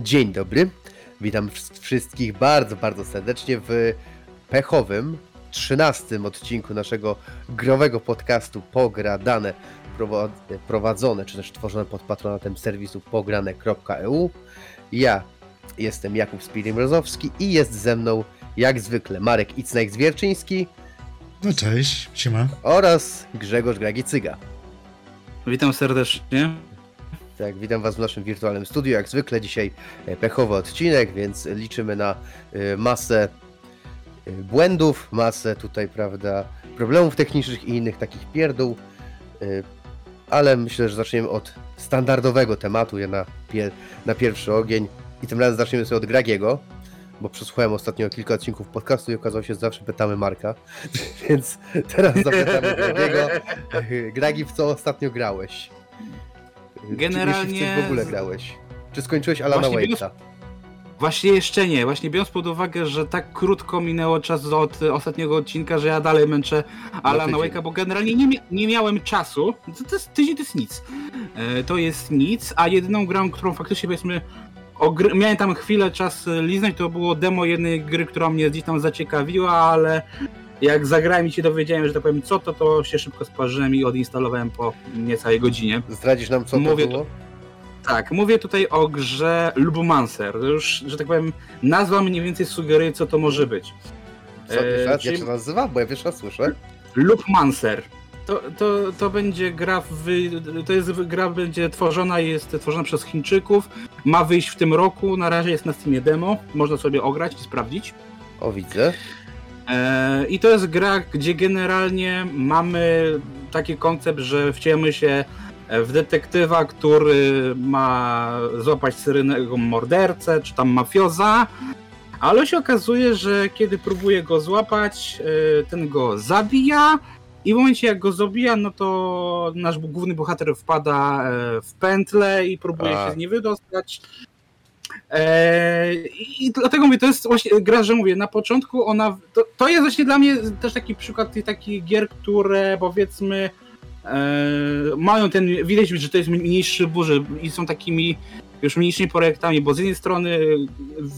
Dzień dobry. Witam wszystkich bardzo, bardzo serdecznie w pechowym 13 odcinku naszego growego podcastu Pogradane prowadzone czy też tworzone pod patronatem serwisu pograne.eu. Ja jestem Jakub Spirimrozowski i jest ze mną jak zwykle Marek Icnajk-Zwierczyński. No cześć, siema. Oraz Grzegorz Gragicyga. Witam serdecznie. Tak, witam Was w naszym wirtualnym studiu. Jak zwykle dzisiaj e, pechowy odcinek, więc liczymy na e, masę e, błędów, masę tutaj, prawda, problemów technicznych i innych takich pierdół. Ale myślę, że zaczniemy od standardowego tematu, na, pier na pierwszy ogień. I tym razem zaczniemy sobie od Gragiego, bo przesłuchałem ostatnio kilka odcinków podcastu i okazało się, że zawsze pytamy Marka. Więc teraz zapytamy Gragiego. Gragi, w co ostatnio grałeś? Generalnie... Czy w ogóle grałeś? Czy skończyłeś Alana Wake'a? Właśnie jeszcze nie. Właśnie biorąc pod uwagę, że tak krótko minęło czas od ostatniego odcinka, że ja dalej męczę Alana no Wake'a, bo generalnie nie, nie miałem czasu. To, to jest, tydzień to jest nic. E, to jest nic, a jedyną grą, którą faktycznie powiedzmy miałem tam chwilę czas liznąć, to było demo jednej gry, która mnie gdzieś tam zaciekawiła, ale jak zagrałem i się dowiedziałem, że tak powiem, co to, to się szybko sparzyłem i odinstalowałem po niecałej godzinie. Zdradzisz nam, co mówię to było? tak, mówię tutaj o grze Lubumancer. Już, że tak powiem, nazwa mniej więcej sugeruje, co to może być. Co, e, jak się nazywa? Bo ja wiesz, słyszę. Lubmancer. To, to, to będzie gra, w, to jest gra będzie tworzona, jest tworzona przez Chińczyków, ma wyjść w tym roku, na razie jest na Steamie demo, można sobie ograć i sprawdzić. O, widzę. E, I to jest gra, gdzie generalnie mamy taki koncept, że wciemy się w detektywa, który ma złapać seryjnego mordercę, czy tam mafioza, ale się okazuje, że kiedy próbuje go złapać, e, ten go zabija i w momencie jak go zabija, no to nasz główny bohater wpada e, w pętlę i próbuje A. się z niej wydostać. Eee, I dlatego mówię, to jest właśnie gra, że mówię, na początku ona, to, to jest właśnie dla mnie też taki przykład tych takich gier, które powiedzmy e, mają ten, widać, że to jest mniejszy burzy i są takimi już mniejszymi projektami, bo z jednej strony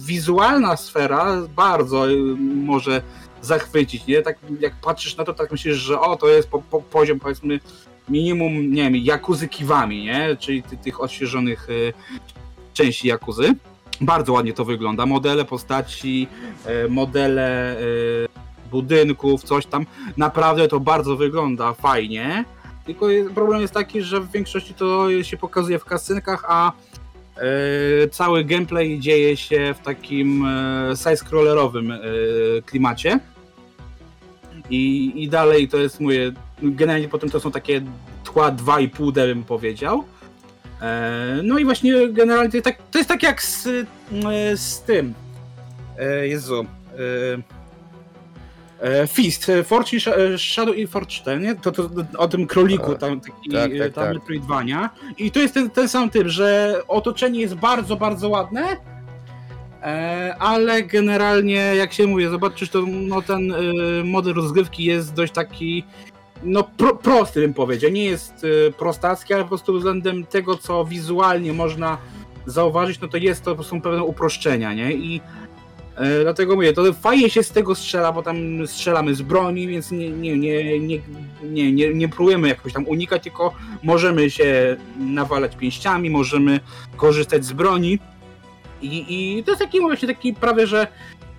wizualna sfera bardzo może zachwycić, nie? Tak jak patrzysz na to, tak myślisz, że o, to jest po, po, poziom powiedzmy minimum, nie wiem, Jakuzy Kiwami, nie? Czyli ty, tych odświeżonych y, części Jakuzy. Bardzo ładnie to wygląda. Modele postaci, e, modele e, budynków, coś tam. Naprawdę to bardzo wygląda fajnie. Tylko problem jest taki, że w większości to się pokazuje w kasynkach, a e, cały gameplay dzieje się w takim side-scrollerowym klimacie. I, I dalej to jest, mówię, generalnie potem to są takie tła 2,5D bym powiedział. E, no i właśnie generalnie to jest tak, to jest tak jak z, e, z tym. E, Jezu. Fist, Fortune, Shadow i Fortune, nie? To, to, o tym króliku, tam taki tak, tak, tam tak. I to jest ten, ten sam typ, że otoczenie jest bardzo, bardzo ładne, ale generalnie, jak się mówi, zobaczysz, to no, ten model rozgrywki jest dość taki no pro, prosty bym powiedział. Nie jest y, prostacki, ale po prostu względem tego, co wizualnie można zauważyć, no to jest to, są pewne uproszczenia, nie? I y, dlatego mówię, to fajnie się z tego strzela, bo tam strzelamy z broni, więc nie, nie, nie, nie, nie, nie, nie próbujemy jakoś tam unikać, tylko możemy się nawalać pięściami, możemy korzystać z broni. I, i to jest taki właśnie taki prawie, że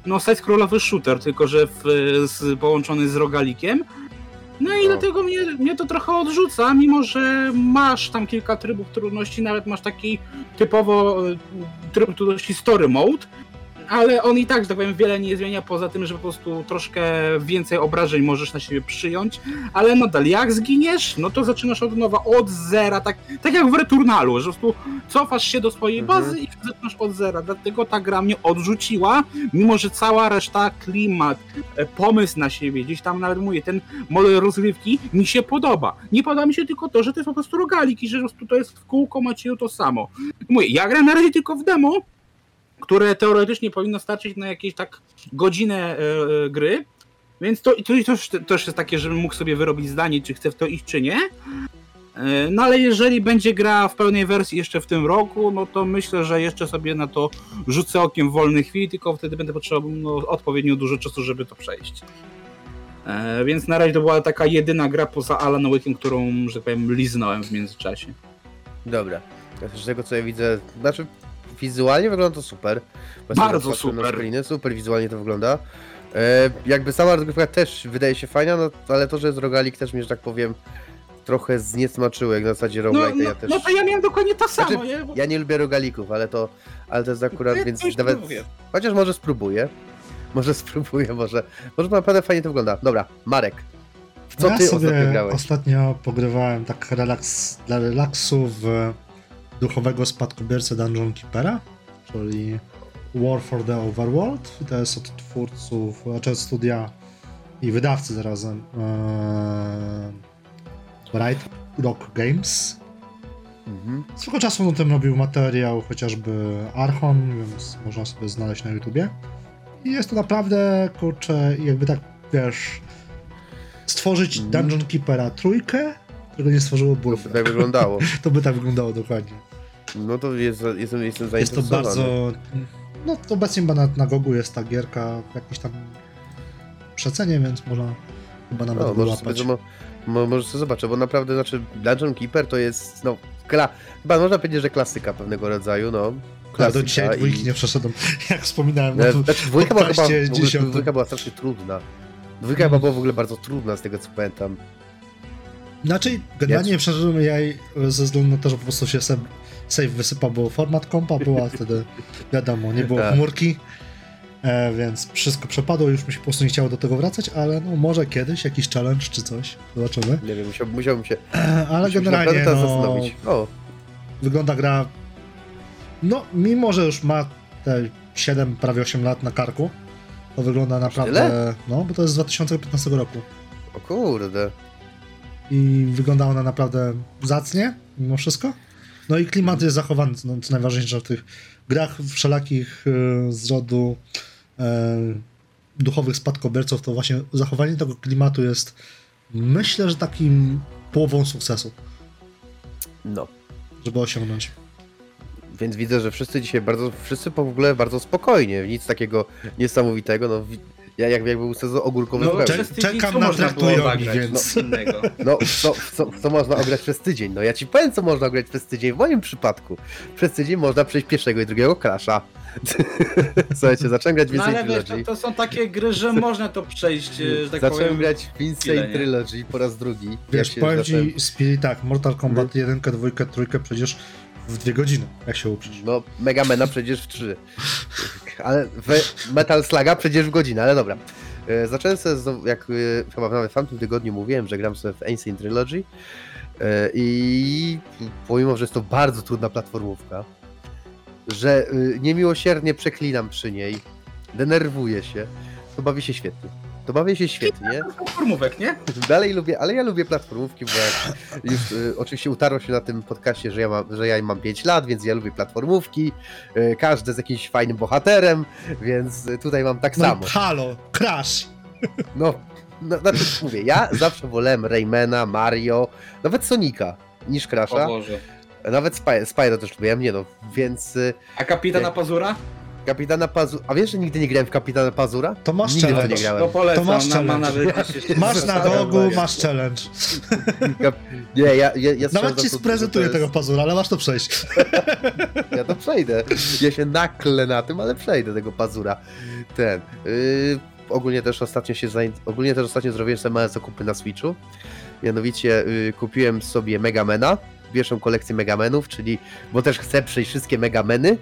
no side-scrollowy shooter, tylko że w, z, połączony z rogalikiem no i no. dlatego mnie, mnie to trochę odrzuca, mimo że masz tam kilka trybów trudności, nawet masz taki typowo e, tryb trudności story mode, ale on i tak, że tak powiem, wiele nie zmienia poza tym, że po prostu troszkę więcej obrażeń możesz na siebie przyjąć, ale nadal jak zginiesz, no to zaczynasz od nowa, od zera, tak, tak jak w Returnalu, że po prostu cofasz się do swojej mhm. bazy mhm. i zaczynasz od zera, dlatego ta gra mnie odrzuciła, mimo że cała reszta, klimat, e, pomysł na siebie, gdzieś tam nawet mówię, ten model rozgrywki mi się podoba. Nie podoba mi się tylko to, że to jest po prostu rogalik i że po prostu to jest w kółko macie to samo. Mówię, ja gram na razie tylko w demo, które teoretycznie powinno starczyć na jakieś tak godzinę e, e, gry. Więc to, to, to też jest takie, żebym mógł sobie wyrobić zdanie, czy chcę w to iść, czy nie. E, No ale jeżeli będzie gra w pełnej wersji jeszcze w tym roku, no to myślę, że jeszcze sobie na to rzucę okiem w wolnej chwili, tylko wtedy będę potrzebował no, odpowiednio dużo czasu, żeby to przejść. E, więc na razie to była taka jedyna gra poza Alan Wake'em, którą, że tak powiem, liznąłem w międzyczasie. Dobra. Z tego co ja widzę, znaczy wizualnie wygląda to super. Bardzo super. screeny, super wizualnie to wygląda. E, jakby sama rozgrywka też wydaje się fajna, no, ale to, że jest rogalik też mnie, że tak powiem, trochę zniesmaczyło, jak na zasadzie No, roguelike, no, ja też... no to ja miałem dokładnie to samo, Znaczy, nie? Bo- Ja nie lubię rogalików, ale to, ale to jest akurat, Ja więc nawet, chociaż może spróbuję. Może spróbuję, może, może naprawdę fajnie to wygląda. Dobra, Marek, w co ja ty sobie ostatnio grałeś? ostatnio pogrywałem tak relaks, dla relaksu w duchowego spadkobiercę Dungeon Keepera, czyli War for the Overworld. To jest od twórców, znaczy od studia i wydawcy zarazem e, Right Rock Games. Mhm. Czasu na tym robił materiał chociażby Archon, więc można sobie znaleźć na YouTubie. I jest to naprawdę, kurczę, jakby tak, wiesz, stworzyć Mhm. Dungeon Keepera trójkę, którego nie stworzyło To Bulfa. by tak wyglądało. To by tak wyglądało dokładnie. No to jest, jestem, jestem Jest to zainteresowany. bardzo... No to obecnie chyba na, na Gogu jest ta gierka w jakiejś tam przecenie, więc można chyba nawet No, może sobie, mo, mo, może sobie zobaczę, bo naprawdę, znaczy Dungeon Keeper to jest, no, kla, chyba można powiedzieć, że klasyka pewnego rodzaju, no. Klasyka do dzisiaj dwójki i- nie przeszedłem, jak wspominałem. No to, Znaczy dwójka była, chyba, ogóle, dwójka była strasznie trudna. Dwójka chyba była w ogóle bardzo trudna z tego co pamiętam. Znaczy, generalnie przeszedłem ja jej ze względu na to, że po prostu się save, wysypał, bo format kompa była wtedy, wiadomo, nie było Tak. chmurki, e, więc wszystko przepadło, już mi się po prostu nie chciało do tego wracać, ale no może kiedyś jakiś challenge czy coś, zobaczymy. Nie wiem, musiał, musiałbym się, E, ale musiałbym generalnie no, zastanowić. O, wygląda gra, no mimo, że już ma te 7, prawie 8 lat na karku, to wygląda naprawdę, tyle? no bo to jest z 2015 roku. o kurde. i wygląda ona naprawdę zacnie, mimo wszystko. No i klimat jest zachowany, no, co najważniejsze w tych grach wszelakich e, z rodu e, duchowych spadkobierców, to właśnie zachowanie tego klimatu jest myślę, że takim połową sukcesu, No. żeby osiągnąć. Więc widzę, że wszyscy dzisiaj bardzo, wszyscy w ogóle bardzo spokojnie, nic takiego niesamowitego, no ja jak, jakby był sezon ogórkowy No, cze- czekam na można było traktujowi, więc- no, innego. No, co, co, co można ograć przez tydzień? No ja ci powiem, co można ograć przez tydzień. W moim przypadku przez tydzień można przejść pierwszego i drugiego Crasha. Słuchajcie, zacząłem grać w No ale wiesz, Trilogy. to, to są takie gry, że można to przejść, e, że tak zacząłem powiem. grać w Insane chwilę, nie? Trilogy po raz drugi. Wiesz, się powiem zacząłem- ci, Spirit, tak, Mortal Kombat Mhm. 1, 2, 3 przecież w dwie godziny, jak się uprzesz. No, Megamena przecież w 3. Ale Metal Sluga przecież w godzinę, ale dobra. E, Zacząłem sobie, jak e, chyba nawet w tamtym tygodniu mówiłem, że gram sobie w Ancient Trilogy e, i pomimo, że jest to bardzo trudna platformówka, że niemiłosiernie przeklinam przy niej, denerwuję się, to bawię się świetnie. To bawię się świetnie. Formówek, nie? Dalej lubię, ale ja lubię platformówki, bo jak już y, oczywiście utarło się na tym podcaście, że ja, mam, że ja mam 5 lat, więc ja lubię platformówki, y, każdy z jakimś fajnym bohaterem, więc tutaj mam tak No, samo. halo, Crash! No, no, znaczy mówię, ja zawsze wolałem Raymana, Mario, nawet Sonika niż O Crasha, Boże. nawet Spy Spyro też lubiłem, nie no, więc y, A kapitana Pazura? Kapitana Pazura, a wiesz, że nigdy nie grałem w Kapitana Pazura? To masz Nigdy challenge. nie grałem. No polecam, To masz na, ma nawet Masz na dogu, masz challenge. Nie, ja, ja, ja Nawet ci sprezentuję to tego jest- pazura, ale masz to przejść. Ja to przejdę. Ja się naklę na tym, ale przejdę tego pazura. Ten. Yy, ogólnie też ostatnio się zain... ogólnie też ostatnio zrobiłem sobie małe zakupy na Switchu. Mianowicie yy, kupiłem sobie Megamena, pierwszą kolekcję Megamenów, czyli bo też chcę przejść wszystkie Megameny.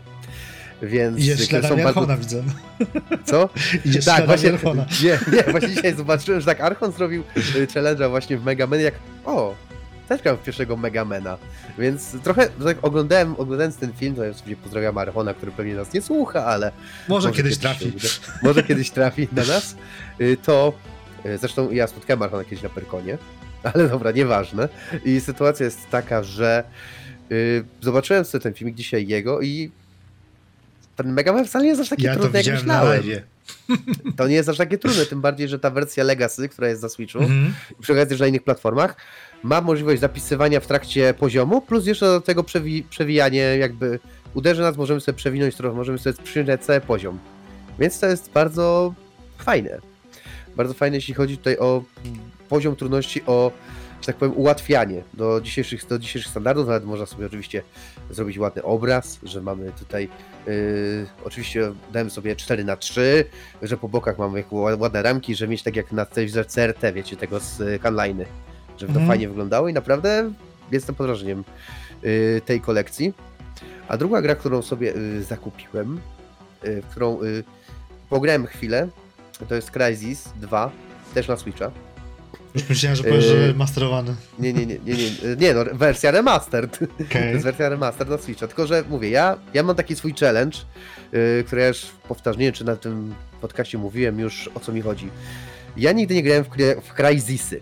Więc które śladami bardzo- Archona, widzę. Co? Idziesz tak, właśnie, Archona. nie, nie, właśnie dzisiaj zobaczyłem, że tak Archon zrobił y, challenge'a właśnie w Megamenie, jak o, też gram w pierwszego Megamena, więc trochę tak oglądałem, oglądając ten film, to ja sobie pozdrawiam Archona, który pewnie nas nie słucha, ale Może kiedyś się trafi. Może kiedyś trafi na nas, Y, to y, zresztą ja spotkałem Archona kiedyś na Perkonie, ale dobra, nieważne. I sytuacja jest taka, że zobaczyłem sobie ten filmik dzisiaj jego i ten Megaman wcale nie jest aż taki Ja trudny, jak myślałem. To nie jest aż takie trudne, tym bardziej, że ta wersja Legacy, która jest na Switchu, Mhm. przy okazji też na innych platformach, ma możliwość zapisywania w trakcie poziomu, plus jeszcze do tego przewi przewijanie, jakby uderzy nas, możemy sobie przewinąć trochę, możemy sobie przyjąć cały poziom. Więc to jest bardzo fajne. Bardzo fajne, jeśli chodzi tutaj o poziom trudności, o, że tak powiem, ułatwianie do dzisiejszych, do dzisiejszych standardów. Nawet można sobie oczywiście zrobić ładny obraz, że mamy tutaj, yy, oczywiście dałem sobie 4 na 3 że po bokach mamy ładne ramki, że mieć tak jak na telewizorze CRT, wiecie, tego z y, Canline'y, żeby to Mhm. fajnie wyglądało i naprawdę jestem pod wrażeniem y, tej kolekcji. A druga gra, którą sobie y, zakupiłem, y, w którą y, pograłem chwilę, to jest Crysis 2, też na Switcha. Już myślałem, że powiesz, że Yy. masterowany. Nie, nie, nie, nie, nie, nie no, wersja remastered. To Okej. jest wersja remaster na Switcha. Tylko, że mówię, ja, ja mam taki swój challenge, yy, który ja już powtarzam, nie wiem, czy na tym podcaście mówiłem już o co mi chodzi. Ja nigdy nie grałem w, w Crysisy.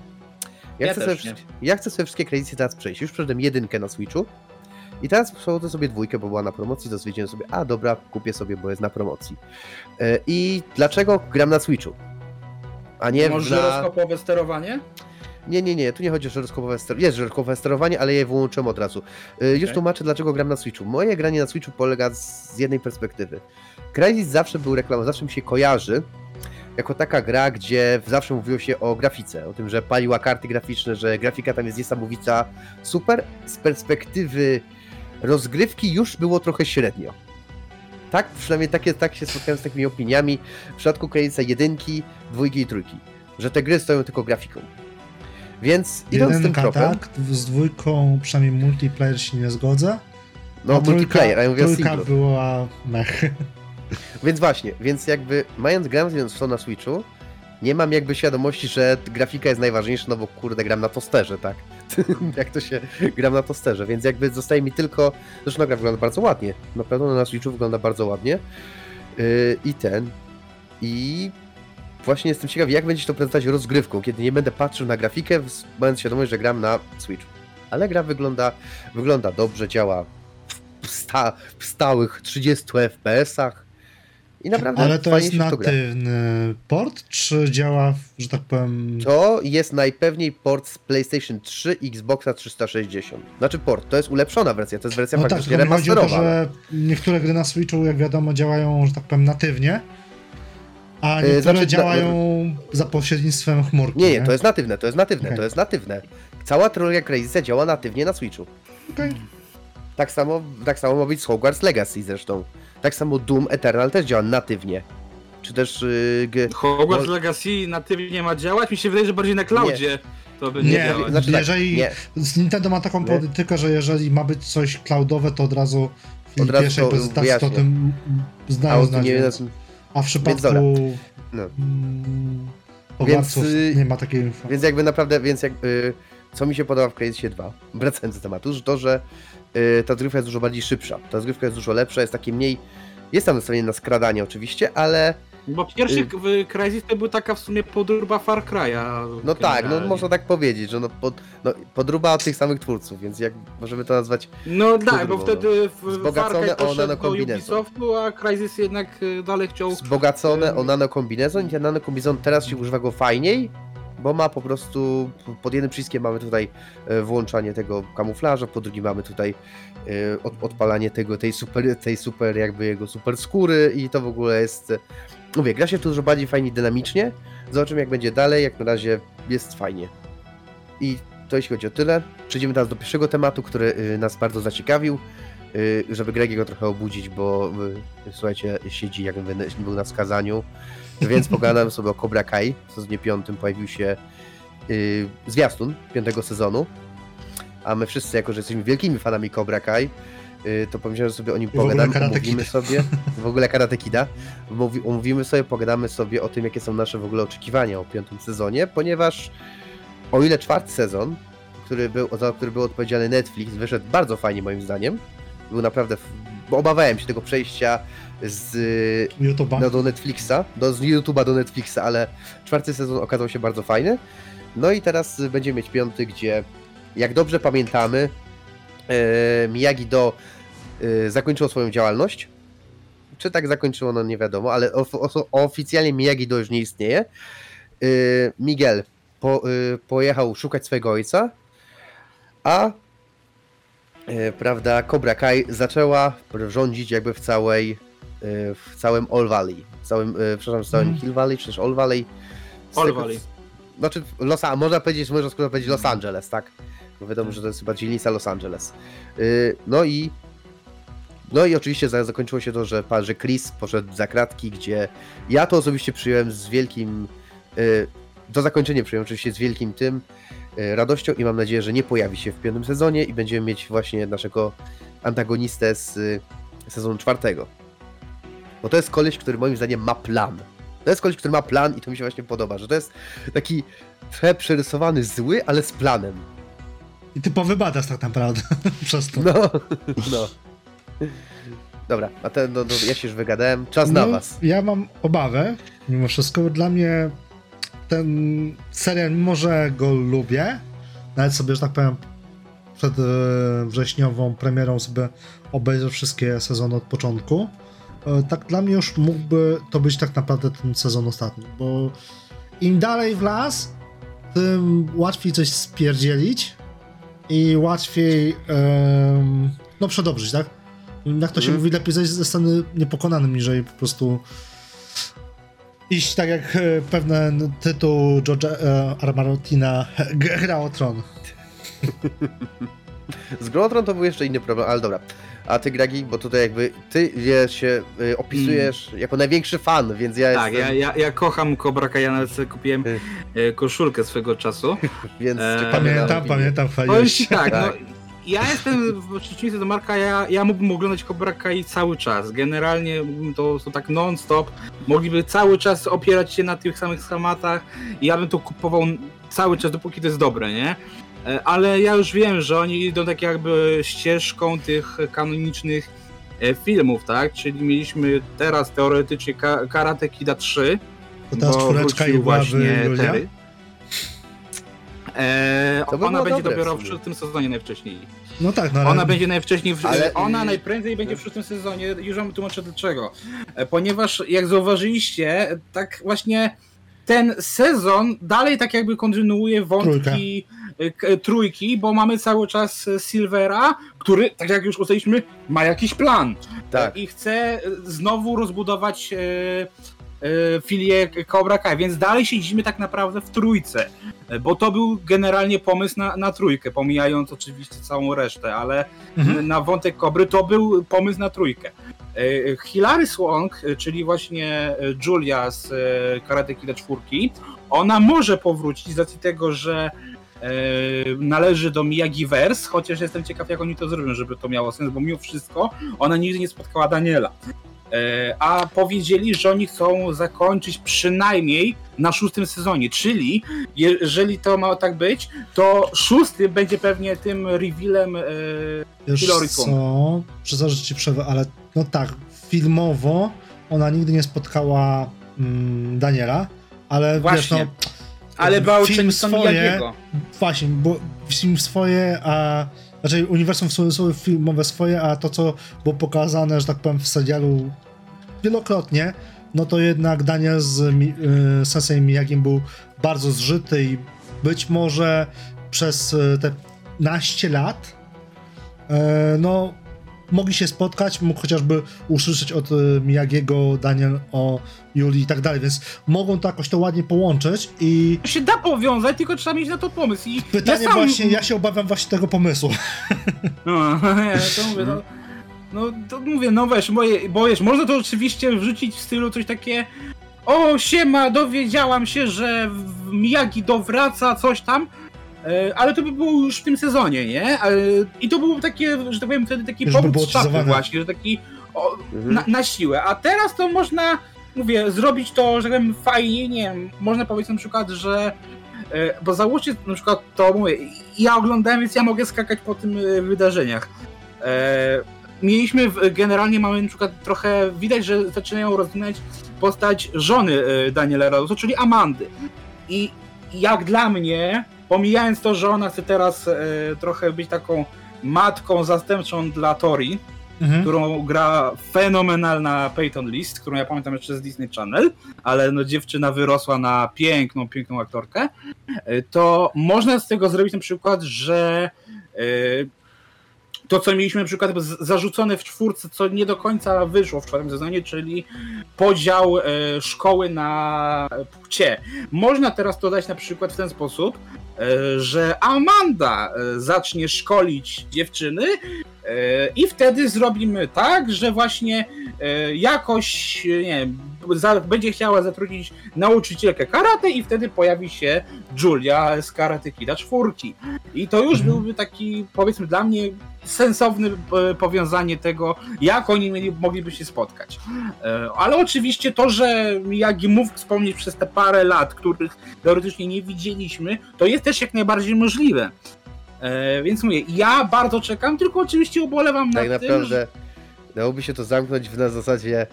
Ja, Ja chcę też sobie, ja chcę sobie wszystkie Crysisy teraz przejść. Już przeszedłem jedynkę na Switchu. I teraz przechodzę sobie dwójkę, bo była na promocji, to stwierdziłem sobie, a dobra, kupię sobie, bo jest na promocji. Yy, I dlaczego gram na Switchu? A nie Może na... żyroskopowe sterowanie? Nie, nie, nie, tu nie chodzi o żyroskopowe sterowanie. Jest żyroskopowe sterowanie, ale je wyłączyłem od razu. Yy, Już tłumaczę, dlaczego gram na Switchu. Moje granie na Switchu polega z, z jednej perspektywy. Crysis zawsze był reklamą, zawsze mi się kojarzy jako taka gra, gdzie zawsze mówiło się o grafice, o tym, że paliła karty graficzne, że grafika tam jest niesamowita, super. Z perspektywy rozgrywki już było trochę średnio. Tak, przynajmniej takie, tak się spotkałem z takimi opiniami w przypadku Crysisa jedynki, dwójki i trójki, że te gry stoją tylko grafiką. Więc idąc tym Jedynka tropem, tak, z dwójką przynajmniej multiplayer się nie zgodzę. no a trójka- multiplayer, a ja mówię Trójka była mech. Więc właśnie, więc jakby mając grając w to na Switchu, nie mam jakby świadomości, że grafika jest najważniejsza, no bo kurde, gram na tosterze, tak? Jak to się gram na tosterze, więc jakby zostaje mi tylko. Zresztą gra wygląda bardzo ładnie. Na pewno na Switchu wygląda bardzo ładnie. Yy, I ten. I właśnie jestem ciekaw, jak będzie się to prezentować rozgrywką, kiedy nie będę patrzył na grafikę, mając świadomość, że gram na Switchu. Ale gra wygląda, wygląda dobrze, działa w, sta, w stałych 30 FPS-ach. I naprawdę Ale to jest natywny port, czy działa, że tak powiem... To jest najpewniej port z PlayStation 3 i Xboxa 360. Znaczy port, to jest ulepszona wersja, to jest wersja No tak, faktycznie tylko mi chodzi o to, remasterowana. że niektóre gry na Switchu, jak wiadomo, działają, że tak powiem, natywnie, a Yy, niektóre znaczy, działają za pośrednictwem chmurki. Nie, nie, to jest natywne, to jest natywne, Okej. to jest natywne. Cała trylogia Crazysa działa natywnie na Switchu. Okej. Tak samo, tak samo ma być z Hogwarts Legacy zresztą. Tak samo Doom Eternal też działa natywnie. Czy też yy, Hogwarts Bo- Legacy natywnie ma działać? Mi się wydaje, że bardziej na cloudzie to będzie Nie, działać. znaczy tak, jeżeli nie. z Nintendo ma taką Nie. politykę, że jeżeli ma być coś cloudowe, to od razu w Od razu pierwszej to prezentacji to o wyjaśnię. tym A znają nie, więc- A w przypadku dobra. No. mm, Hogwartsów y, nie ma takiej info. Więc jakby naprawdę, więc jak, y, co mi się podoba w Crazysie 2, wracając do tematu, że to, że ta rozgrywka jest dużo bardziej szybsza, ta rozgrywka jest dużo lepsza, jest takie mniej, jest tam nastawienie na skradanie oczywiście, ale Bo pierwszy Y- w Crysis to był taka w sumie podróba Far Cry'a. no tak, no można tak powiedzieć, że no, pod, no podruba od tych samych twórców, więc jak możemy to nazwać, No tak, bo Podróbą, wtedy w Wzbogacone o nanokombinezon. Ubisoftu, a Crysis jednak y, dalej chciał... wzbogacone o nanokombinezon i ten nanokombinezon teraz się używa go fajniej, bo ma po prostu, pod jednym przyciskiem mamy tutaj e, włączanie tego kamuflaża, po drugim mamy tutaj e, od, odpalanie tego, tej super, tej super jakby jego super skóry i to w ogóle jest, e, mówię, gra się tu dużo bardziej fajnie dynamicznie, zobaczymy jak będzie dalej, jak na razie jest fajnie. I to jeśli chodzi o tyle. Przejdziemy teraz do pierwszego tematu, który nas bardzo zaciekawił, żeby Gregiego trochę obudzić, bo słuchajcie, siedzi jakby był na skazaniu, więc pogadałem sobie o Cobra Kai. W sezonie piątym pojawił się y, zwiastun piątego sezonu, a my wszyscy, jako że jesteśmy wielkimi fanami Cobra Kai, y, to pomyślałem, że sobie o nim pogadamy, omówimy Kid. sobie, w ogóle Karate Kida, Mówi- omówimy sobie, pogadamy sobie o tym, jakie są nasze w ogóle oczekiwania o piątym sezonie, ponieważ o ile czwarty sezon, który był, za który był odpowiedzialny Netflix, wyszedł bardzo fajnie moim zdaniem, był naprawdę, bo obawiałem się tego przejścia z YouTube'a. no, do Netflixa, do, z YouTube'a do Netflixa, ale czwarty sezon okazał się bardzo fajny. No i teraz będziemy mieć piąty, gdzie jak dobrze pamiętamy, e, Miyagi-Do e, zakończyło swoją działalność. czy tak zakończyło, no nie wiadomo, ale of, of, oficjalnie Miyagi to już nie istnieje. Y, Miguel po, y, pojechał szukać swojego ojca, a prawda, Cobra Kai zaczęła rządzić jakby w całej y, w całym All Valley, w całym, y, przepraszam, w całym Mhm. Hill Valley, czy też All Valley. Z All tego- Valley. Znaczy, Los, można powiedzieć, można skoro powiedzieć Los Angeles, tak? Bo wiadomo, że to jest chyba dzielnica Los Angeles. No i no i oczywiście za- zakończyło się to, że pan, że Chris poszedł za kratki, gdzie ja to osobiście przyjąłem z wielkim to zakończenie przyjąłem oczywiście z wielkim tym radością i mam nadzieję, że nie pojawi się w piątym sezonie i będziemy mieć właśnie naszego antagonistę z y, sezonu czwartego. Bo to jest koleś, który moim zdaniem ma plan. To jest koleś, który ma plan i to mi się właśnie podoba, że to jest taki trochę przerysowany zły, ale z planem. I typowy badass tak naprawdę przez to. No, no. Dobra, a ten, no, no, ja się już wygadałem. Czas na No, was. Ja mam obawę, mimo wszystko. bo Dla mnie ten serial, mimo że go lubię, nawet sobie, że tak powiem, przed e, wrześniową premierą sobie obejrzę wszystkie sezony od początku, e, tak dla mnie już mógłby to być tak naprawdę ten sezon ostatni, bo im dalej w las, tym łatwiej coś spierdzielić i łatwiej em, no przedobrzyć, tak? Jak to się Mhm. mówi, lepiej zejść ze sceny niepokonanym, niżeli po prostu iść tak jak e, pewien tytuł George'a e, R. Martina Gra o Tron. Z Grotron to był jeszcze inny problem, ale dobra. A ty, Gragi, bo tutaj jakby ty wiesz, się y, opisujesz jako największy fan, więc ja Tak, jestem, ja, ja, ja kocham Cobra Kai, ja nawet sobie kupiłem Y. e, koszulkę swego czasu. więc na Pamiętam, opinię. pamiętam, Powiem ci tak, no, Tak. Ja jestem w przeciwieństwie do Marka, ja, ja mógłbym oglądać Cobra Kai cały czas. Generalnie mógłbym to, to tak non-stop. Mogliby cały czas opierać się na tych samych schematach i ja bym to kupował cały czas, dopóki to jest dobre, nie? E, Ale ja już wiem, że oni idą tak jakby ścieżką tych kanonicznych e, filmów, tak? Czyli mieliśmy teraz teoretycznie Ka- Karate Kida 3, To bo czwóreczka i właśnie. Terry. Eee, by ona będzie dobre w dopiero w sumie. szóstym sezonie najwcześniej. No tak, no ale Ona będzie najwcześniej, w, Ale- ona najprędzej będzie w szóstym sezonie, już wam tłumaczę dlaczego. E, Ponieważ jak zauważyliście, tak właśnie ten sezon dalej tak jakby kontynuuje wątki e, k- e, trójki, bo mamy cały czas e, Silvera, który, tak jak już ustaliliśmy, ma jakiś plan. Tak. I chce e, znowu rozbudować e, e, filię Cobra Kai, więc dalej siedzimy tak naprawdę w trójce, e, bo to był generalnie pomysł na, na trójkę, pomijając oczywiście całą resztę, ale Mhm. na wątek Kobry to był pomysł na trójkę. E, Hilary Swank, e, czyli właśnie e, Julia z e, Karate Kida 4, ona może powrócić z racji tego, że e, należy do Miyagi-Verse, chociaż jestem ciekaw, jak oni to zrobią, żeby to miało sens, bo mimo wszystko ona nigdy nie spotkała Daniela. E, A powiedzieli, że oni chcą zakończyć przynajmniej na szóstym sezonie, czyli jeżeli to ma tak być, to szósty będzie pewnie tym revealem e, Wiesz co, przepraszam, że ci przerwę, ale no tak, filmowo ona nigdy nie spotkała mm, Daniela, ale Właśnie. wiesz, no, Ale bał film często swoje, właśnie, bo film swoje, a znaczy uniwersum w cudzysłowie filmowe swoje, a to, co było pokazane, że tak powiem, w serialu wielokrotnie, no to jednak Daniel z Mi- y, Sensei Miyagim był bardzo zżyty i być może przez y, te naście lat e, no mogli się spotkać, mógł chociażby usłyszeć od y, Miyagiego, Daniel o Julii i tak dalej, więc mogą to jakoś to ładnie połączyć i To się da powiązać, tylko trzeba mieć na to pomysł. I pytanie ja sam... właśnie, ja się obawiam właśnie tego pomysłu. No, ja to mówię, no, no to mówię, no weź, moje, bo wiesz, można to oczywiście wrzucić w stylu coś takie o, siema, dowiedziałam się, że Miyagi dowraca, coś tam, ale to by było już w tym sezonie, nie? E, I to było takie, że tak powiem, wtedy taki było z właśnie, że taki o, Mhm. na, na siłę. A teraz to można, mówię, zrobić to, że tak powiem, fajnie, nie wiem, można powiedzieć na przykład, że e, bo załóżcie na przykład to, mówię, ja oglądałem, więc ja mogę skakać po tym e, wydarzeniach. E, mieliśmy, w- generalnie mamy na przykład trochę, widać, że zaczynają rozwinąć postać żony e, Daniela Radosa, czyli Amandy. I jak dla mnie, pomijając to, że ona chce teraz e, trochę być taką matką zastępczą dla Tori, Mhm. którą gra fenomenalna Peyton List, którą ja pamiętam jeszcze z Disney Channel, ale no dziewczyna wyrosła na piękną, piękną aktorkę, e, to można z tego zrobić na przykład, że e, to, co mieliśmy na przykład zarzucone w czwórce, co nie do końca wyszło w czwartym sezonie, czyli podział szkoły na płcie. Można teraz to dać na przykład w ten sposób, że Amanda e, zacznie szkolić dziewczyny e, i wtedy zrobimy tak, że właśnie e, jakoś, e, nie wiem, będzie chciała zatrudnić nauczycielkę karate i wtedy pojawi się Julia z Karate Kida czwórki. I to już Mhm. byłby taki, powiedzmy dla mnie, sensowne e, powiązanie tego, jak oni mieli, mogliby się spotkać. E, Ale oczywiście to, że Miyagi mógł wspomnieć przez te parę lat, których teoretycznie nie widzieliśmy, to jest też jak najbardziej możliwe. E, Więc mówię, ja bardzo czekam, tylko oczywiście ubolewam Tak nad tym, naprawdę dałoby się to zamknąć w na zasadzie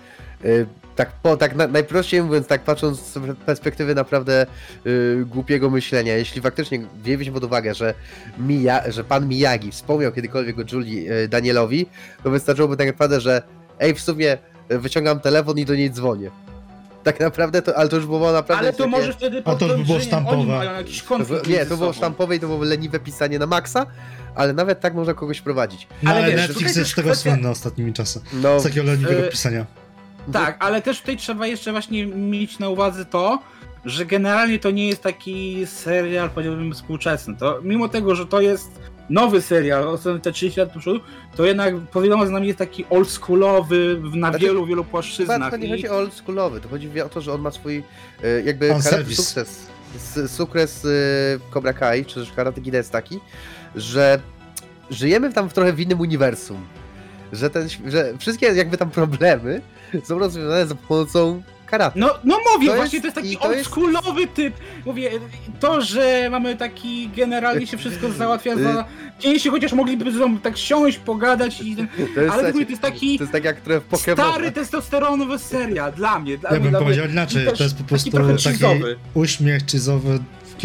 y, tak, po, tak na, najprościej mówiąc, tak patrząc z perspektywy naprawdę y, głupiego myślenia, jeśli faktycznie wzięliśmy pod uwagę, że, Mija, że pan Miyagi wspomniał kiedykolwiek o Julii y, Danielowi, to wystarczyłoby tak naprawdę, że ej, w sumie wyciągam telefon i do niej dzwonię. Tak naprawdę to, ale to już było naprawdę... Ale to takie- może wtedy A to już by było podejrzenie, Oni sztampowe. mają jakiś to, konflikt było- nie, to było sztampowe i to było leniwe pisanie na maksa, ale nawet tak można kogoś prowadzić. No Ale ale wiesz, Netflix jest tego kwestia- słynny ostatnimi czasy. No, Z takiego leniwego e, pisania. Tak, ale też tutaj trzeba jeszcze właśnie mieć na uwadze to, że generalnie to nie jest taki serial, powiedziałbym, współczesny. To mimo tego, że to jest nowy serial, ostatnio te 30 lat do przodu, to jednak powiadomo z nami jest taki oldschoolowy w- na Znaczy, wielu, wielu Chyba płaszczyznach. to nie I... chodzi o oldschoolowy, to chodzi o to, że on ma swój e, jakby sukces. S- Sukces e, Cobra Kai, czy też Karate Kid jest taki, że żyjemy tam w trochę w innym uniwersum. Że, ten, że wszystkie jakby tam problemy są rozwiązane za pomocą karate. No, no mówię, To właśnie jest- to jest taki to jest- oldschoolowy typ. Mówię, to, że mamy taki generalnie się wszystko załatwia za pięści, chociaż mogliby ze sobą tak siąść, pogadać i ten, To jest, ale taki- mówię, to jest taki to jest tak jak w Pokémonach. stary testosteronowy serial dla mnie. Dla Ja mnie, bym dla mnie. powiedział inaczej, I też to jest po prostu trochę taki cheese'owy. uśmiech cheese'owy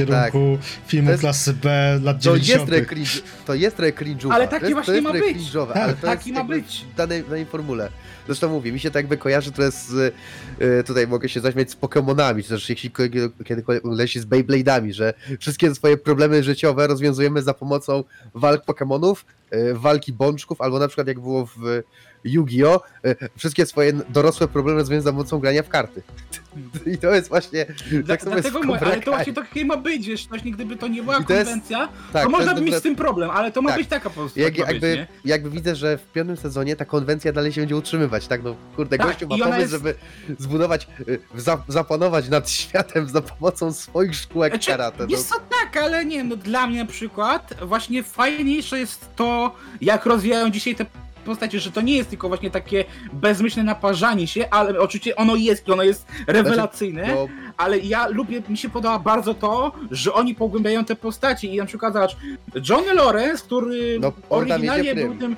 w kierunku filmu To jest- klasy B lat To jest 90. trochę cringe, to jest cringe'owe. Ale taki to jest, właśnie to jest ma być. Tak, ale to taki jest ma być. w danej, danej formule. Zresztą mówię, mi się tak jakby kojarzy to jest z, y, tutaj mogę się zaśmiać z Pokémonami, czy też jeśli kiedy- kiedykolwiek leci z Beyblade'ami, że wszystkie swoje problemy życiowe rozwiązujemy za pomocą walk Pokémonów, y, walki bączków, albo na przykład jak było w Yu-Gi-Oh! y, wszystkie swoje dorosłe problemy rozwiązują za pomocą grania w karty. I to jest właśnie Dla, tak samo jest dlatego Cobra ale to właśnie takie ma być, wiesz, właśnie gdyby to nie była to jest- konwencja, Tak, to można jest by mieć z tym problem, ale to ma Tak. być taka po prostu. Jak, tak jakby, być, jakby widzę, że w piątym sezonie ta konwencja dalej się będzie utrzymywać, tak? No kurde, Tak, gościu ma pomysł, jest- żeby zbudować, y, za, zapanować nad światem za pomocą swoich szkółek Znaczy, karate. No, Jest co tak, ale nie, no dla mnie na przykład właśnie fajniejsze jest to, jak rozwijają dzisiaj te postacie, że to nie jest tylko właśnie takie bezmyślne naparzanie się, ale oczywiście ono jest i ono jest rewelacyjne, no, ale ja lubię, mi się podoba bardzo to, że oni pogłębiają te postacie i na przykład zobacz, Johnny Lawrence, który No, oryginalnie był tym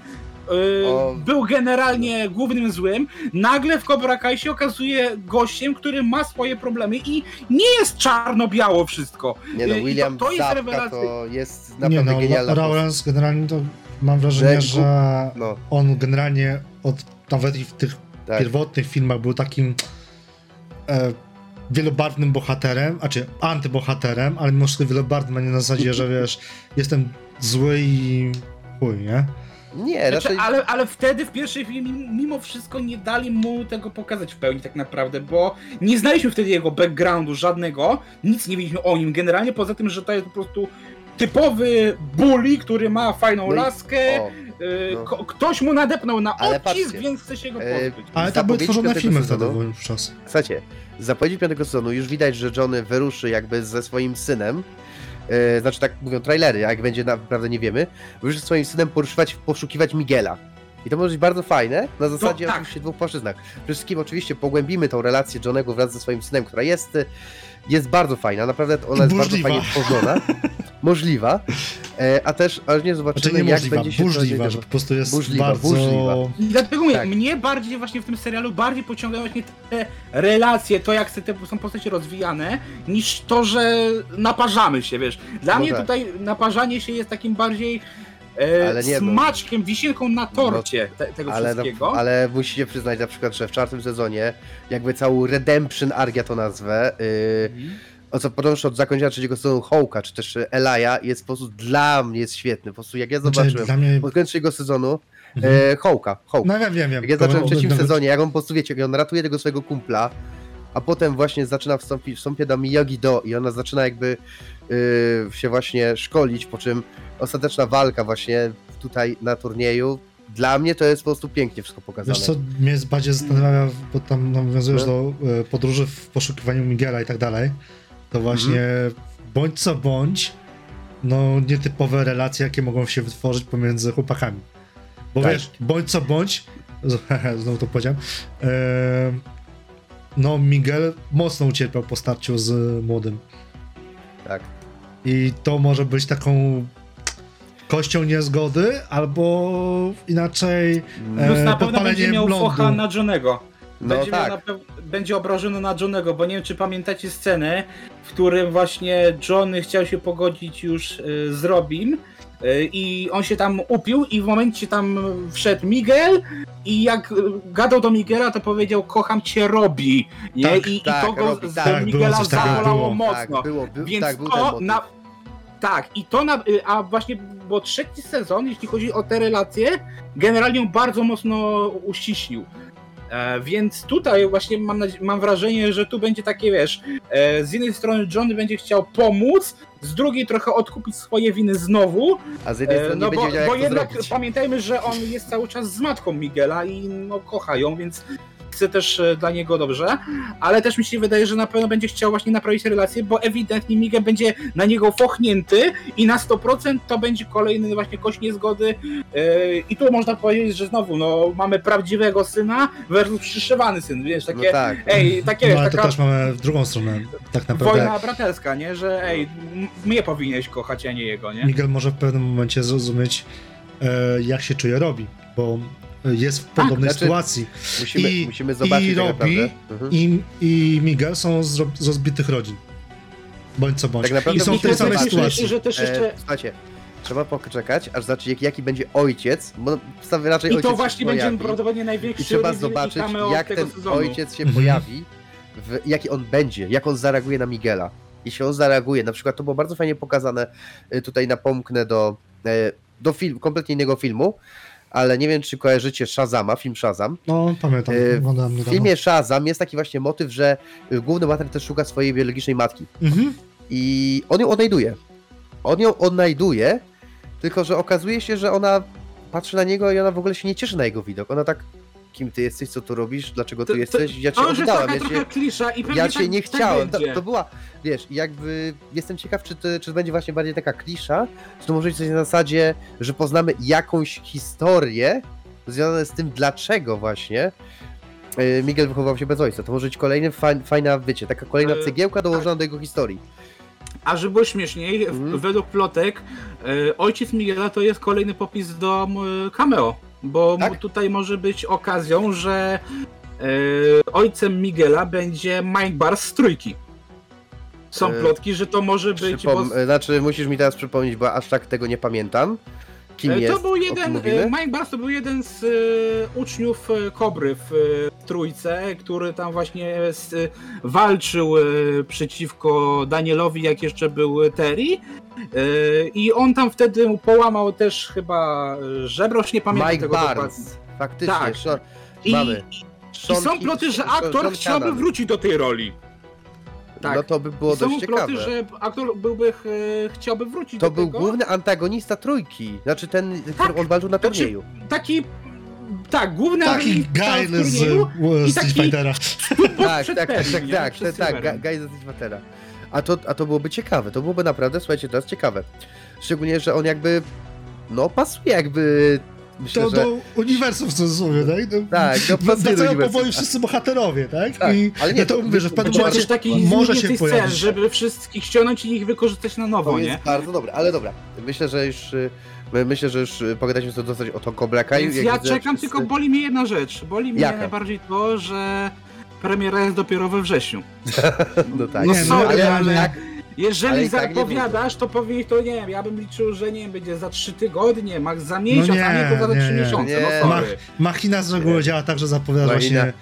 y, O. był generalnie głównym złym, nagle w Cobra Kai się okazuje gościem, który ma swoje problemy i nie jest czarno-biało wszystko. nie no, I to- William to jest rewelacja. to jest Nie naprawdę no, genialna. Lawrence generalnie to mam wrażenie, Że że No, on generalnie od nawet i w tych tak. pierwotnych filmach był takim e, wielobarwnym bohaterem, znaczy antybohaterem, ale mimo wszystko wielobarwnym, a nie na zasadzie, że wiesz, jestem zły i chuj, nie? Nie, Znaczy, raczej... ale, ale wtedy w pierwszej filmie mimo wszystko nie dali mu tego pokazać w pełni tak naprawdę, bo nie znaliśmy wtedy jego backgroundu żadnego, nic nie wiedzieliśmy o nim generalnie, poza tym, że to jest po prostu typowy bully, który ma fajną No i- laskę, O, y, no. ko- ktoś mu nadepnął na Ale odcisk, patrzcie, więc chce się go e, pozbyć. Ale to były Zapowiedzi tworzone piątego filmy wtedy sezonu. wówczas. Słuchajcie, z zapowiedzi piątego sezonu już widać, że Johnny wyruszy jakby ze swoim synem. E, znaczy tak mówią trailery, jak będzie naprawdę nie wiemy. Wyruszy ze swoim synem poruszywać, poszukiwać Miguela. I to może być bardzo fajne, na zasadzie tak. oczywiście dwóch płaszczyznach. Przede wszystkim oczywiście pogłębimy tą relację Johnego wraz ze swoim synem, która jest, jest bardzo fajna, naprawdę ona jest Burzliwa. bardzo fajnie tworzona. Możliwa. E, a też, aż nie Znaczy zobaczymy nie jak możliwa, będzie się burzliwa, to że po prostu jest Burzliwa, bardzo... burzliwa. I dlatego mówię, tak. mnie bardziej właśnie w tym serialu bardziej pociągają właśnie te relacje, to jak te są postacie rozwijane, niż to, że naparzamy się, wiesz. Dla No mnie tak. tutaj naparzanie się jest takim bardziej Ale nie, no. smaczkiem, wisienką na torcie te, tego Ale, no, wszystkiego. ale musicie przyznać na przykład, że w czwartym sezonie jakby całą Redemption Arc, ja to nazwę, yy, Mhm. o co począwszy od zakończenia trzeciego sezonu Hołka, czy też Elaja, jest po prostu dla mnie jest świetny. Po prostu jak ja Znaczy, zobaczyłem dla mnie... pod koniec trzeciego sezonu Mhm. e, Hołka, Hołk. No wiem, wiem, wiem. Jak ja zacząłem w trzecim nawet- sezonie, jak on po prostu wiecie, jak on ratuje tego swojego kumpla, a potem właśnie zaczyna wstąpić, wstąpia do Miyagi Do i ona zaczyna jakby się właśnie szkolić, po czym ostateczna walka właśnie tutaj na turnieju, dla mnie to jest po prostu pięknie wszystko pokazane. Wiesz co, mnie bardziej zastanawia, bo tam nawiązujesz No. do e, podróży w poszukiwaniu Miguela i tak dalej, to właśnie bądź co bądź, no nietypowe relacje, jakie mogą się wytworzyć pomiędzy chłopakami. Bo Tak. wiesz, bądź co bądź, znowu to powiedziałem, e, no Miguel mocno ucierpiał po starciu z młodym. Tak. I to może być taką kością niezgody, albo inaczej e, Plus na pewno podpalenie będzie miał blondu. focha na Johnego. No Będzie, miał tak. na pew- będzie obrażony na Johnego, bo nie wiem czy pamiętacie scenę, w którym właśnie Johnny chciał się pogodzić już y, z Robim y, i on się tam upił i w momencie tam wszedł Miguel i jak gadał do Miguela to powiedział kocham cię Robi, nie? Tak, I, tak, I to go Robi, z tak. Tak, było Miguela takiego, zabolało mocno. Tak, było, był, Więc tak, był to na... Tak, i to na... A właśnie, bo trzeci sezon, jeśli chodzi o te relacje, generalnie ją bardzo mocno uściślił. E, więc tutaj właśnie mam, mam wrażenie, że tu będzie takie, wiesz, e, z jednej strony Johnny będzie chciał pomóc, z drugiej trochę odkupić swoje winy znowu, A z jednej e, strony no bo, będzie wiedział, bo jak to jednak zrobić. pamiętajmy, że on jest cały czas z matką Miguela i no kocha ją, więc chce też e, dla niego dobrze, ale też mi się wydaje, że na pewno będzie chciał właśnie naprawić relację, bo ewidentnie Miguel będzie na niego fochnięty i na 100% to będzie kolejny właśnie kość niezgody e, i tu można powiedzieć, że znowu no mamy prawdziwego syna versus przyszywany syn, wiesz, No takie tak. ej, takie No ale to taka też mamy w drugą stronę, tak naprawdę. wojna braterska, nie, że ej, mnie powinieneś kochać, a nie jego, nie? Miguel może w pewnym momencie zrozumieć, e, jak się czuje Robi, bo jest w podobnej znaczy, sytuacji. Musimy, I- musimy zobaczyć i tak Robi, naprawdę. Mhm. I, I Miguel są z, z rozbitych rodzin. Bądź co bądź. Tak naprawdę I są w tej samej sytuacji. że też jeszcze E, słuchajcie, trzeba poczekać, aż zobaczyć jak, jaki będzie ojciec, bo wstawy raczej I ojciec to właśnie będzie pojawi. prawdopodobnie największy I trzeba zobaczyć, i jak ten sezonu. ojciec się Mhm. pojawi, w, jaki on będzie, jak on zareaguje na Miguela. Jeśli on zareaguje, na przykład to było bardzo fajnie pokazane, y, tutaj napomknę do, e, do film, kompletnie innego filmu, ale nie wiem, czy kojarzycie Shazama, film Shazam. No, pamiętam, E, oglądałem W niedawno. filmie Shazam jest taki właśnie motyw, że główny bohater też szuka swojej biologicznej matki. Mhm. I on ją odnajduje. On ją odnajduje, tylko że okazuje się, że ona patrzy na niego i ona w ogóle się nie cieszy na jego widok. Ona tak, kim ty jesteś, co tu robisz, dlaczego tu To- to- jesteś, ja cię To oddałem, ja cię, klisza i ja tak, cię nie tak chciałem. To, będzie. to była, wiesz, jakby jestem ciekaw, czy to, czy to będzie właśnie bardziej taka klisza, czy to może być coś na zasadzie, że poznamy jakąś historię związane z tym, dlaczego właśnie y, Miguel wychował się bez ojca. To może być kolejny fajn, fajna, wiecie, taka kolejna E, cegiełka dołożona do jego historii. A żeby było śmieszniej, Mhm. według plotek, e, ojciec Miguela to jest kolejny popis do cameo, bo Tak? tutaj może być okazją, że e, ojcem Miguela będzie Mike z trójki. Są E, plotki, że to może być. Bo- Znaczy, musisz mi teraz przypomnieć, bo aż tak tego nie pamiętam. Kim E, jest? To był jeden, e, Mike Bars to był jeden z e, uczniów e, Kobry w e, trójce, który tam właśnie s- e, walczył e, przeciwko Danielowi, jak jeszcze był Terry. E, I on tam wtedy mu połamał też chyba e, żebro, nie pamiętam Mike tego dokładnie. Barnes. Faktycznie, Tak. Sean, I, mamy. I są ploty, że aktor chciałby wrócić do tej roli. Tak. No to by było I są dość ploty, ciekawe. że aktor byłby, e, chciałby wrócić To do był tego. główny antagonista trójki. Znaczy ten, Tak. którym on walczył na Znaczy, turnieju. Taki, tak, główny Taki guy z, Street Fightera. Tak, tak, tak, tak, tak, tak, tak, Silverem. Guy ze Street A to, a to byłoby ciekawe, to byłoby naprawdę, słuchajcie, to jest ciekawe. Szczególnie, że on jakby, no pasuje jakby, myślę, To że... do uniwersum w cudzysłowie, tak? No, Tak, no, do Wracają uniwersum. powoli wszyscy bohaterowie, tak? Tak, I ale nie, ja to to- mówię, że w pewnym momencie takich może się pojawić. żeby wszystkich ściągnąć i ich wykorzystać na nowo, To nie? jest bardzo dobre, ale dobra. Myślę, że już my- myślę, że już y, pogadaliśmy sobie dosyć o Toko Blacka. Więc jak ja widzę, czekam, wszyscy- tylko boli mnie jedna rzecz. Boli mnie Jaka? najbardziej to, że premiera jest dopiero we wrześniu. No tak. No Nie, no, sorry, ale- ale jak, Jeżeli i tak nie zapowiadasz, to powinien to nie wiem, ja bym liczył, że nie wiem, będzie za trzy tygodnie, max za miesiąc, No nie, a nie to za nie, trzy nie. miesiące. Nie. No Mach, sorry. machina z reguły działa tak, że zapowiada właśnie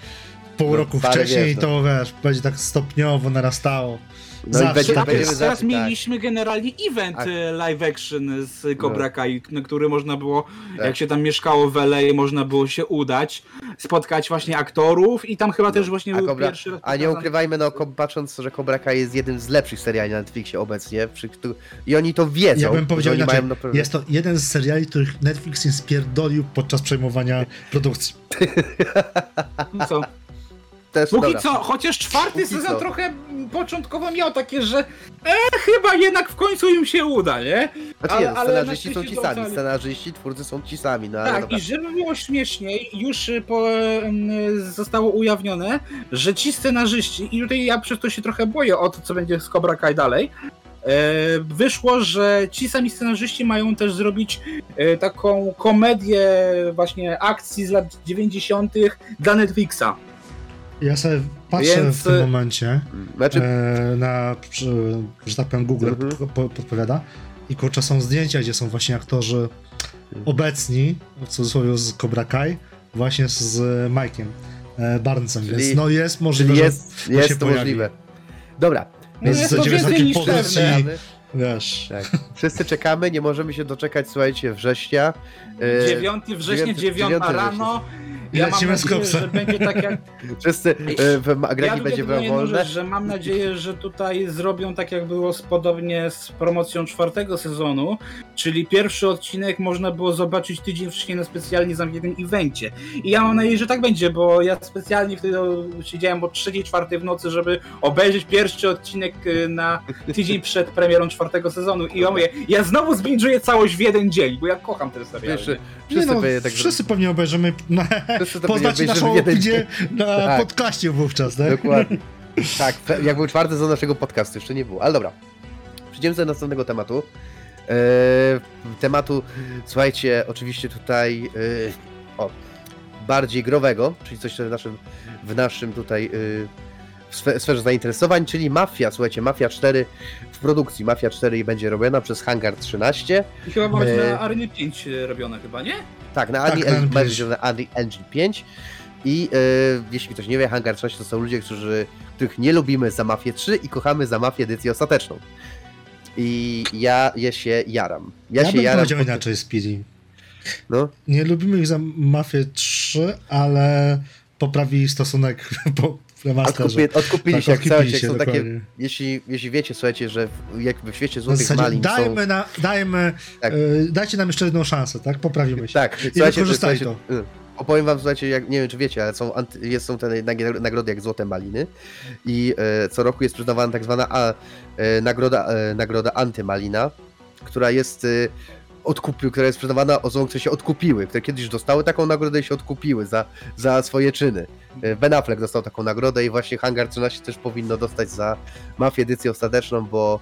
pół No, roku wcześniej wiesz, i to wiesz, będzie tak stopniowo narastało. No Zawsze i będzie, tak. Teraz tak. mieliśmy generalnie event Tak. e, live action z Cobra Kai, na który można było, Tak. jak się tam mieszkało w LA, można było się udać, spotkać właśnie aktorów i tam chyba też właśnie A, był Cobra, pierwszy raz a nie ukrywajmy, no patrząc, że Cobra Kai jest jednym z lepszych seriali na Netflixie obecnie i oni to wiedzą, Ja bym powiedział że oni inaczej, mają jest to jeden z seriali, których Netflix nie spierdolił podczas przejmowania produkcji. No co? Też, Póki dobra. co, chociaż czwarty Póki sezon co. trochę początkowo miał takie, że e, chyba jednak w końcu im się uda, nie? Znaczy ale- nie, ale scenarzyści na są ci sami, scenarzyści, twórcy są ci sami, no Tak, dobra. i żeby było śmieszniej, już y, po, zostało ujawnione, że ci scenarzyści, i tutaj ja przez to się trochę boję o to, co będzie z Cobra Kai dalej, e, wyszło, że ci sami scenarzyści mają też zrobić e, taką komedię właśnie akcji z lat 90. dla Netflixa. Ja sobie patrzę Więc, w tym e, momencie Znaczy, e, na, że tak powiem, Google Mhm. po, po, podpowiada i kurczę, są zdjęcia, gdzie są właśnie aktorzy obecni, w cudzysłowie z Cobra Kai, właśnie z, Mike'iem e, Barnesem, Czyli- więc no jest możliwe, czyli że jest, się jest to pojawi. możliwe. Dobra, No Więc jest to więcej niż pewne. wiesz, tak. Wszyscy czekamy, nie możemy się doczekać, słuchajcie, września. E, 9 września, dziewiąty- 9 dziewiąty Ja mam Lecimy z nadzieję, kopsa. że będzie tak jak Wszyscy, e, w Ja gragi lubię będzie wolne. rzecz, że mam nadzieję, że tutaj zrobią tak jak było z, podobnie z promocją czwartego sezonu, czyli pierwszy odcinek można było zobaczyć tydzień wcześniej na specjalnie zamkniętym evencie. I ja mam nadzieję, że tak będzie, bo ja specjalnie wtedy siedziałem o 3-4 w nocy, żeby obejrzeć pierwszy odcinek y, na tydzień przed premierą czwartego sezonu. I ja mówię, ja znowu zbinżuję całość w jeden dzień, bo ja kocham ten serial. Wszyscy, nie no, pewnie tak wszyscy pewnie obejrzymy, na, poznacie naszą opinię na Tak. podcaście wówczas, tak? Dokładnie. Tak, jak był czwarty z naszego podcastu, jeszcze nie było, ale dobra. Przejdziemy do następnego tematu. Eee, tematu, słuchajcie, oczywiście tutaj e, o, bardziej growego, czyli coś co w naszym, w naszym tutaj e, w sfe- sferze zainteresowań, czyli Mafia, słuchajcie, Mafia 4 w produkcji. Mafia 4 będzie robiona przez Hangar 13. I chyba ma być E, na Areny 5 robione chyba, nie? Tak, na Tak, Unreal, Unreal na Unreal Engine 5. I e, jeśli ktoś nie wie, Hangar 13 to są ludzie, którzy, których nie lubimy za Mafię 3 i kochamy za Mafię edycję ostateczną. I ja, ja się jaram. Ja, Ja, się bym jaram. powiedział pod- inaczej, Speedy. No, Nie lubimy ich za Mafię 3, ale poprawili stosunek po. Odkupi, odkupili Tak, się jak odkupili całość, jak się, są takie, jeśli, jeśli wiecie, słuchajcie, że w, jak w świecie Złotych Malin są... dajmy, na, dajmy Tak. y, dajcie nam jeszcze jedną szansę, tak? Poprawimy się. Tak, wykorzystaj słuchajcie, y, Opowiem wam, słuchajcie, jak, nie wiem czy wiecie, ale są, jest, są te nag- nagrody jak Złote Maliny i e, co roku jest przyznawana tak zwana a, e, nagroda, e, nagroda Antymalina, która jest e, odkupi, która jest przyznawana osobom, które się odkupiły, które kiedyś dostały taką nagrodę i się odkupiły za, za swoje czyny. E, Ben Affleck dostał taką nagrodę i właśnie Hangar 13 też powinno dostać za Mafię edycję ostateczną, bo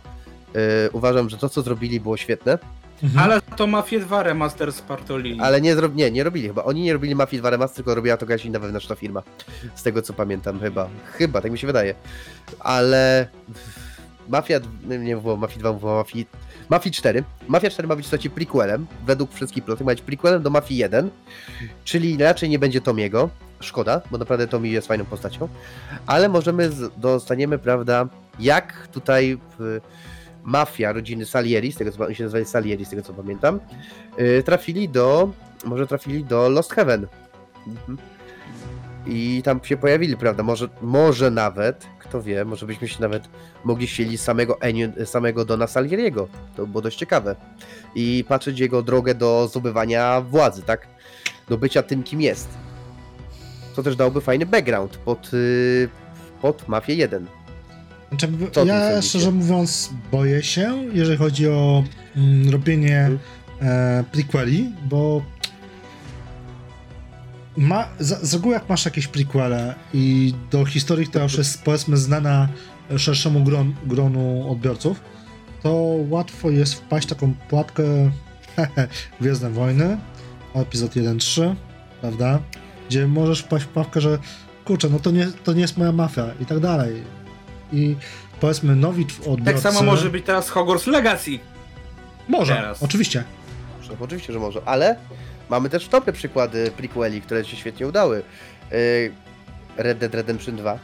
e, uważam, że to co zrobili było świetne. Mhm. Ale to Mafia 2 remaster z Partolini. Ale nie, zrob, nie, nie robili chyba. Oni nie robili Mafii 2 Remaster, tylko robiła to jakaś inna wewnętrzna firma. Z tego co pamiętam chyba. Chyba, tak mi się wydaje. Ale Mafia, nie było Mafii 2, było Mafii, Mafii 4. Mafia 4 ma być słuchajcie prequelem, według wszystkich plotów ma być prequelem do Mafii 1, czyli raczej nie będzie Tomiego. Szkoda, bo naprawdę Tomi jest fajną postacią. Ale możemy, z, dostaniemy, prawda, jak tutaj w, mafia rodziny Salieri, z tego co oni się nazywali Salieri, z tego co pamiętam, yy, trafili do, może trafili do Lost Heaven. Mhm. I tam się pojawili, prawda? Może, może nawet, kto wie, może byśmy się nawet mogli ścielić samego, Eniu- samego Dona Salieriego. To było dość ciekawe. I patrzeć jego drogę do zdobywania władzy, tak? Do bycia tym, kim jest. To też dałoby fajny background pod, yy, pod Mafię 1. Znaczy, Co ja szczerze mówiąc boję się, jeżeli chodzi o mm, robienie Mhm. e, prequeli, bo ma, z, z reguły jak masz jakieś prequele i do historii, która już jest powiedzmy znana szerszemu gron, gronu odbiorców, to łatwo jest wpaść w taką pułapkę Gwiezdne Wojny, epizod 1-3, prawda? Gdzie możesz wpaść w pułapkę, że kurczę, no to nie, to nie jest moja mafia i tak dalej. I powiedzmy nowi odbiorcy... Tak samo może być teraz Hogwarts Legacy. Może, teraz. oczywiście. Może, Oczywiście, że może, ale mamy też dobre przykłady prequeli, które się świetnie udały. Y, Red Dead Redemption 2,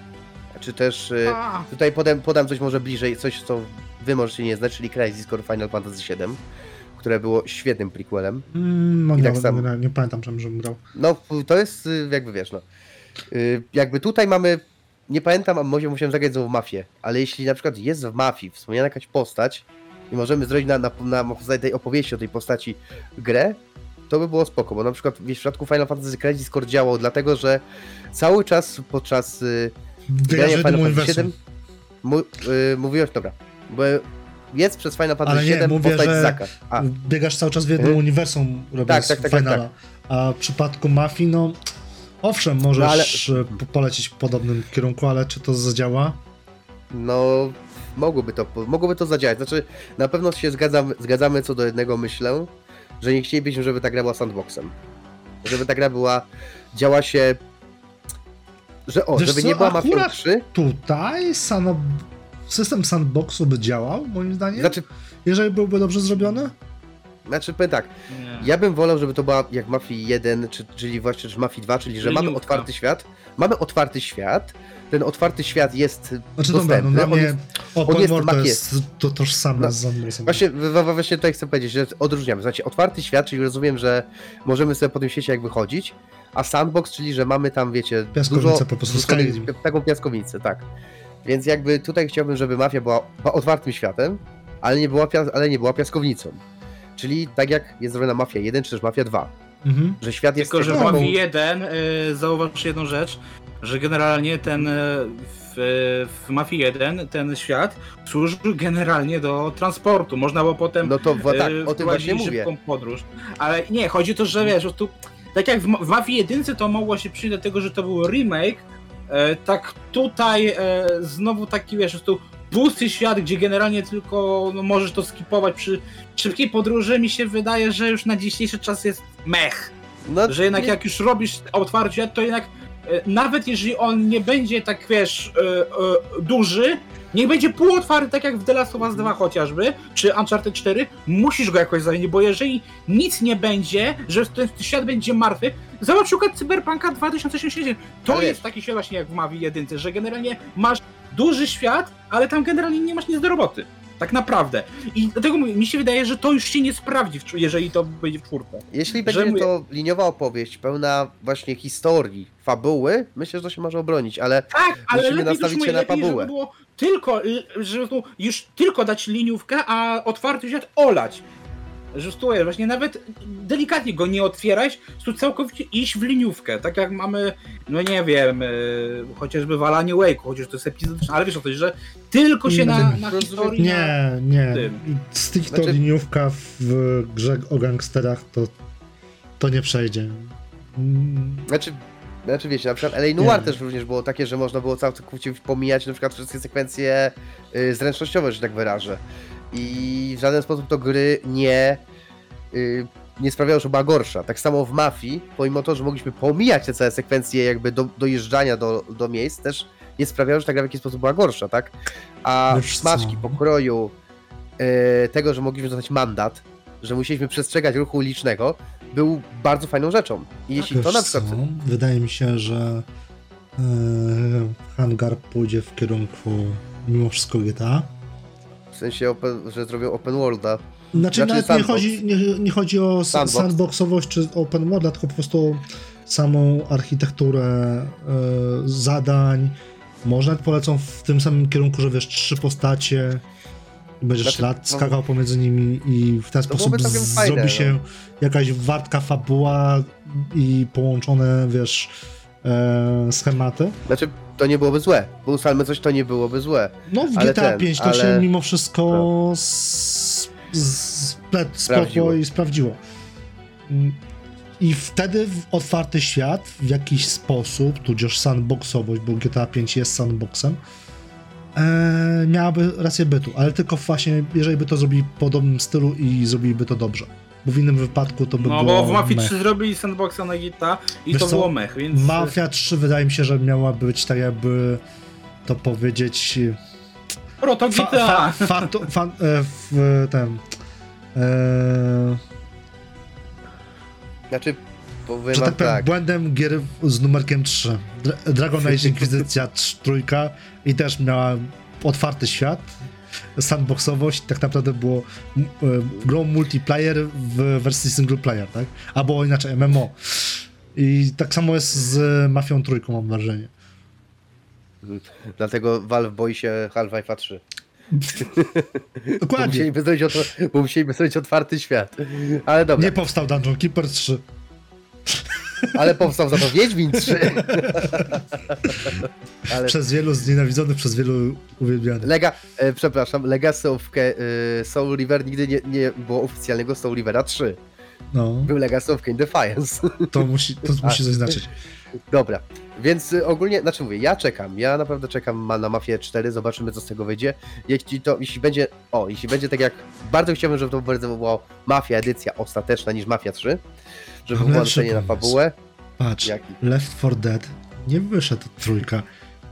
czy też y, A, tutaj podam, podam coś może bliżej, coś co wy możecie nie znać, czyli Crisis Core Final Fantasy VII, które było świetnym prequelem. Mm, no I nie, tak samo. nie, nie pamiętam, żebym grał. No, to jest y, jakby wiesz, no. Jakby tutaj mamy, nie pamiętam, a może musiałem zagrać znowu w Mafię, ale jeśli na przykład jest w Mafii wspomniana jakaś postać i możemy zrobić na, na, na podstawie tej opowieści o tej postaci grę, to by było spoko, bo na przykład w przypadku Final Fantasy Crisis Core działał dlatego, że cały czas podczas y, grania Final Fantasy. VII mu, y, mówiłeś, dobra, bo jest przez Final Ale Fantasy nie, VII mówię, postać że Zaka. A, Biegasz cały czas w jednym Mhm. uniwersum, robiąc Tak, tak, tak, tak, finala. A w przypadku mafii, no owszem, możesz No, ale- e, po- polecieć w podobnym kierunku, ale czy to zadziała? No, mogłoby to, mogłoby to zadziałać. Znaczy, na pewno się zgadzamy, zgadzamy co do jednego, myślę, że nie chcielibyśmy, żeby ta gra była sandboxem. Żeby ta gra była, działa się, że o, Wiesz żeby co, nie była Mafia akurat- 3, Tutaj sano... system sandboxu by działał, moim zdaniem, znaczy, jeżeli byłby dobrze zrobiony. znaczy powiem tak, nie. ja bym wolał, żeby to była jak Mafia 1, czy, czyli właśnie czy Mafia 2, czyli że mamy otwarty świat, mamy otwarty świat, ten otwarty świat jest Znaczy dobra, no dostępny, on mnie jest, open jest world to jest to tożsame No, z sandboxem. Właśnie, właśnie tutaj chcę powiedzieć, że odróżniamy. Znaczy, otwarty świat, czyli rozumiem, że możemy sobie po tym świecie jak wychodzić, a sandbox, czyli że mamy tam, wiecie, Piaskownicę dużo... po prostu, dużo-. Taką piaskownicę, tak. Więc jakby tutaj chciałbym, żeby mafia była otwartym światem, ale nie była, ale nie była piaskownicą. Czyli tak jak jest zrobiona Mafia 1 czy też Mafia 2, Mhm. że świat jest... Tylko, że w Mafii 1 y, zauważ jedną rzecz, że generalnie ten y, w, w Mafii 1 ten świat służył generalnie do transportu. Można było potem No to wa- tak, o tym właśnie mówię. szybką podróż. Ale nie, chodzi o to, że wiesz, prostu tak jak w, w Mafii 1 to mogło się przyjść do tego, że to był remake, e, tak tutaj e, znowu taki wiesz, prostu pusty świat, gdzie generalnie tylko no, możesz to skipować przy szybkiej podróży, mi się wydaje, że już na dzisiejszy czas jest mech. No, Że jednak nie- jak już robisz otwarty świat, to jednak e, nawet jeżeli on nie będzie tak, wiesz, e, e, duży, niech będzie półotwarty, tak jak w The Last of Us 2 chociażby, czy Uncharted 4, musisz go jakoś zająć, bo jeżeli nic nie będzie, że ten świat będzie martwy, zobacz przykład Cyberpunka 2077. To jest taki świat właśnie jak w Mavi 1, że generalnie masz duży świat, ale tam generalnie nie masz nic do roboty. Tak naprawdę. I dlatego mi się wydaje, że to już się nie sprawdzi, jeżeli to będzie w czwórce. Jeśli że będzie mówię- to liniowa opowieść, pełna właśnie historii, fabuły, myślę, że to się może obronić, ale Tak, ale Musimy lepiej, nastawić się na lepiej, fabułę. żeby było tylko, żeby już tylko dać liniówkę, a otwarty świat olać. Że tu jest właśnie nawet delikatnie go nie otwierać, tu całkowicie iść w liniówkę, tak jak mamy, no nie wiem, yy, chociażby w Alanie Wake'u, chociaż to jest epizodyczne, ale wiesz o to, że tylko się na, na Rozumiem. historii... na... Nie, nie. tym. Stricto Znaczy- liniówka w grze o gangsterach to, to nie przejdzie. Mm, Znaczy, znaczy wiecie, na przykład LA Noir Nie. też również było takie, że można było całkowicie pomijać na przykład wszystkie sekwencje y, zręcznościowe, że tak wyrażę. I w żaden sposób to gry nie, y, nie sprawiało, że była gorsza. Tak samo w Mafii, pomimo to, że mogliśmy pomijać te całe sekwencje jakby do, dojeżdżania do, do miejsc, też nie sprawiało, że ta gra w jakiś sposób była gorsza, tak? A co? smaczki pokroju y, tego, że mogliśmy dostać mandat, że musieliśmy przestrzegać ruchu ulicznego, był bardzo fajną rzeczą. I jeśli to na przykład co? Wydaje mi się, że e, hangar pójdzie w kierunku mimo wszystko GTA. W sensie, open, że zrobią open worlda. Znaczy, Znaczy nawet nie chodzi, nie, nie chodzi o Sandbox. sandboxowość czy open world, tylko po prostu samą architekturę e, zadań. Może nawet polecą w tym samym kierunku, że wiesz, trzy postacie, i będziesz Znaczy, lat no- skakał pomiędzy nimi i w ten sposób byłoby całkiem z- fajne, zrobi no. się jakaś wartka fabuła i połączone, wiesz, e, schematy. Znaczy, to nie byłoby złe. Bo ustalmy coś, to nie byłoby złe. No w Ale GTA ten, 5 to ale- się mimo wszystko splet Sprawdziło. i sprawdziło. Mm, I wtedy w otwarty świat w jakiś sposób, tudzież sandboxowość, bo GTA 5 jest sandboxem, e, miałaby rację bytu, ale tylko właśnie jeżeli by to zrobili w podobnym stylu i zrobiliby to dobrze. Bo w innym wypadku to by No było bo w Mafii mech. 3 zrobili sandboxa na Gita i Wiesz to co? było mech, więc... Mafia 3 wydaje mi się, że miała być tak jakby to powiedzieć Proto Fa, fa, fa, fan, e, w ten. E, Znaczy, powiem że tak powiem, tak. błędem gier z numerkiem 3. Dra- Dragon Age Inkwizycja 3 trójka i też miała otwarty świat, sandboxowość, tak naprawdę było e, grą multiplayer w wersji single player, tak? Albo inaczej MMO. I tak samo jest z Mafią trójką, mam wrażenie. Dlatego Valve boi się Half-Life'a 3. Bo Dokładnie. musieliby, zrobić otw- bo musieliby zrobić otwarty świat. Ale dobra, Nie powstał Dungeon Keeper 3. ale powstał za to Wiedźmin 3. ale Przez wielu znienawidzony, przez wielu uwielbiany. Lega, e, przepraszam, Legacy of Ke, e, Soul River nigdy nie, nie było oficjalnego Soul Rivera 3. No, Był Legacy of Kain Defiance. to musi, to musi coś znaczyć. Dobra, więc y, ogólnie, znaczy mówię, ja czekam, ja naprawdę czekam na Mafię 4, zobaczymy co z tego wyjdzie. Jeśli to, jeśli będzie, o, jeśli będzie tak jak, bardzo chciałbym, żeby to bardzo była Mafia edycja ostateczna niż Mafia 3, żeby Mam nastawienie na fabułę. Patrz, Jaki? Left 4 Dead nie wyszedł trójka.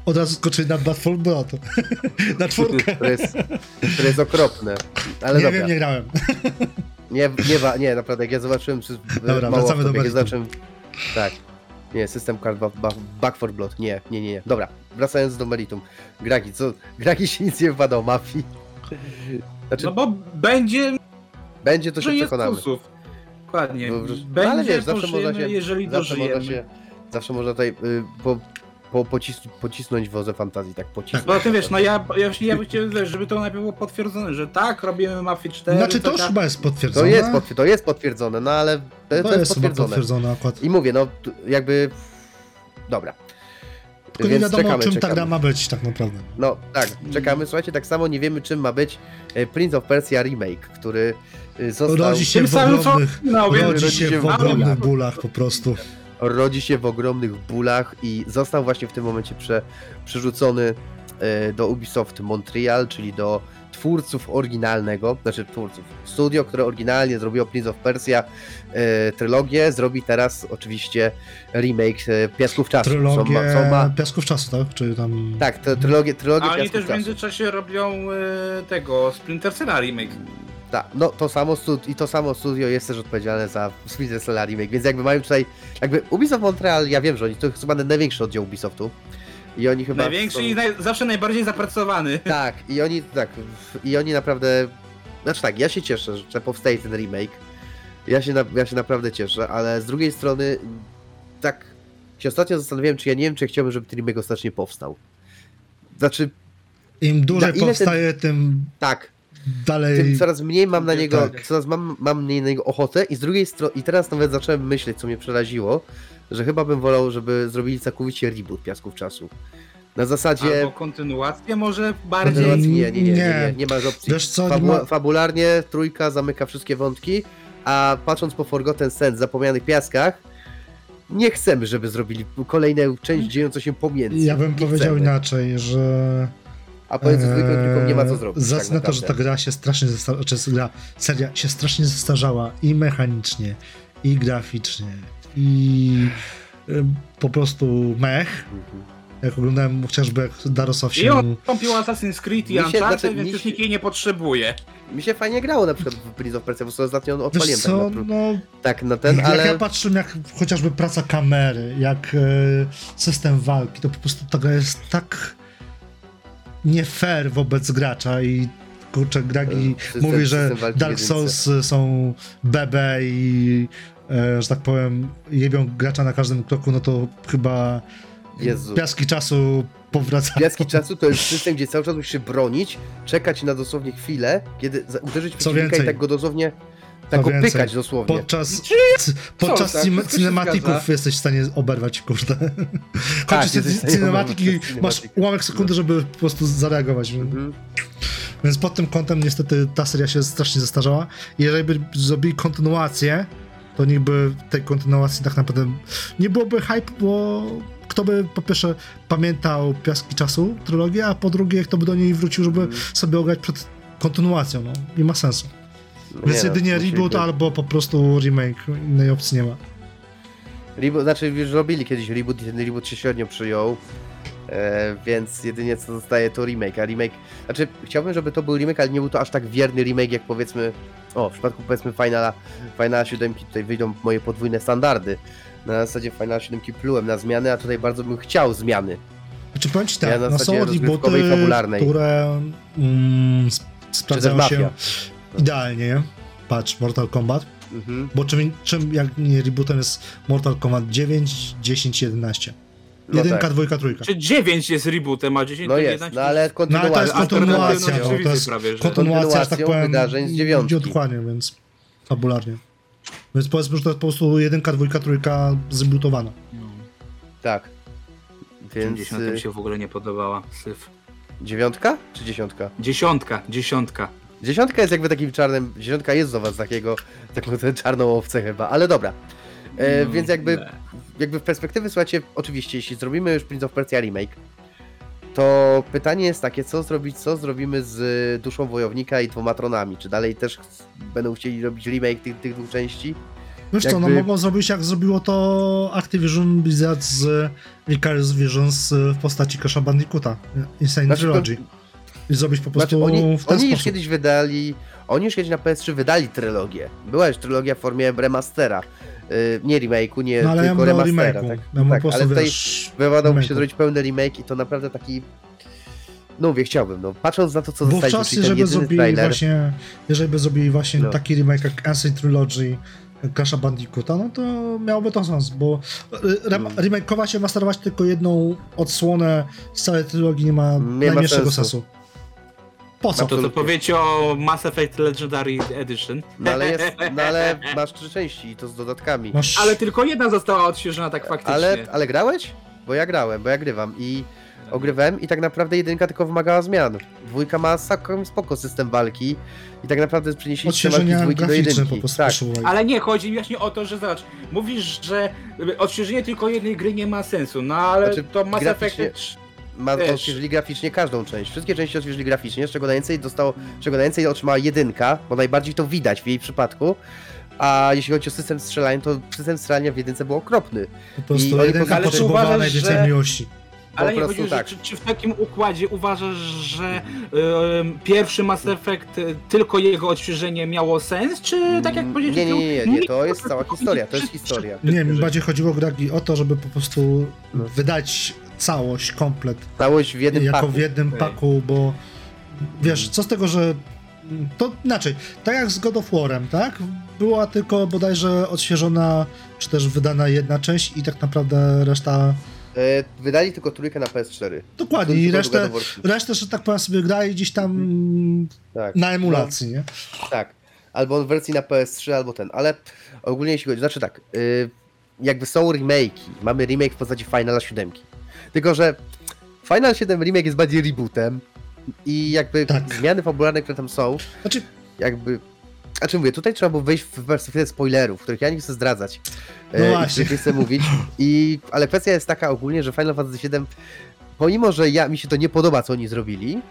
Od razu skoczyli na for Blood. na czwórkę. To jest, to jest okropne. Ale nie dobra, wiem, nie grałem. nie, nie, nie, naprawdę, jak ja zobaczyłem przez Dobra, mało wracamy do jak ja meritum. zobaczyłem, tak, nie, system card ba- ba- back for blood, nie, nie, nie, nie, dobra, wracając do meritum, Graki, co, Graki się nic nie wpada o mafii, znaczy, No bo będzie, będzie to że się jest przekonamy, plusów. Dokładnie. Że- Będzie, ale wiesz, zawsze można się- jeżeli zawsze dożyjemy. można się, zawsze można tutaj y, po, po, pocis, pocisnąć wozę fantazji, tak, pocisnąć. Bo ty wiesz, no ja, ja, ja bym chciał, wiesz, żeby to najpierw było potwierdzone, że tak, robimy Mafię 4. Znaczy to już taka- chyba jest To potwierdzone. jest, potwier- to jest potwierdzone, no ale to, to, to jest, jest potwierdzone. potwierdzone akurat. I mówię, no jakby, dobra. Tylko nie Więc wiadomo, czekamy, czym ta czekamy. gra ma być tak naprawdę. No tak, czekamy. Słuchajcie, tak samo nie wiemy czym ma być e, Prince of Persia Remake, który e, został, Rodzi się Tym w samym co ogromnych, no, rodzi rodzi się w ogromnych bólach po prostu. Rodzi się w ogromnych bólach i został właśnie w tym momencie prze, przerzucony e, do Ubisoft Montreal, czyli do twórców oryginalnego, znaczy twórców, studio, które oryginalnie zrobiło Prince of Persia e, trylogię, zrobi teraz oczywiście remake e, Piasków Czasu. co Trylogię ma, co ma, Piasków Czasu, tak? Czy tam... tak, trylogię, trylogię A oni Piasków też w Czasu. międzyczasie robią e, tego Splinter Cella remake. Tak, no to samo stud- i to samo studio jest też odpowiedzialne za Splinter Cell Remake, więc jakby mają tutaj, jakby Ubisoft Montreal, ja wiem, że oni to jest chyba największy oddział Ubisoftu i oni chyba Największy są- i naj, zawsze najbardziej zapracowany. Tak, i oni, tak, i oni naprawdę, znaczy tak, ja się cieszę, że powstaje ten remake, ja się, na, ja się naprawdę cieszę, ale z drugiej strony, tak się ostatnio zastanawiałem, czy ja nie wiem, czy ja chciałbym, żeby ten remake ostatecznie powstał. Znaczy, Im dłużej ile ten- powstaje, tym tak, dalej... tym coraz mniej mam na Tak. niego, coraz mam, mam mniej na niego ochotę i z drugiej strony, i teraz nawet zacząłem myśleć, co mnie przeraziło, że chyba bym wolał, żeby zrobili całkowicie reboot Piasków Czasu. Na zasadzie... Albo kontynuację może bardziej. Kontynuacji nie, nie, nie, nie, nie, Nie. nie ma opcji. Wiesz co, Fabularnie trójka zamyka wszystkie wątki, a patrząc po Forgotten Sands, zapomnianych piaskach, nie chcemy, żeby zrobili kolejną część dziejącą się pomiędzy. Ja bym nie powiedział chcemy. inaczej, że... A pomiędzy dwójką i trójką nie ma co zrobić. Ze tak na to, że ta gra się strasznie zestarzała, czy gra, seria się strasznie zestarzała i mechanicznie, i graficznie, i y, po prostu mech. Mhm. Jak oglądałem chociażby jak Darosow I się... odstąpił Assassin's Creed i Uncharted, znaczy, więc mi już się- nikt jej nie potrzebuje. Mi się fajnie grało na przykład w Prince of Persia, bo ostatnio Wiesz odpaliłem tak co, na, pró- no, tak na ten, jak ale... ja patrzyłem jak chociażby praca kamery, jak e, system walki, to po prostu ta gra jest tak nie fair wobec gracza i kurczę, Gragi System- mówi, że Dark jedynce. Souls y, są bebe i e, że tak powiem jebią gracza na każdym kroku, no to chyba Jezu. piaski czasu powracają. Piaski czasu to jest system, gdzie cały czas musisz się bronić, czekać na dosłownie chwilę, kiedy uderzyć w przeciwnika i tak go dosłownie, tak Co go więcej, pykać dosłownie. Podczas, podczas tak, cin- cinematików jesteś w stanie oberwać, kurde. Tak, Kończysz cinematiki i masz ułamek sekundy, żeby po prostu zareagować. Mhm. Więc pod tym kątem niestety ta seria się strasznie zestarzała. I jeżeli by zrobili kontynuację, to nikt by tej kontynuacji tak naprawdę nie byłoby hype, bo kto by po pierwsze pamiętał Piaski Czasu, trylogię, a po drugie kto by do niej wrócił, żeby Mhm. sobie ograć przed kontynuacją, no. Nie ma sensu. Więc Nie no, jedynie reboot albo po prostu remake, innej opcji nie ma. Reboot, znaczy już robili kiedyś reboot i ten reboot się średnio przyjął. E, więc jedynie co zostaje to remake, a remake, znaczy chciałbym, żeby to był remake, ale nie był to aż tak wierny remake jak powiedzmy, o w przypadku powiedzmy Finala, Finala 7 tutaj wyjdą moje podwójne standardy. Na zasadzie Finala 7 plułem na zmiany, a tutaj bardzo bym chciał zmiany. Czy powiem ci Ja tak, na no są rebooty, które mm, sp- sprawdzają Mafia. Idealnie, nie? Patrz, Mortal Kombat, Mhm. bo czym, czym jak nie rebootem jest Mortal Kombat 9, 10, 11. No Jedynka, tak. dwójka, trójka. Czy 9 jest rebootem, a 10 No to jest, 11 no ale No kontynuacja. ale to jest kontynuacja, no, rzeczywistość to jest prawie, że- kontynuacja, że tak powiem, wydarzeń z dziewiątki. dokładnie, więc fabularnie. Więc powiedzmy, że to jest po prostu jedynka, dwójka, trójka zrebootowana. Tak. Więc 50 y, mi się w ogóle nie podobała, syf. dziewiątka czy dziesiątka? Dziesiątka, dziesiątka. Dziesiątka jest jakby takim czarnym. Dziesiątka jest do was takiego, taką tę czarną owcę chyba, ale dobra. E, No, więc jakby, nie. jakby w perspektywy, słuchajcie, oczywiście, jeśli zrobimy już Prince of Persia remake, to pytanie jest takie, co zrobić, co zrobimy z duszą wojownika i dwoma tronami? Czy dalej też będą chcieli robić remake tych, tych dwóch części? Wiesz co, no Jakby- mogą zrobić jak zrobiło to Activision Blizzard z Vicarious Visions w postaci Crash'a Bandicoota, Insane Znaczy, to- Trilogy. I zrobić po prostu Znaczy, oni, w ten oni już kiedyś wydali, oni już kiedyś na PS3 wydali trylogię. Była już trylogia w formie remastera. Yy, nie remake'u, nie No ale ja tylko o remastera. remake'u. tak, Ja tak, ale tutaj wypadałoby się remake'u. zrobić pełny remake i to naprawdę taki... No mówię, chciałbym, no. Patrząc na to, co zostaje, Wówczas, czyli ten jeżeli by jedyny zrobili trailer, właśnie, jeżeli by zrobili właśnie No. taki remake jak Insane Trilogy, Crash'a Bandicoota, no to miałoby to sens, bo rem- Mm. remake'ować i masterować tylko jedną odsłonę z całej trylogii nie ma Nie ma najmniejszego sensu. sensu. Po co? No to co powiecie o Mass Effect Legendary Edition? no ale, jest, no ale masz trzy części i to z dodatkami. Masz... Ale tylko jedna została odświeżona tak faktycznie. Ale, ale grałeś? Bo ja grałem, bo ja grywam i ogrywałem i tak naprawdę jedynka tylko wymagała zmian. Dwójka ma całkiem spoko system walki i tak naprawdę przenieśli system walki z dwójki do jedynki. tak. Ale nie, chodzi mi właśnie o to, że zobacz, mówisz, że odświeżenie tylko jednej gry nie ma sensu, no ale Znaczy, to Mass Effect... Ma, Wiesz. odświeżyli graficznie każdą część. Wszystkie części odświeżyli graficznie, z czego najwięcej dostało, z czego najwięcej otrzymała jedynka, bo najbardziej to widać w jej przypadku. A jeśli chodzi o system strzelania, to system strzelania w jedynce był okropny. Po prostu I oni jedynka pokazali- potrzebowała Ale czy najwięcej uważasz, że- miłości. Ale po nie prostu chodzi, tak. że czy, czy w takim układzie uważasz, że em, pierwszy Mass Effect, y, tylko jego odświeżenie miało sens, czy tak jak Nie, powiedziałeś... nie, nie, nie, nie, to jest cała historia, to jest historia. Nie, mi bardziej chodziło Gragi o to, żeby po prostu No. wydać całość, komplet, Całość w jednym jako paku. w jednym Okej. paku, bo wiesz, co z tego, że to inaczej, tak jak z God of War'em, tak? Była tylko bodajże odświeżona, czy też wydana jedna część i tak naprawdę reszta, E, wydali tylko trójkę na PS4. dokładnie, i resztę, resztę, że tak powiem sobie gra i gdzieś tam Tak. na emulacji, nie? Tak. Albo w wersji na PS3, albo ten. Ale ogólnie jeśli chodzi, znaczy tak, y, jakby są remake'i. Mamy remake w postaci Finala 7. Tylko, że Final 7 remake jest bardziej rebootem i jakby Tak. zmiany fabularne, które tam są, Znaczy, jakby... A czym mówię, tutaj trzeba było wejść w perspektywę spoilerów, których ja nie chcę zdradzać. No e, właśnie. nie chcę mówić. I, ale kwestia jest taka ogólnie, że Final Fantasy VII, pomimo, że ja, mi się to nie podoba, co oni zrobili,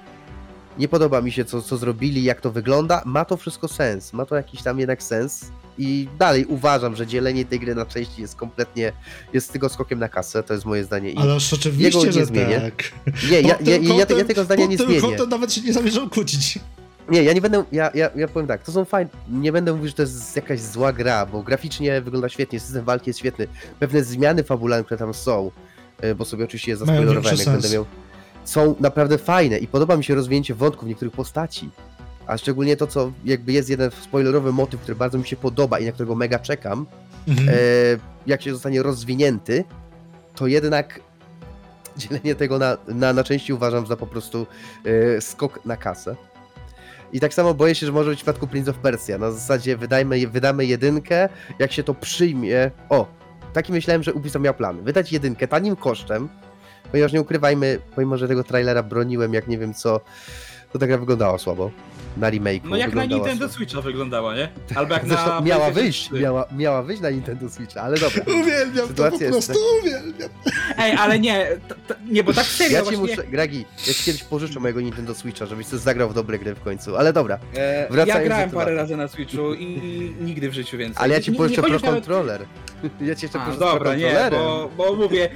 nie podoba mi się, co, co zrobili, jak to wygląda, ma to wszystko sens. Ma to jakiś tam jednak sens. I dalej uważam, że dzielenie tej gry na części jest kompletnie, jest tylko skokiem na kasę, to jest moje zdanie. I ależ jego oczywiście, nie że zmienię. tak. nie, ja, ja, ja, ja, tego zdania nie zmienię. kątem nawet się nie zamierzam kłócić. Nie, ja nie będę, ja, ja, ja powiem tak, to są fajne, nie będę mówił, że to jest jakaś zła gra, bo graficznie wygląda świetnie, system walki jest świetny, pewne zmiany fabularne, które tam są, y, bo sobie oczywiście je zaspoilerowałem, jak będę sens. miał, są naprawdę fajne i podoba mi się rozwinięcie wątków niektórych postaci, a szczególnie to, co jakby jest jeden spoilerowy motyw, który bardzo mi się podoba i na którego mega czekam, Mhm. e, jak się zostanie rozwinięty, to jednak dzielenie tego na, na, na części uważam za po prostu e, skok na kasę. I tak samo boję się, że może być w przypadku Prince of Persia. Na zasadzie wydajmy, wydamy jedynkę, jak się to przyjmie. O, taki myślałem, że Ubisoft miał plan. Wydać jedynkę tanim kosztem, ponieważ nie ukrywajmy, pomimo że tego trailera broniłem, jak nie wiem co, to ta gra wyglądała słabo. Na remake'u. No jak na wyglądała Nintendo słabo. Switcha wyglądała, nie? Albo jak Zresztą na miała PlayStation wyjść, 3. miała, miała wyjść na Nintendo Switcha, ale dobra. Uwielbiam to po Sytuacja jest prostu, uwielbiam. Ej, ale nie, to, to, Nie, bo tak serio Ja ci właśnie... muszę, Gragi, ja ci kiedyś pożyczę mojego Nintendo Switcha, żebyś coś zagrał w dobre gry w końcu, ale dobra. E, Wracając ja do grałem tematu. parę razy na Switchu i nigdy w życiu więcej. Ale ja ci Nie- pożyczę Pro chodzi nawet- Controller. Ja ci jeszcze A, pożyczę Pro dobra, nie, Controllerem. bo, bo mówię,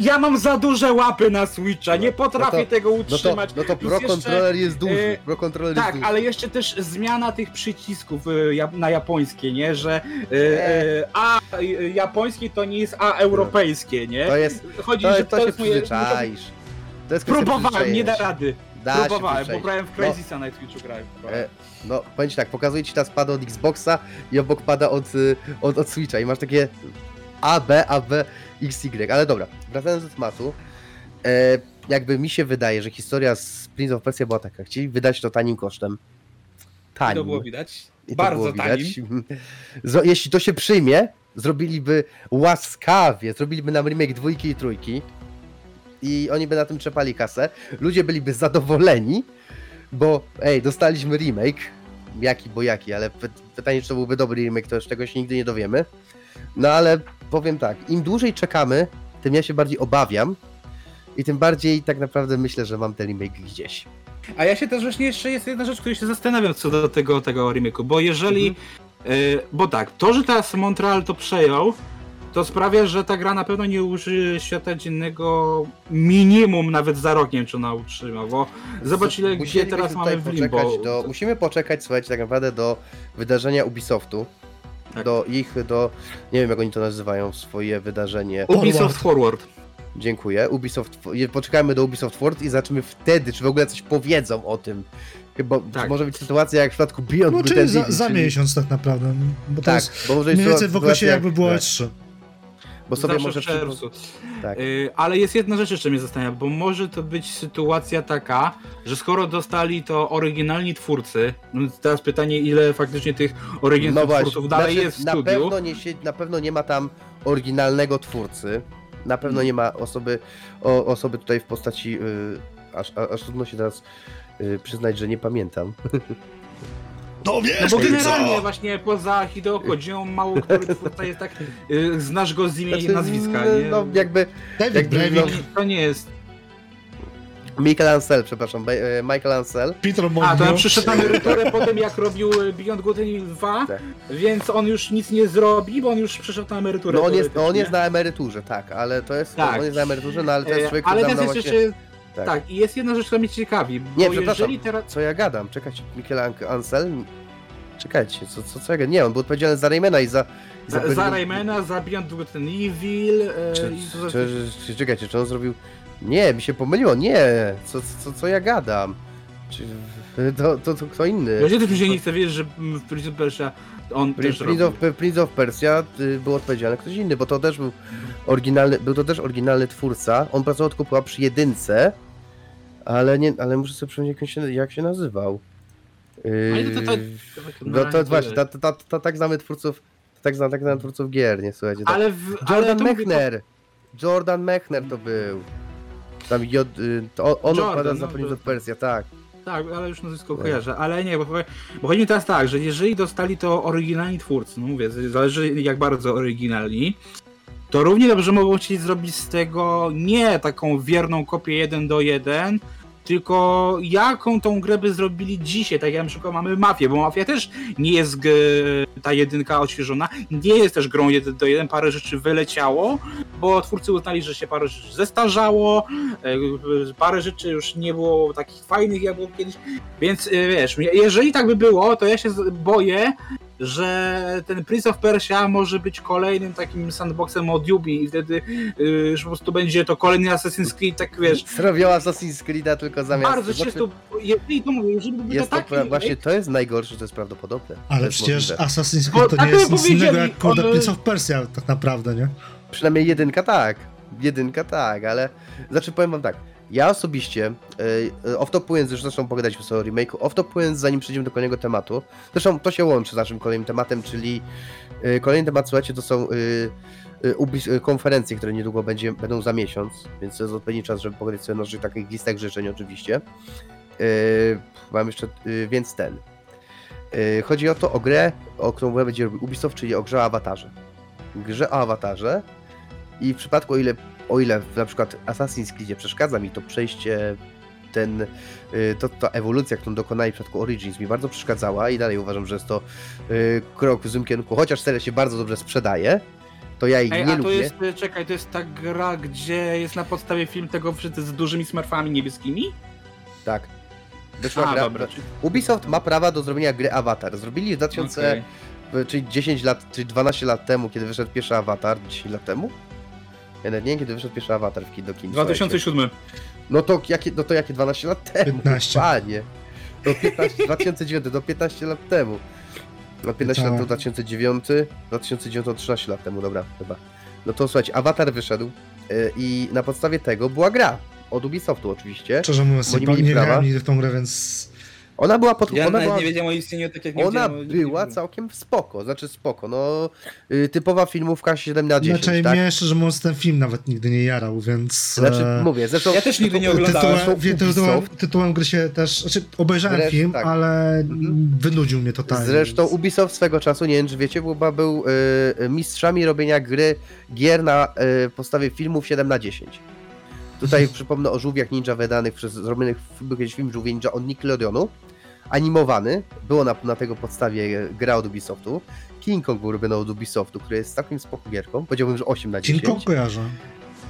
ja mam za duże łapy na Switcha, nie potrafię No to- tego No to, utrzymać. no to Plus Pro jeszcze, Controller jest duży. e, Pro Controller jest Tak, duży. ale jeszcze też zmiana tych przycisków ja- na japońskie, nie? Że y, A japońskie to nie jest A europejskie, nie? To jest, Chodzi, to, że to, się jest moje- przyzwyczaisz. To jest Próbowałem, nie da rady. się. Da się Próbowałem, przyzwyczaić. pobrałem w Crazysa na Twitchu grałem. E, no, powiem ci tak, pokazuję ci teraz pada od Xboxa i obok pada od, y, od, od Switcha i masz takie A, B, A, B, X, Y. Ale dobra, wracając do tematu, e, jakby mi się wydaje, że historia z Prince of Persia była taka, chcieli wydać to tanim kosztem. I Tanim. to było widać. I Bardzo było tanim. widać. Z- Jeśli to się przyjmie, zrobiliby łaskawie, zrobiliby nam remake dwójki i trójki i oni by na tym trzepali kasę. Ludzie byliby zadowoleni, bo ej, dostaliśmy remake, jaki bo jaki, ale py pytanie, czy to byłby dobry remake, to już tego się nigdy nie dowiemy. No ale powiem tak, im dłużej czekamy, tym ja się bardziej obawiam i tym bardziej tak naprawdę myślę, że mam ten remake gdzieś. A ja się też właśnie jeszcze jest jedna rzecz, której się zastanawiam co do tego, tego remake'u, bo jeżeli, Mhm. y, bo tak, to, że teraz Montreal to przejął, to sprawia, że ta gra na pewno nie użyje świata dziennego minimum nawet za rok, nie wiem czy ona utrzyma, bo zobacz ile gdzie teraz mamy w Limbo. Do, musimy poczekać, słuchajcie, tak naprawdę do wydarzenia Ubisoftu. Tak. Do ich, do. Nie wiem jak oni to nazywają, swoje wydarzenie. Ubisoft Forward. Dziękuję. Ubisoft. Poczekajmy do Ubisoft Forward i zobaczymy wtedy, czy w ogóle coś powiedzą o tym. Chyba Tak. może być sytuacja jak w przypadku Beyond No Good czyli za, Evil, za czyli- miesiąc tak naprawdę. Bo to Tak, jest bo może być mniej więcej w okresie jakby było tak, E3. Bo sobie Zawsze może w czerwcu. Tak. Y, ale jest jedna rzecz jeszcze mnie zastanawia, bo może to być sytuacja taka, że skoro dostali to oryginalni twórcy, no teraz pytanie ile faktycznie tych oryginalnych No twórców dalej znaczy, jest w na studiu. pewno, nie, na pewno nie ma tam oryginalnego twórcy. Na pewno nie ma osoby, o, osoby tutaj w postaci. y, aż, aż trudno się teraz y, przyznać, że nie pamiętam. No No wiesz, bo ty generalnie co? właśnie poza Hideo Kojimą mało który twórca jest tak, y, znasz go z imienia i Znaczy, nazwiska, n- nie? No jakby David jakby, Brevik, no, To nie jest. Michael Ansel, przepraszam, e, Michael Ansel. Peter A, to on przyszedł na emeryturę po tym jak robił y, Beyond Good and Evil 2, Tak. więc on już nic nie zrobi, bo on już przyszedł na emeryturę. No on jest, on jest na emeryturze, tak, ale to jest. Tak. On jest na emeryturze, no ale to jest E, człowiek, Ale który teraz tam jest na jeszcze. właśnie. tak. Tak. i jest jedna rzecz, która mnie ciekawi. Bo Nie, przepraszam. teraz. Co ja gadam? Czekajcie, Michael An- Ansel? Czekajcie, co, co, co ja gadam? Nie, on był odpowiedzialny za Raymana i za. Za, za Raymana, za Beyond Good and Evil. E, Czy, i czy, czy, czekajcie, czy on zrobił. Nie, mi się pomyliło, nie! Co, co, co ja gadam? Czy, to, to, to kto inny? Ja się też nie chce wierzyć, że w Prince of Persia on też Prince of, Prince of Persia y, był odpowiedzialny ktoś inny, bo to też był oryginalny, był to też oryginalny twórca. On pracował tylko chyba przy jedynce, ale nie, ale muszę sobie przypomnieć jak się, jak się nazywał. Ale Yy, to- no to właśnie, to, to, to tak znamy twórców, tak znamy, tak znamy twórców gier, nie słuchajcie. Tak. Ale w. ale Jordan mówię- Mechner! Jordan Mechner to był. Tam J, y, to on, Jordan, odpowiada za no to- of Persia, tak. Tak, ale już nazwisko Tak. kojarzę, ale nie, bo, bo chodzi mi teraz tak, że jeżeli dostali to oryginalni twórcy, no mówię, zależy jak bardzo oryginalni, to równie dobrze mogą chcieć zrobić z tego nie taką wierną kopię 1 do 1, tylko jaką tą grę by zrobili dzisiaj, tak jak na przykład mamy Mafię, bo Mafia też nie jest ta jedynka odświeżona, nie jest też grą 1 do 1, parę rzeczy wyleciało, bo twórcy uznali, że się parę rzeczy zestarzało, e, parę rzeczy już nie było takich fajnych jak było kiedyś, więc e, wiesz, jeżeli tak by było, to ja się boję, że ten Prince of Persia może być kolejnym takim sandboxem od Yubi i wtedy y, że po prostu będzie to kolejny Assassin's Creed, tak wiesz, Zrobił Assassin's Creed'a tylko zamiast... bardzo znaczy, czysto, jeżeli to mówię, jeżeli by Jest to to, taki pra- właśnie to jest najgorsze, to jest prawdopodobne. To Ale jest przecież możliwe. Assassin's Bo Creed to tak nie jak jest nic innego jak kurde one- Prince of Persia tak naprawdę, nie? Przynajmniej jedynka tak. Jedynka tak, ale. Znaczy powiem wam tak. Ja osobiście, yy, off-topując, już zresztą pogadaliśmy sobie o remake'u, off-topując zanim przejdziemy do kolejnego tematu, zresztą to się łączy z naszym kolejnym tematem, czyli yy, kolejny temat, słuchajcie, to są yy, konferencje, które niedługo będzie, będą za miesiąc, więc to jest odpowiedni czas, żeby pogadać sobie o takich listach życzeń oczywiście. Mam jeszcze, więc ten. Chodzi o to, o grę, o którą będzie robił Ubisoft, czyli o grze o awatarze. Grze o awatarze, i w przypadku, o ile o ile na przykład Assassin's Creed przeszkadza mi to przejście, ten, y, to, ta ewolucja, którą dokonali w przypadku Origins mi bardzo przeszkadzała i dalej uważam, że jest to y, krok w złym kierunku, chociaż seria się bardzo dobrze sprzedaje, to ja jej Ej, nie a to lubię. jest, y, czekaj, to jest ta gra, gdzie jest na podstawie film tego z dużymi smurfami niebieskimi? Tak. Wyszła A, gra, dobra. Ubisoft ma prawa do zrobienia gry Avatar. Zrobili w 2000, Okej. w- czyli 10 lat, czyli 12 lat temu, kiedy wyszedł pierwszy Avatar, 10 lat temu? Ja nawet nie wiem, kiedy wyszedł pierwszy Avatar w do kin. słuchajcie. 2007. No to jakie, no to jakie 12 lat temu? 15. Panie. To 15, 2009, to 15 lat temu. No 15 lat Tak. to 2009, 2009 to 13 lat temu, dobra, chyba. No to słuchajcie, Avatar wyszedł y, i na podstawie tego była gra. Od Ubisoftu oczywiście. Szczerze mówiąc, Bo nie nie, mieli nie prawa. grałem nigdy w tą grę, więc Ona była pod... Ja ona nawet była... nie wiedziałem o istnieniu, tak jak nie Ona była całkiem spoko, znaczy spoko, no y, typowa filmówka 7 na 10, znaczy tak? mnie szczerze mówiąc ten film nawet nigdy nie jarał, więc... Znaczy, e, mówię, zresztą... Ja też nigdy nie oglądałem. Tytułem, wie, tytułem, tytułem gry się też. Znaczy, obejrzałem Zresztą film, tak. ale Mhm. wynudził mnie totalnie. Zresztą więc- Ubisoft swego czasu, nie wiem czy wiecie, był, był y, mistrzami robienia gry, gier na y, podstawie filmów 7 na 10 Tutaj przypomnę o żółwiach ninja wydanych przez zrobionych był kiedyś film Żółwie Ninja od Nickelodeonu, animowany, było na, na tego podstawie gra od Ubisoftu. King Kong był robiony od Ubisoftu, który jest całkiem spoko gierką, powiedziałbym, że 8 na 10 King Kong kojarzę.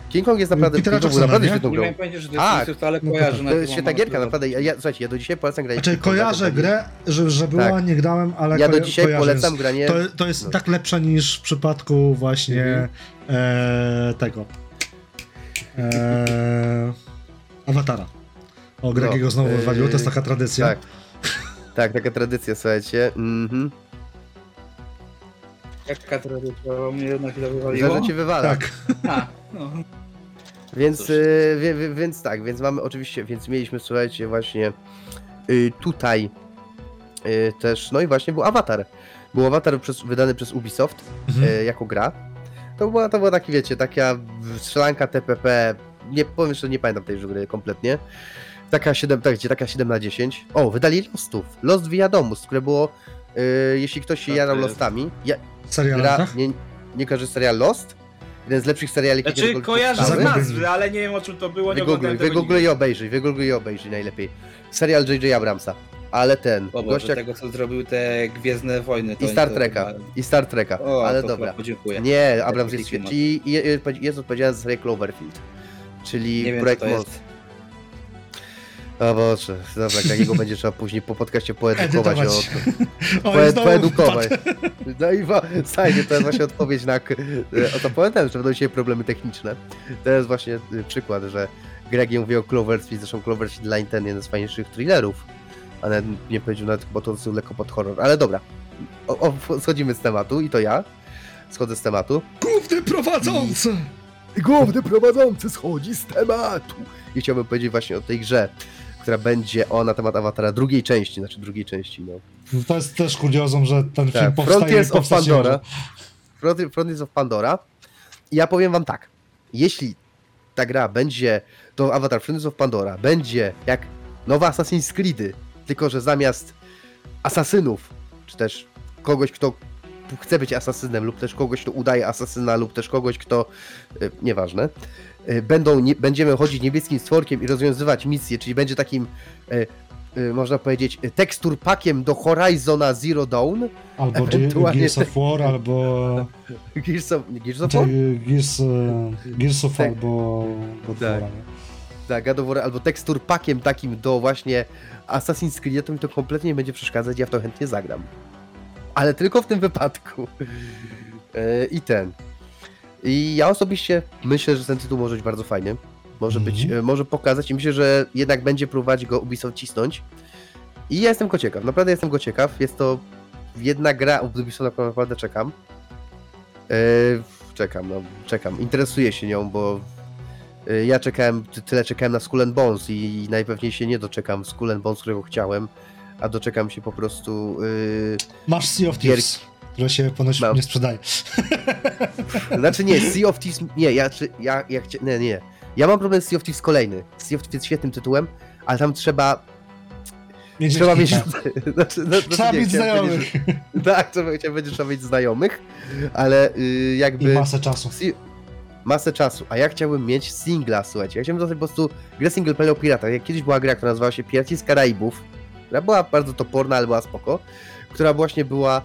King Kong jest naprawdę, Petera King Kong był naprawdę nie? świetną Nie grą. miałem pojęcia, że to jest Tak. Ubisoft, ale No to kojarzę tak. na To jest świetna gierka, na naprawdę. Ja, ja, słuchajcie, ja do dzisiaj polecam grać. Znaczy, kojarzę grę, że, że była, Tak. nie grałem, ale Ja do dzisiaj kojarzę. polecam granie. To, to jest no. tak lepsze niż w przypadku właśnie Mhm. e, tego. E, Awatara. O, Gregiego No, znowu wywaliło, to jest taka tradycja. Tak. Tak, taka tradycja, słuchajcie. Mhm. Jaka tradycja, bo mnie jednak chwilę Że, wywaliło. że cię wywala. Tak. A, no. Więc, y, wie, wie, więc tak, więc mamy oczywiście, więc mieliśmy, słuchajcie, właśnie y, tutaj y, też, no i właśnie był Avatar. Był Avatar przez, wydany przez Ubisoft Mhm. y, jako gra. To była, to była taki, wiecie, taka strzelanka TPP, nie powiem, że nie pamiętam tej gry kompletnie. Taka 7, tak, gdzie taka 7 na 10. O, wydali Lostów. Lost Via Domus, które było, y, jeśli ktoś się to jarał? Lostami, ja, W serialach, gra, tak? nie, nie kojarzy serial Lost? Jeden z lepszych seriali, jakie Znaczy kojarzę nazwy, ale nie wiem o czym to było, nie Wygoogluj, wygoogluj i obejrzyj, wygoogluj i obejrzyj najlepiej. Serial J.J. Abramsa. Ale ten, O Boże, gościa tego co zrobił te Gwiezdne Wojny. To i Star Treka, chyba- i Star Treka, O, ale to dobra. chyba Podziękuję. Nie, Abrams jest świetny i jest odpowiedzialny za serię Cloverfield. Czyli Nie wiem, projekt. O Boże, dobra, Gagiego będzie trzeba później po podcaście poedukować o. O, poe, i znowu poedukować. No i słuchajcie, to jest właśnie odpowiedź na... k- O to powiedziałem, że będą dzisiaj problemy techniczne. To jest właśnie y, przykład, że Greg mówi o Cloverfield, zresztą Cloverfield Line ten jeden z fajniejszych thrillerów, a nawet nie powiedział nawet, bo to jest lekko pod horror, ale dobra. O, o, schodzimy z tematu i to ja. Schodzę z tematu. Główny prowadzący! Główny prowadzący schodzi z tematu. I chciałbym powiedzieć właśnie o tej grze, która będzie o na temat awatara drugiej części, znaczy drugiej części, no. To jest też kuriozum, że ten film Tak, powstaje Frontiers i of Pandora. Frontiers of Pandora. I ja powiem wam tak. Jeśli ta gra będzie, to Avatar Frontiers of Pandora będzie jak nowe Assassin's Creedy, tylko że zamiast asasynów, czy też kogoś, kto chce być asasynem, lub też kogoś, kto udaje asasyna, lub też kogoś, kto, y, nieważne, y, będą, nie, będziemy chodzić niebieskim stworkiem i rozwiązywać misje, czyli będzie takim, y, można powiedzieć, tekstur pakiem do Horizona Zero Dawn, Albo Ewentualnie- Gears of War, albo Gears of, Gears of War? Ge- Gears, e, Gears of War, Tak. bo God of Tak. Tak, God albo tekstur pakiem takim do właśnie Assassin's Creed, to mi to kompletnie nie będzie przeszkadzać, ja w to chętnie zagram. Ale tylko w tym wypadku. E, I ten. I ja osobiście myślę, że ten tytuł może być bardzo fajny. Może być, Mhm. e, może pokazać i myślę, że jednak będzie próbować go Ubisoft cisnąć. I ja jestem go ciekaw, naprawdę jestem go ciekaw. Jest to jedna gra, od Ubisoftu na którą naprawdę czekam. E, czekam, no, czekam. Interesuję się nią, bo ja czekałem, ty- tyle czekałem na Skull and Bones i najpewniej się nie doczekam Skull and Bones, którego chciałem, a doczekam się po prostu... y, Masz Sea of Thieves, które się ponoć Mam. nie sprzedaje. Znaczy nie, Sea of Thieves, nie, ja, ja, ja chcia, nie, nie. Ja mam problem z Sea of Thieves kolejny. Sea of Thieves jest świetnym tytułem, ale tam trzeba, Mieć trzeba mieć, znaczy, no, Trzeba mieć znajomych powiedzieć, że- Tak, trzeba, chciałem powiedzieć, trzeba mieć znajomych, ale y, i jakby... masę czasu. Masę czasu, a ja chciałbym mieć singla, słuchajcie. Ja chciałbym dostać po prostu grę single player o piratach. Jak kiedyś była gra, która nazywała się Piraci z Karaibów, która była bardzo toporna, ale była spoko, która właśnie była,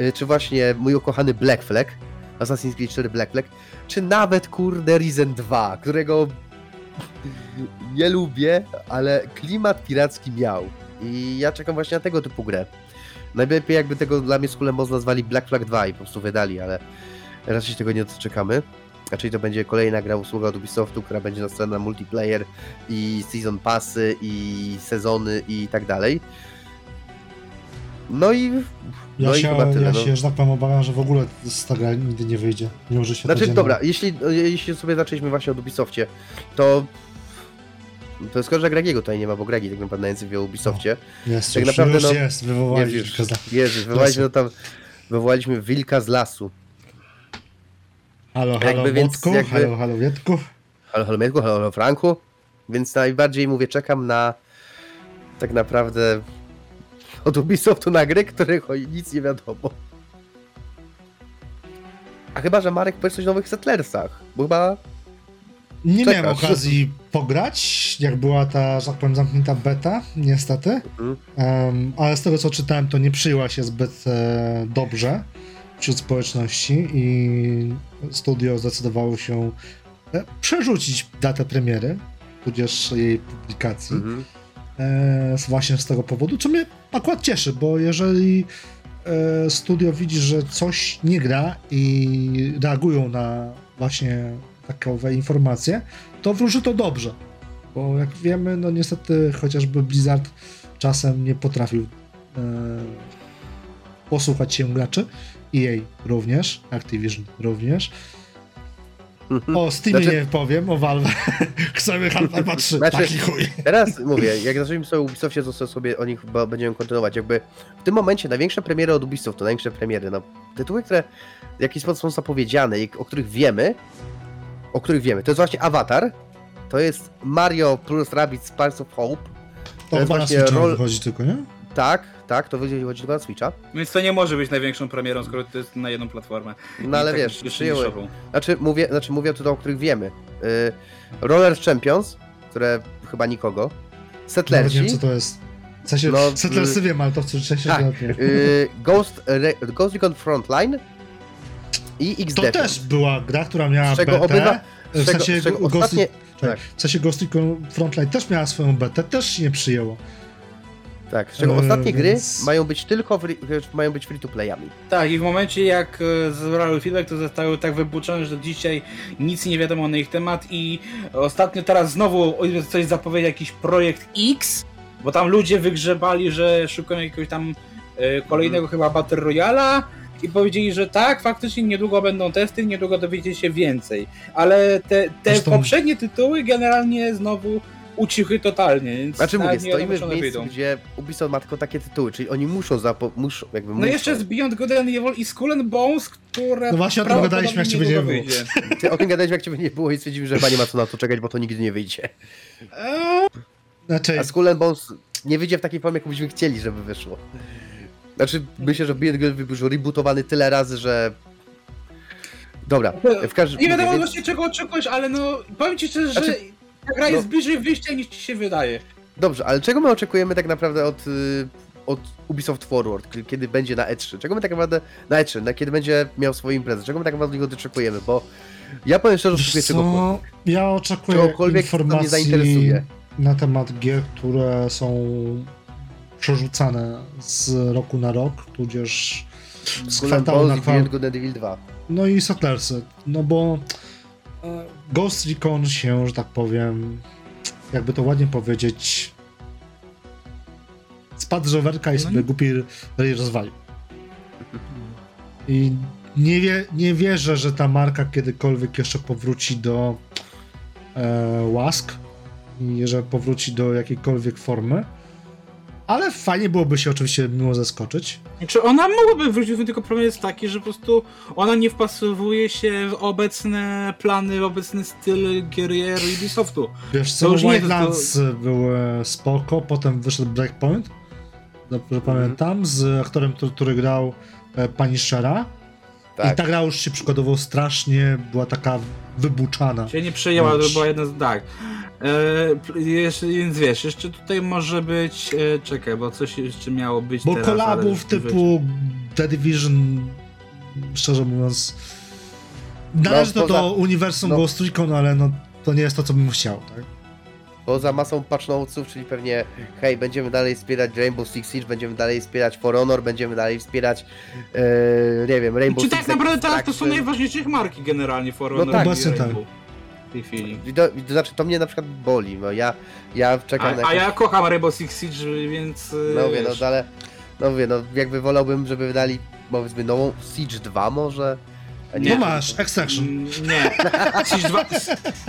y, czy właśnie mój ukochany Black Flag, Assassin's Creed 4 Black Flag, czy nawet kurde Risen 2, którego nie lubię, ale klimat piracki miał. I ja czekam właśnie na tego typu grę. Najlepiej jakby tego dla mnie z Kulem nazwali Black Flag 2 i po prostu wydali, ale raczej tego nie doczekamy. Raczej to będzie kolejna gra usługa od Ubisoftu, która będzie nastawiona na multiplayer i season passy i sezony i tak dalej. No i Ja, no i się, chyba tyle. ja no. się, że tak powiem, obawiam, że w ogóle z ta gra nigdy nie wyjdzie. Mimo, że się Znaczy, będzie dobra, jeśli, jeśli sobie zaczęliśmy właśnie od Ubisoftie, to to jest szkoda, że Gregiego tutaj nie ma, bo Gregi tak naprawdę najwięcej wie o Ubisoftie. Jest, tak już, naprawdę, już no, jest, Nie, wywołali już. Jezus, wywołaliśmy no tam, wywołaliśmy wilka z lasu. Halo, halo, Jakby więc Włodku, jakby- halo, halo, Wietku. Halo, halo Mietku, halo, halo Franku. Więc najbardziej mówię, czekam na tak naprawdę od Ubisoftu na gry, których nic nie wiadomo. A chyba, że Marek powie coś o nowych Settlersach, bo chyba Nie Czekasz. miałem okazji pograć, jak była ta, że tak powiem, zamknięta beta, niestety. Mhm. Em, ale z tego co czytałem, to nie przyjęła się zbyt e, dobrze wśród społeczności i studio zdecydowało się e, przerzucić datę premiery, tudzież jej publikacji. mhm. e, właśnie z tego powodu, co mnie akurat cieszy, bo jeżeli e, studio widzi, że coś nie gra i reagują na właśnie takowe informacje, to wróży to dobrze. Bo jak wiemy, no niestety chociażby Blizzard czasem nie potrafił e, posłuchać się graczy. EA również, Activision również. O Steamie Znaczy- nie powiem, o Valve. Chcemy Half-Life 3, Znaczy- taki chuj. Teraz mówię, jak zaczęliśmy sobie o Ubisoftie, to sobie o nich będziemy kontynuować. Jakby w tym momencie największe premiery od Ubisoftu, największe premiery, no tytuły, które w jakiś sposób są zapowiedziane i o których wiemy, o których wiemy, to jest właśnie Avatar, to jest Mario plus Rabbids Sparks of Hope, To jest chyba na właśnie rol- wychodzi tylko, nie? tak, tak, to chodzi tylko na Switcha, Więc to nie może być największą premierą, skoro to jest na jedną platformę. no ale tak wiesz, przyjęły, znaczy mówię, znaczy mówię tutaj o których wiemy, yy, Roller Champions, które chyba nikogo, Settlersi, wiem, co to jest. W sensie, No, no, Settlersy wiem, ale to w wcześniej Tak, yy, Ghost, Re, Ghost Recon Frontline i X To też była gra, która miała Z czego obywa- w sensie czego Ghost, ostatnie- czekaj, tak. w sensie Ghost Recon Frontline też miała swoją betę, też się nie przyjęło. Tak, z czego Eee, ostatnie gry więc- mają być tylko free, mają być free to playami. Tak, i w momencie jak e, zebrały feedback, to zostały tak wybuczone, że do dzisiaj nic nie wiadomo na ich temat i ostatnio teraz znowu coś zapowiedział jakiś projekt X, bo tam ludzie wygrzebali, że szukają jakiegoś tam e, kolejnego chyba Battle Royala i powiedzieli, że tak, faktycznie niedługo będą testy, niedługo dowiecie się więcej, ale te, te Zresztą- poprzednie tytuły generalnie znowu ucichły totalnie, więc Znaczy mówię, nie stoimy w miejscu, wyjdą. gdzie Ubisoft ma tylko takie tytuły, czyli oni muszą zapo... muszą, jakby No muszą. jeszcze z Beyond Good and Evil i Skull and Bones, które No właśnie o tym prawdopodobnie gadaliśmy, jak ciebie niedługo nie było. wyjdzie. Ty o tym gadałeś, jak ciebie nie było i stwierdzimy, że chyba nie ma co na to czekać, bo to nigdy nie wyjdzie. Eee, Znaczy, A Skull and Bones nie wyjdzie w takiej formie, jak byśmy chcieli, żeby wyszło. Znaczy, myślę, że Beyond Good był już rebootowany tyle razy, że... Dobra, w każdym Nie wiadomo więc- właśnie czego oczekujesz, ale no powiem ci szczerze, Znaczy, że ta gra no- jest bliżej wyjścia niż ci się wydaje. Dobrze, ale czego my oczekujemy tak naprawdę od, y, od Ubisoft Forward, k- kiedy będzie na E3? Czego my tak naprawdę na E3, na kiedy będzie miał swoją imprezę? Czego my tak naprawdę od niego oczekujemy? Bo ja powiem szczerze, że wiesz co, ja oczekuję Czegokolwiek, co mnie informacji zainteresuje. na temat gier, które są przerzucane z roku na rok, tudzież z kwartału na Bones i kwartał. Beyond Good and Evil 2. No i Settlersy, no bo e, Ghost Recon się, że tak powiem, jakby to ładnie powiedzieć, spadł z rowerka i No sobie nie- głupi ryj rozwalił. I nie, wie, nie wierzę, że ta marka kiedykolwiek jeszcze powróci do e, łask i że powróci do jakiejkolwiek formy. Ale fajnie byłoby się oczywiście miło zaskoczyć. Czy ona mogłaby wrócić, tylko problem jest taki, że po prostu ona nie wpasowuje się w obecne plany, w obecny styl gier Ubisoftu. Wiesz To co, Wildlands były spoko, potem wyszedł Breakpoint, dobrze Mhm. pamiętam, z aktorem, który, który grał e, Punishera Tak. I ta gra już się przykładowo strasznie była taka wybuczana. Się nie przejęła, to była jedna z... tak. E, jeszcze, więc wiesz, jeszcze tutaj może być... E, czekaj, bo coś jeszcze miało być Bo teraz, kolabów typu The Division, szczerze mówiąc, należy to poza- do uniwersum no. Ghost Recon, ale no, to nie jest to, co bym chciał, tak? Poza masą patch notesów, czyli pewnie hej, będziemy dalej wspierać Rainbow Six Siege, będziemy dalej wspierać For Honor, będziemy dalej wspierać e, nie wiem, Rainbow Czy Six tak naprawdę teraz to są najważniejsze marki generalnie For No Honor tak. i Obecnie tak. W tej chwili. To, znaczy, to mnie na przykład boli, no ja, ja czekam na A, a ja kocham Rainbow Six Siege, więc... No mówię, wiesz, no ale, no mówię, no jakby wolałbym, żeby wydali, powiedzmy, nową Siege 2 może? A Nie. No masz, Extraction. Mm, Nie. Siege 2,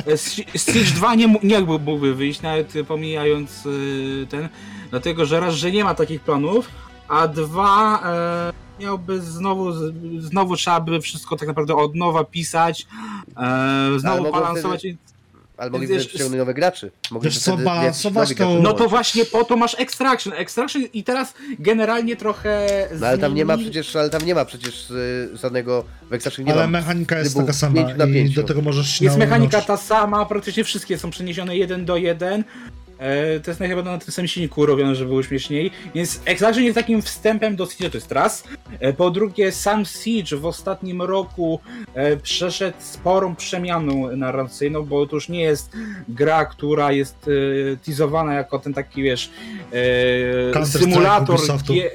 S- Siege 2 nie, nie mógłby wyjść, nawet pomijając y, ten, dlatego że raz, że nie ma takich planów, a dwa e, miałby znowu, znowu trzeba by wszystko tak naprawdę od nowa pisać, e, znowu balansować. Ale Więc mogliby przyciągnąć nowe graczy. Mogliby Wiesz co, wtedy balansować to- No to właśnie po to masz Extraction. Extraction i teraz generalnie trochę. No ale tam nie ma przecież, ale tam nie ma przecież y, żadnego w Extraction nie ale ma. mechanika jest taka sama i do tego możesz Jest śmiało mechanika ta sama, praktycznie wszystkie są przeniesione jeden do jeden. E, To jest chyba na tym samym silniku robione, żeby było śmieszniej. Więc Extraction jest takim wstępem do Siege, to jest raz. E, Po drugie, sam Siege w ostatnim roku e, przeszedł sporą przemianę narracyjną, bo to już nie jest gra, która jest teasowana jako ten taki, wiesz, symulator gier,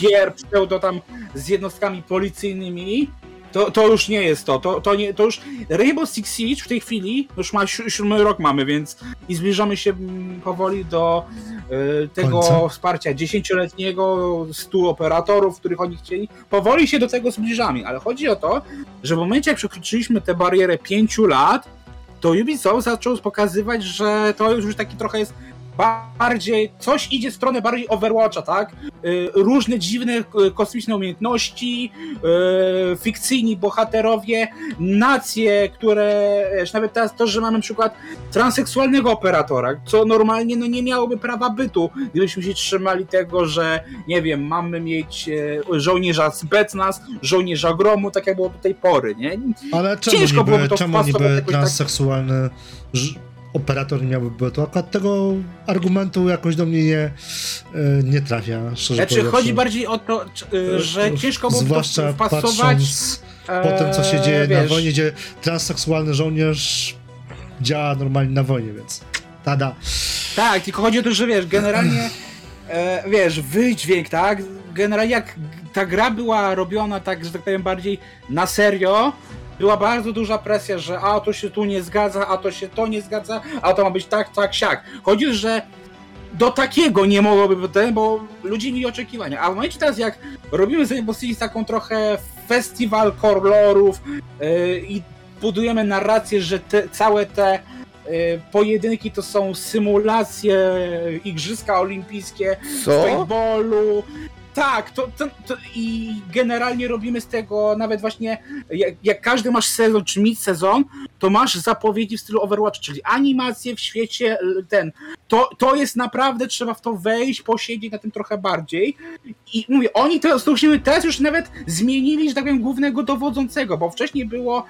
gier pseudo tam z jednostkami policyjnymi. To, to już nie jest to. To, to, nie, to już Rainbow Six Siege w tej chwili już ma si- siódmy rok mamy, więc i zbliżamy się mm, powoli do e, tego Końca. wsparcia dziesięcioletniego, stu operatorów, których oni chcieli. Powoli się do tego zbliżamy, ale chodzi o to, że w momencie jak przekroczyliśmy tę barierę pięciu lat, to Ubisoft zaczął pokazywać, że to już taki trochę jest bardziej, coś idzie w stronę bardziej Overwatcha, tak? Y, Różne dziwne y, kosmiczne umiejętności, y, fikcyjni bohaterowie, nacje, które, nawet teraz to, że mamy na przykład transseksualnego operatora, co normalnie no, nie miałoby prawa bytu, gdybyśmy się trzymali tego, że nie wiem, mamy mieć e, żołnierza Specnaz, żołnierza Gromu, tak jak było do tej pory, nie? Ale czemu Ciężko byłoby niby, to czemu niby tak- transseksualny ż- operator nie miałby to? Akurat tego argumentu jakoś do mnie nie, e, nie trafia, szczerze Znaczy, chodzi bardziej o to, czy, y, że ciężko byłoby Zwłaszcza wpasować po tym, co się e, dzieje na wiesz, wojnie, gdzie transseksualny żołnierz działa normalnie na wojnie, więc tada. Tak, tylko chodzi o to, że wiesz, generalnie e, wiesz, wydźwięk, tak? Generalnie jak ta gra była robiona tak, że tak powiem, bardziej na serio, była bardzo duża presja, że a to się tu nie zgadza, a to się to nie zgadza, a to ma być tak, tak, siak. Chodzi, że do takiego nie mogłoby być ten, bo ludzie mieli oczekiwania. A w momencie teraz, jak robimy sobie Six taką trochę festiwal kolorów yy, i budujemy narrację, że te, całe te yy, pojedynki to są symulacje Igrzyska Olimpijskie, Co? paintballu. Tak, to, to, to i generalnie robimy z tego nawet właśnie, jak, jak każdy masz sezon czy mid sezon, to masz zapowiedzi w stylu Overwatch, czyli animacje w świecie ten. To, to jest naprawdę, trzeba w to wejść, posiedzieć na tym trochę bardziej. I mówię, oni teraz, to teraz już nawet zmienili, że tak powiem, głównego dowodzącego, bo wcześniej było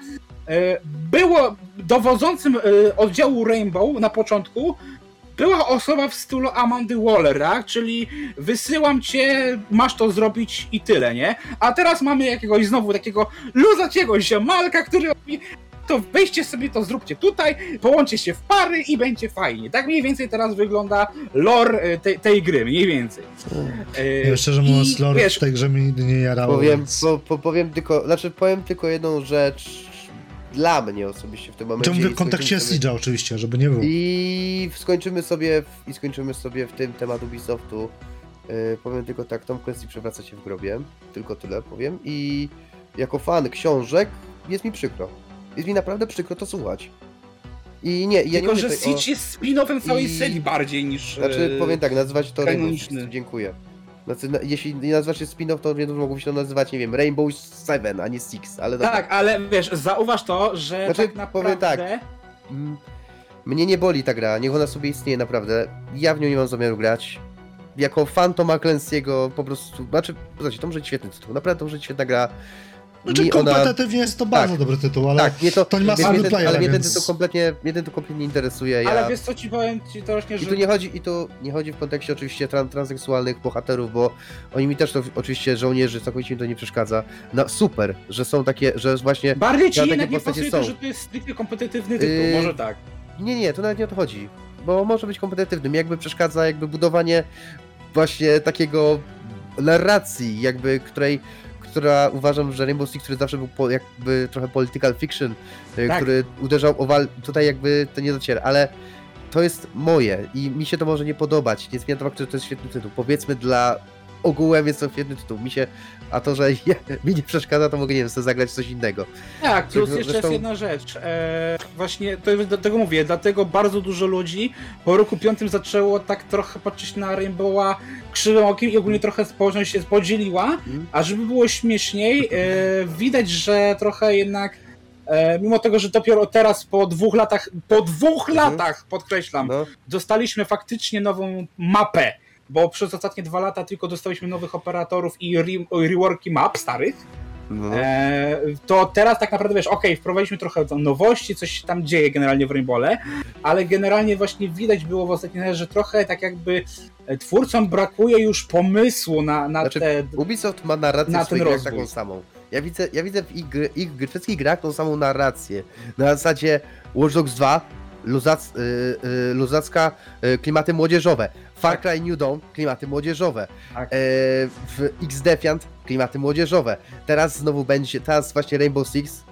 e, było dowodzącym e, oddziału Rainbow na początku była osoba w stylu Amandy Waller, tak? Czyli wysyłam cię, masz to zrobić i tyle, nie? A teraz mamy jakiegoś znowu takiego luzaciego ziomalka, który mówi to weźcie sobie to, zróbcie tutaj, połączcie się w pary i będzie fajnie. Tak mniej więcej teraz wygląda lore e, tej, tej gry, mniej więcej. E, Ja szczerze i mówiąc, lore wiesz, w tej grze mnie nigdy nie jarało, Powiem, więc... po, po, powiem tylko, znaczy powiem tylko jedną rzecz dla mnie osobiście w tym momencie. To mówię w kontekście sobie- Siege'a oczywiście, żeby nie było. I skończymy sobie w, i skończymy sobie w tym temat Ubisoftu. Yy, powiem tylko tak, Tom Clancy przewraca się w grobie. Tylko tyle powiem. I jako fan książek jest mi przykro. Jest mi naprawdę przykro to słuchać. I nie, ja nie tylko, mówię że tutaj o... Siege jest spin-offem całej I- serii bardziej niż... Znaczy, e, powiem tak, nazwać to kanoniczny. Dziękuję. Znaczy, na, jeśli nie nazwać się spin-off, to więc mogłoby się to nazywać, nie wiem, Rainbow Seven, a nie Six, ale dobra. Tak, ale wiesz, zauważ to, że Znaczy, tak powiem naprawdę... tak. Mm, Mnie nie boli ta gra, niech ona sobie istnieje naprawdę. Ja w nią nie mam zamiaru grać. Jako fan Toma Clancy'ego po prostu, znaczy, znaczy to może być świetny tytuł, naprawdę to może być świetna gra. Znaczy mi ona... kompetytywnie jest to bardzo Tak. dobry tytuł, ale Tak, mnie to, to nie ma mnie- ten, ale mnie ten więc- tytuł kompletnie, mnie ten tytuł kompletnie nie interesuje. Ja... Ale wiesz co ci powiem ci to właśnie, I że tu nie chodzi, i tu nie chodzi w kontekście oczywiście tran transseksualnych bohaterów, bo oni mi też to oczywiście żołnierzy całkowicie mi to nie przeszkadza. No super, że są takie, że właśnie. bardziej ci jednak nie postacie pasuje to, są. że to jest stricte kompetytywny tytuł, Yy, może tak. Nie, nie, to nawet nie o to chodzi. Bo może być kompetywnym. Jakby przeszkadza jakby budowanie właśnie takiego narracji, jakby której która uważam, że Rainbow Six, który zawsze był po, jakby trochę political fiction, y, Tak. który uderzał o wal... tutaj jakby to nie dociera, ale to jest moje i mi się to może nie podobać. Nie zmienia to faktu, że to jest świetny tytuł. Powiedzmy dla ogółem jest to świetny tytuł. Mi się, a to, że mi nie przeszkadza, to mogę, nie wiem, sobie zagrać coś innego. Tak, plus Zresztą- jeszcze jest jedna rzecz. E, właśnie to jest, dlatego mówię, dlatego bardzo dużo ludzi po roku piątym zaczęło tak trochę patrzeć na Rainbowa krzywym okiem i ogólnie trochę społeczność się podzieliła, Mm. a żeby było śmieszniej, e, widać, że trochę jednak e, mimo tego, że dopiero teraz po dwóch latach, po dwóch Mhm. latach, podkreślam, No, dostaliśmy faktycznie nową mapę, bo przez ostatnie dwa lata tylko dostaliśmy nowych operatorów i re, reworki map starych, no. E, to teraz tak naprawdę wiesz, okej, wprowadziliśmy trochę tam nowości, coś się tam dzieje generalnie w Rainbowle, ale generalnie właśnie widać było w ostatnich latach, że trochę tak jakby e, twórcom brakuje już pomysłu na, na Znaczy, te... Ubisoft ma narrację na ten rozwój. taką samą. Ja widzę, ja widzę w ich, gry- ich wszystkich grach tą samą narrację. Na zasadzie Watch Dogs 2, luzac, y, y, luzacka y, klimaty młodzieżowe. Far Cry New Dawn, klimaty młodzieżowe. Tak. E, w X Defiant, klimaty młodzieżowe. Teraz znowu będzie, teraz właśnie Rainbow Six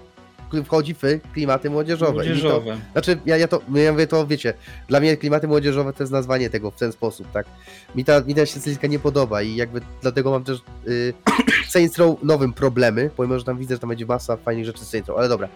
wchodzi w klimaty młodzieżowe. I mi To, młodzieżowe. znaczy, ja, ja to, ja mówię to, wiecie, dla mnie klimaty młodzieżowe to jest nazwanie tego w ten sposób, tak? Mi ta, mi ta się nie podoba i jakby dlatego mam też y, w Saints Row nowym problemy, pomimo, że tam widzę, że tam będzie masa fajnych rzeczy z Saints Row, ale dobra.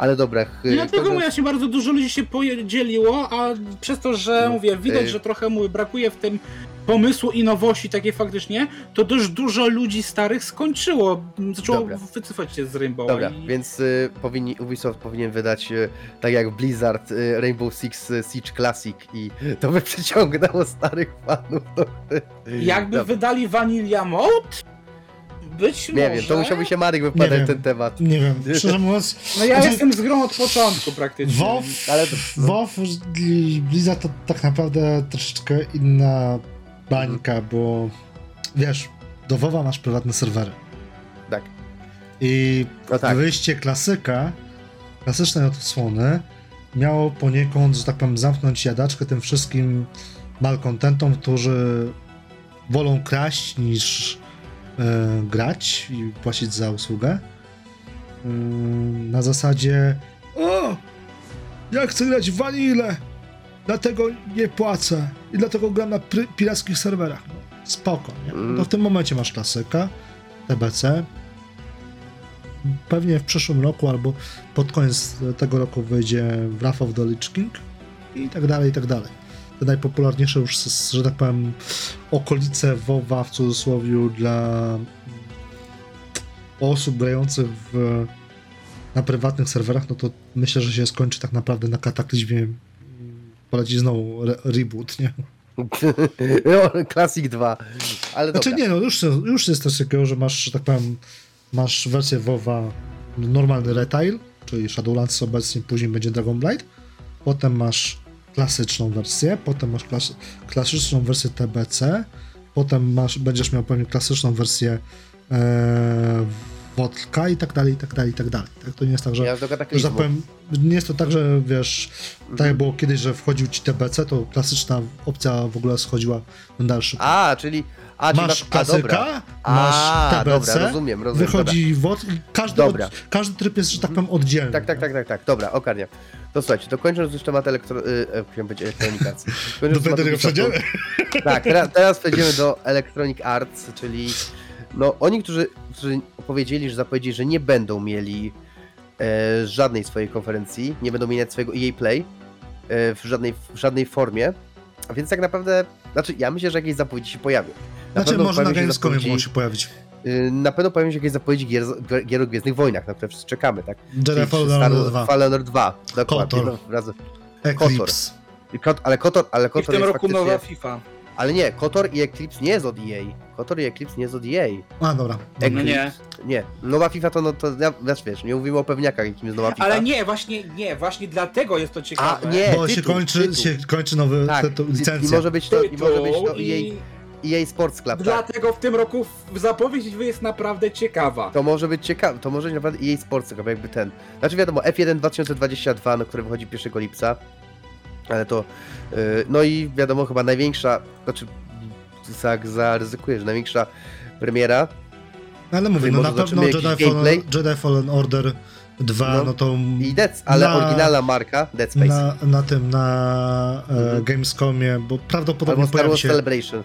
Ale dobra. No dlatego kończąc- mówię, właśnie bardzo dużo ludzi się podzieliło, a przez to, że No, mówię, widać, y- że trochę mówię, brakuje w tym pomysłu i nowości takiej faktycznie, to dość dużo ludzi starych skończyło, m, zaczęło Dobra. wycofać się z Rainbow. Dobra, i... więc y, powinni, Ubisoft powinien wydać, y, tak jak Blizzard, y, Rainbow Six y, Siege Classic i to by przyciągnęło starych fanów. Jakby Dobra. wydali Vanilla Mode? Być Nie może. wiem, to musiałby się Marek wypowiadać wiem. ten temat. nie wiem, szczerze mówiąc, No ja Znaczy- jestem z grą od początku praktycznie. WoW, Ale- no. WoW Blizzard to tak naprawdę troszeczkę inna bańka, bo wiesz, do WoWa masz prywatne serwery. Tak. I No tak. wyjście klasyka, klasycznej odsłony, miało poniekąd, że tak powiem, zamknąć jadaczkę tym wszystkim malkontentom, którzy wolą kraść niż grać i płacić za usługę. Ym, na zasadzie o, ja chcę grać w Vanille, dlatego nie płacę i dlatego gram na pirackich serwerach. No, spoko, nie? Mm. No w tym momencie masz klasyka, TBC. Pewnie w przyszłym roku albo pod koniec tego roku wyjdzie Wrath of the Lich King i tak dalej, i tak dalej. Te najpopularniejsze już, że tak powiem, okolice WoWa w cudzysłowie dla osób grających w, na prywatnych serwerach, no to myślę, że się skończy tak naprawdę na kataklizmie. Poleci znowu re reboot, nie? Classic 2. Ale Znaczy dobra. nie, no już, już jest coś takiego, że masz, że tak powiem, masz wersję WoWa normalny retail, czyli Shadowlands obecnie, później będzie Dragonblight, potem masz klasyczną wersję, potem masz klas klasyczną wersję TBC, potem masz, będziesz miał pewnie klasyczną wersję e, Wodka i tak dalej, i tak dalej, i tak dalej. Tak? To nie jest tak, że Ja że tak powiem, nie jest to tak, że wiesz, tak jak było kiedyś, że wchodził ci TBC, to klasyczna opcja w ogóle schodziła na dalszy A, czyli... A, masz a, dobra. klasyka, masz A, TBC, dobra, rozumiem, rozumiem. wychodzi WOD i każdy, Dobra. Od, każdy tryb jest, że tak powiem, oddzielny. Tak, tak, tak, tak, tak. Dobra, ogarniam. To słuchajcie, to kończąc już temat elektro... Y, e, chciałem powiedzieć elektronikacji. Do tego przejdziemy. Tak, teraz, teraz przejdziemy do Electronic Arts, czyli no oni, którzy, którzy powiedzieli, że zapowiedzieli, że nie będą mieli e, żadnej swojej konferencji, nie będą mieć swojego EA Play e, w, żadnej, w żadnej formie, a więc tak naprawdę, znaczy ja myślę, że jakieś zapowiedzi się pojawią. Na Znaczy, pewno może na się Gamescomie mogą się pojawić. y, Na pewno pojawią się jakieś zapowiedzi gier, gier o Gwiezdnych Wojnach, na które wszyscy czekamy, tak? Jedi Fallen Order 2, Fallen Order 2, dokładnie. KOTOR. No, razem. Eclipse. I Kot, ale Kotor, ale I w Kotor tym jest roku faktycznie... nowa FIFA. Ale nie, Kotor i Eclipse nie jest od EA. Kotor i Eclipse nie jest od EA. A, dobra. Eclipse, No nie. Nie, nowa FIFA to, no to, ja, wiesz, wiesz, nie mówimy o pewniakach, jakim jest nowa FIFA. Ale nie, właśnie nie, właśnie dlatego jest to ciekawe. A, nie, Bo się, tytuł, kończy, tytuł. się kończy nowy Tak, tytuł, i, i licencja. może być to, i może być to EA, i EA Sports Club, tak. dlatego w tym roku zapowiedź jest naprawdę ciekawa. To może być ciekawe, to może być naprawdę EA Sports Club, jakby ten. Znaczy wiadomo, F1 2022, no, które wychodzi 1 lipca, ale to, yy, no i wiadomo, chyba największa, znaczy, tak zaryzykuję, że największa premiera, Ale mówię, no na pewno Jedi Fallen? Jedi Fallen Order 2, no, No. to i Dead, ale Na- oryginalna marka, Dead Space. na, na tym, na e, Mhm. Gamescomie, bo prawdopodobnie Albo Star pojawi Wars się... Celebration.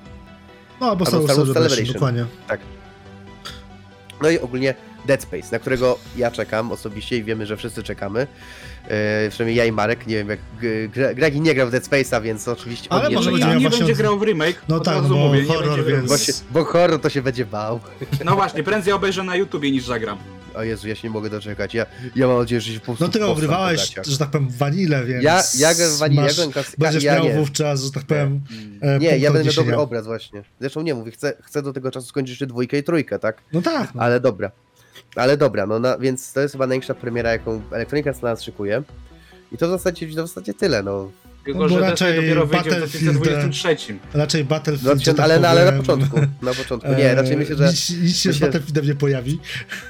No, albo Star Wars Celebration, Celebration. dokładnie. No i ogólnie Dead Space, na którego ja czekam osobiście i wiemy, że wszyscy czekamy. Yy, przynajmniej ja i Marek, nie wiem jak G- Gre- Gregi nie grał w Dead Space'a, więc oczywiście Ale on nie może będzie miał nie właśnie będzie grał w remake, No od tak, razu bo mówię, nie horror, będzie grał. więc- Bo, się, bo horror to się będzie bał. No właśnie, prędzej obejrzę na YouTubie niż zagram. O Jezu, ja się nie mogę doczekać. Ja, ja mam nadzieję, że się po prostu No ty powstam po gaciach. że tak powiem, wanilę, więc... Ja, ja grałem w Vanilla, ja masz- grałem klasyka, Będziesz ja miał nie. wówczas, że tak powiem, e, Nie, punkt ja będę miał dobry obraz właśnie. Zresztą nie mówię, chcę, chcę do tego czasu skończyć jeszcze dwójkę i trójkę, tak? No tak, no. Ale dobra. Ale dobra, no na, więc to jest chyba największa premiera, jaką Electronic Arts na nas szykuje. I to w zasadzie, w zasadzie tyle, no. Tylko, No że raczej dopiero wyjdzie w Battlefield- 2023. raczej Battlefield, 2000, że tak ale, no, ale na początku, na początku. Nie, raczej myślę, że Nic, nic się z Battlefieldem nie pojawi.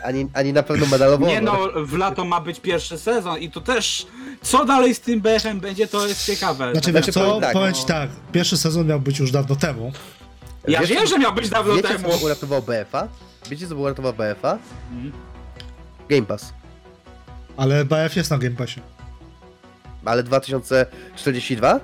ani, ani na pewno medalowo. Nie no, w lato ma być pierwszy sezon i to też, co dalej z tym BFM będzie, to jest ciekawe. Znaczy, Znaczy, wiesz co, powiem tak, powiem no. ci tak, pierwszy sezon miał być już dawno temu. ja wiesz, wiem, że miał być dawno Wiecie, temu. co uratował BF-a? Wiecie, co uratował BF-a? Mhm. Game Pass. Ale BF jest na Game Passie. Ale 2042?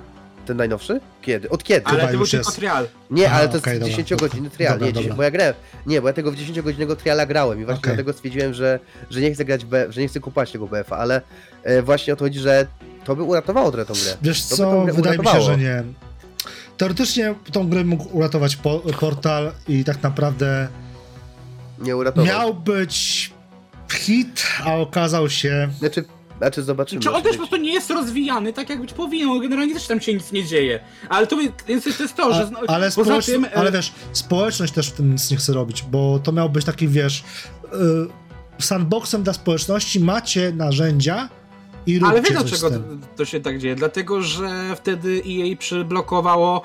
Ten najnowszy? Kiedy? Od kiedy? Ale to był już tylko jest. trial. Nie, Aha, ale to okej, jest dobra, 10-godzinny dobra, trial. dobra, nie, 10, dobra. bo ja grałem. Nie, bo ja tego w 10-godzinnego triala grałem i właśnie Okej. dlatego stwierdziłem, że, że nie chcę grać B, że nie chcę kupować tego BF-a, ale e, właśnie o to chodzi, że to by uratowało trochę tą grę. Wiesz To by tą co, grę wydaje mi się, uratowało. że nie. Teoretycznie tą grę mógł uratować po, portal i tak naprawdę Nie uratował. miał być hit, a okazał się... Znaczy, znaczy zobaczymy. Czy on też po prostu nie jest rozwijany tak jak być powinien, generalnie też tam się nic nie dzieje. Ale to więc to jest to, że A, ale, społecz... tym, e, ale wiesz, społeczność też w tym nic nie chce robić, bo to miał być taki, wiesz, y, sandboxem dla społeczności, macie narzędzia i Ale wiesz coś dlaczego to, się tak dzieje? Dlatego, że wtedy EA przyblokowało,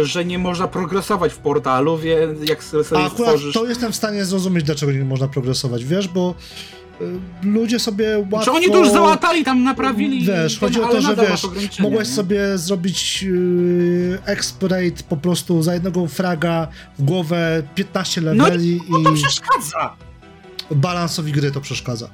y, że nie można progresować w portalu, więc jak sobie A akurat stworzysz... to jestem w stanie zrozumieć, dlaczego nie można progresować, wiesz, bo y, ludzie sobie łatwo... Czy oni to już załatali, tam naprawili, Wiesz, ten, chodzi o to, że wiesz, mogłeś nie? sobie zrobić yy, exploit po prostu za jednego fraga w głowę 15 No leveli No to i przeszkadza! balansowi gry to przeszkadza.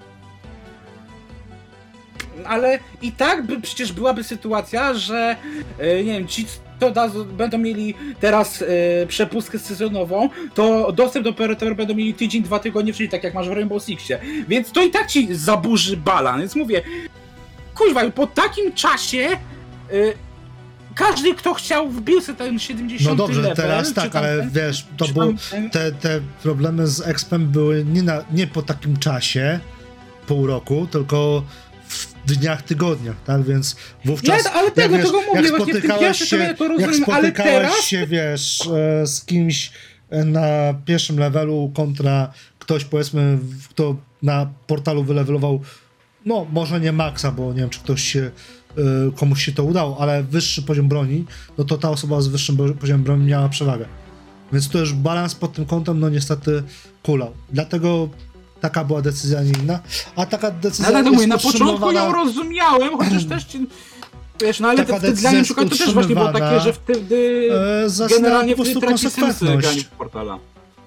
Ale i tak by przecież byłaby sytuacja, że e, nie wiem, ci to da, będą mieli teraz e, przepustkę sezonową, to dostęp do operatora będą mieli tydzień, dwa tygodnie, czyli tak jak masz w Rainbow Sixie. Więc to i tak ci zaburzy balans. Więc mówię, kuźwa, po takim czasie e, każdy, kto chciał, wbił sobie ten 70 No dobrze, level, teraz tak, tam ale wiesz, to było, tam te, te problemy z expem były nie, na, nie po takim czasie, pół roku, tylko dniach, tygodniach, tak, więc wówczas... Ale jak tego- wiesz, tego mówię, jak spotykałeś się, ja jak rozumiem, ale spotykałeś teraz- się, wiesz, e, z kimś e, na pierwszym levelu kontra ktoś, powiedzmy, kto na portalu wylewelował, no, może nie maksa, bo nie wiem, czy ktoś się, e, komuś się to udało, ale wyższy poziom broni, no to ta osoba z wyższym poziomem broni miała przewagę. Więc to już balans pod tym kątem, no niestety kulał. Dlatego taka była decyzja, nie inna. A taka decyzja Ale jest mówię, na początku ją rozumiałem, chociaż też wiesz, no ale wtedy dla Niemczuka to też właśnie było takie, że wtedy E, generalnie po prostu konsekwentność. portala.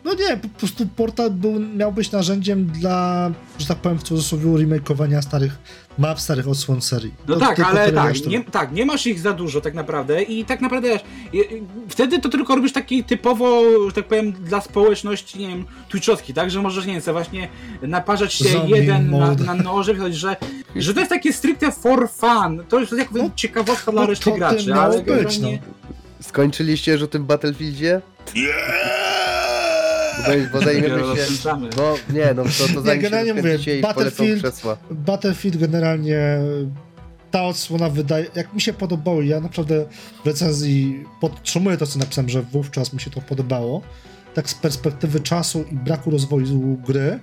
No nie, po prostu portal był, miał być narzędziem dla, że tak powiem w cudzysłowie, remakeowania starych map, starych odsłon serii. No To tak, ale tak reszty. nie, tak, nie masz ich za dużo tak naprawdę i tak naprawdę wtedy to tylko robisz taki typowo, że tak powiem, dla społeczności, nie wiem, twitchowski, tak, że możesz, nie wiem, właśnie naparzać się Zombie jeden na, mode. na noże, widać, że, że to jest takie stricte for fun, to jest jakby No, ciekawostka dla no reszty to tym graczy, ale być, generalnie... Skończyliście już o tym Battlefieldzie? Bo, bo zajmiemy się... Bo nie, no to, to zanim generalnie mówię, Battlefield-. Battlefield generalnie ta odsłona wydaje, jak mi się podobało, ja naprawdę w recenzji podtrzymuję to, co napisałem, że wówczas mi się to podobało, tak z perspektywy czasu i braku rozwoju gry,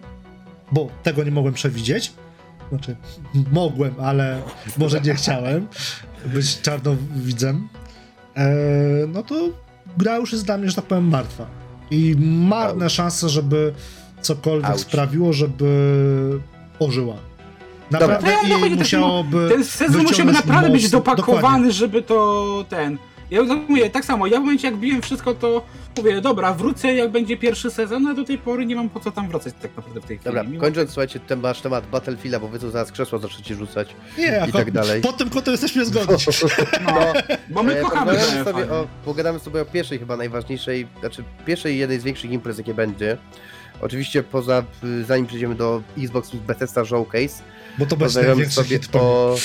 bo tego nie mogłem przewidzieć, znaczy mogłem, ale może nie chciałem być czarnowidzem, e, no to gra już jest dla mnie, że tak powiem, martwa. I marne szanse, żeby cokolwiek Auć. sprawiło, żeby ożyła. Naprawdę To ja jej Ten sezon musiałby naprawdę być dopakowany, dokładnie. żeby to ten. Ja mówię, tak samo, ja w momencie jak biłem wszystko, to mówię, dobra, wrócę jak będzie pierwszy sezon, a do tej pory nie mam po co tam wracać tak naprawdę w tej chwili. Dobra, Mimo- kończąc, słuchajcie, ten wasz temat Battlefielda, bo wy tu zaraz krzesło zaczniecie rzucać Nie, i tak dalej. pod tym kątem jesteśmy zgodni. No, bo my E, kochamy pogadamy sobie, o, pogadamy sobie o pierwszej chyba najważniejszej, znaczy pierwszej i jednej z większych imprez, jakie będzie. Oczywiście poza, y, zanim przejdziemy do Xbox Bethesda Showcase, Bo to będzie pogadamy największy sobie hit o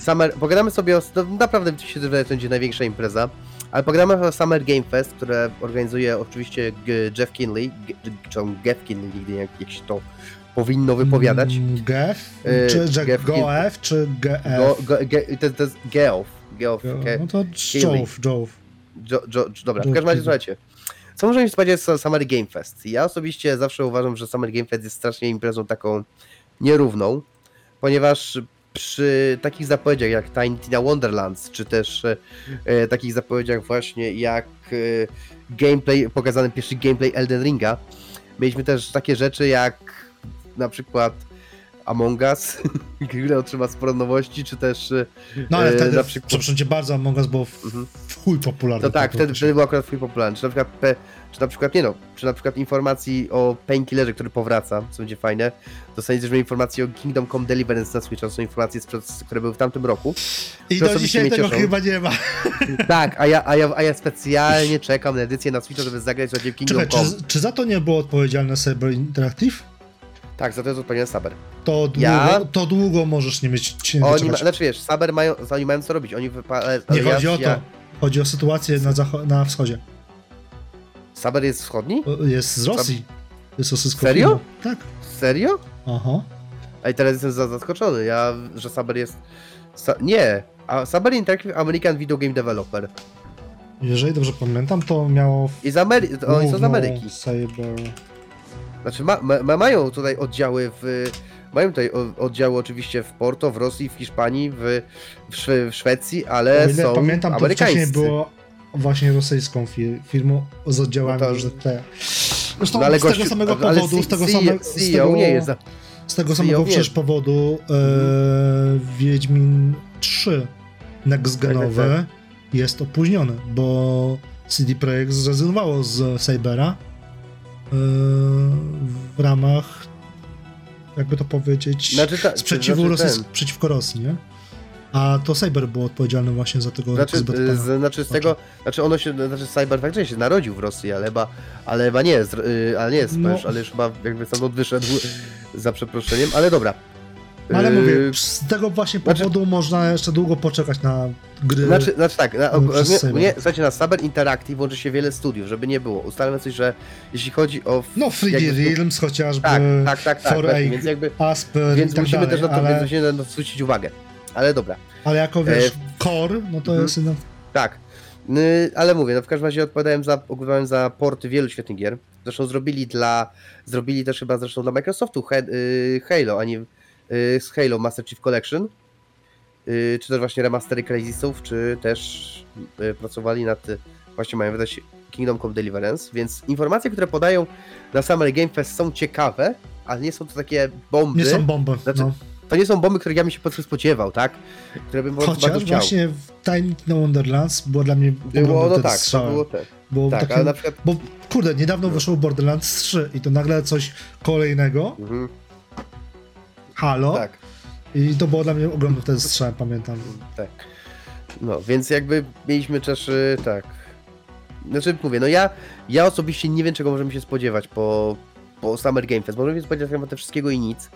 Summer, pogadamy sobie o, no, naprawdę mi się wydaje, to będzie największa impreza, ale pogadamy o Summer Game Fest, które organizuje oczywiście Jeff Kinley, czy on Geoff Kinley, nigdy jak, jak się to powinno wypowiadać. Mm, GF? E, Czy że GF, GOF, czy GF? Go, go, ge, to, to jest Geoff, Geoff, ge, No to Joe. Jo, jo, dobra, w każdym razie słuchajcie. Co możemy się spodziewać z Summer Game Fest? Ja osobiście zawsze uważam, że Summer Game Fest jest strasznie imprezą taką nierówną, ponieważ przy takich zapowiedziach jak Tiny Tina Wonderlands, czy też e, e, takich zapowiedziach właśnie jak e, gameplay, pokazany pierwszy gameplay Elden Ringa, mieliśmy też takie rzeczy jak na przykład Among Us, które otrzyma sporo nowości, czy też e, No ale e, wtedy, na przykład... przepraszam cię bardzo, Among Us było w, Mhm. w chuj popularny. No tak, wtedy, wtedy był akurat twój popularny. Czy na przykład, pe, czy na przykład nie no, czy na przykład informacji o Painkillerze, który powraca, co będzie fajne. Dostaniecie też informacje o Kingdom Come Deliverance na Switcha, to są informacje, sprzed, które były w tamtym roku. I do dzisiaj tego cieszą. chyba nie ma. tak, a ja, a, ja, a ja specjalnie czekam na edycję na Switcha, żeby zagrać sobie w Kingdom Czekaj, Come. czy, czy za to nie było odpowiedzialne Cyber Interactive? Tak, za to jest odpowiedzialny Saber. To długo, Ja- to długo możesz nie mieć nie Oni, ma, znaczy wiesz, Saber mają, oni mają co robić, oni Nie ale ja- chodzi o ja- to. Chodzi o sytuację na, na wschodzie. Saber jest wschodni? O, Jest z Rosji. Jest rosyjską Serio? Tak. Serio? Aha. A i teraz jestem za- zaskoczony, ja, że Saber jest... Sa nie, a Saber Interactive American Video Game Developer. Jeżeli dobrze pamiętam, to miało... I z Amery- oni są z Ameryki. Cyber... Znaczy ma, ma, ma, mają tutaj oddziały w... Mają tutaj o- oddziały oczywiście w Porto, w Rosji, w Hiszpanii, w, w, Szwe, w Szwecji, O ale ile są pamiętam, to wcześniej amerykańscy. było właśnie rosyjską fir- firmą z oddziałami No to- krajach. Zresztą No, ale z tego gościu- samego powodu, z tego samego... Z tego, nie jest za... z tego CEO samego przecież powodu e, Wiedźmin 3 Next Genowy tak. jest opóźniony, bo CD Projekt zrezygnowało z Cybera e, w ramach jakby to powiedzieć Znaczy, ta, sprzeciwu znaczy, Rosji, przeciwko Rosji, nie? A to Cyber był odpowiedzialny właśnie za tego Znaczy, zbyt z, znaczy z tego, znaczy ono się, znaczy Cyber faktycznie się narodził w Rosji, ale chyba, ale chyba nie jest, y, ale nie No. ale już chyba jakby stamtąd wyszedł za przeproszeniem, ale dobra. No ale Y, mówię, z tego właśnie znaczy- powodu można jeszcze długo poczekać na gry. Znaczy, znaczy tak, na, nie, Cyber. nie, słuchajcie, na Saber Interactive łączy się wiele studiów, żeby nie było. Ustalmy coś, że jeśli chodzi o... no Free Realms chociażby, Tak, tak, tak, tak, 4A, właśnie, więc jakby, Asper więc tak musimy dalej, też na to, ale, musimy na to zwrócić uwagę. Ale dobra. ale jako wiesz, E, core, no to mhm. jest inna... Tak. Y, ale mówię, no w każdym razie odpowiadałem za, odpowiadałem za porty wielu świetnych gier. Zresztą zrobili dla, zrobili też chyba zresztą dla Microsoftu He, y, Halo, a nie y, z Halo Master Chief Collection. Y, czy też właśnie remastery Crysisów, czy też pracowali nad, właśnie mają wydać Kingdom Come Deliverance, więc informacje, które podają na Summer Game Fest są ciekawe, ale nie są to takie bomby. Nie są bomby, Znaczy, no. To nie są bomby, których ja bym się po prostu spodziewał, tak? Które bym prostu bardzo Chociaż chciał. właśnie w Tiny Tina Wonderlands było dla mnie Było, no tak, to strzałem. było te. Było Tak, na przykład Bo kurde, niedawno No. wyszło Borderlands 3 i to nagle coś kolejnego, Mhm, halo, tak, i to było dla mnie ogromny wtedy strzałem, pamiętam. tak. No, więc jakby mieliśmy też, y, tak. Znaczy, mówię, no ja, ja osobiście nie wiem, czego możemy się spodziewać po, po Summer Game Fest. Możemy się spodziewać chyba te wszystkiego i nic.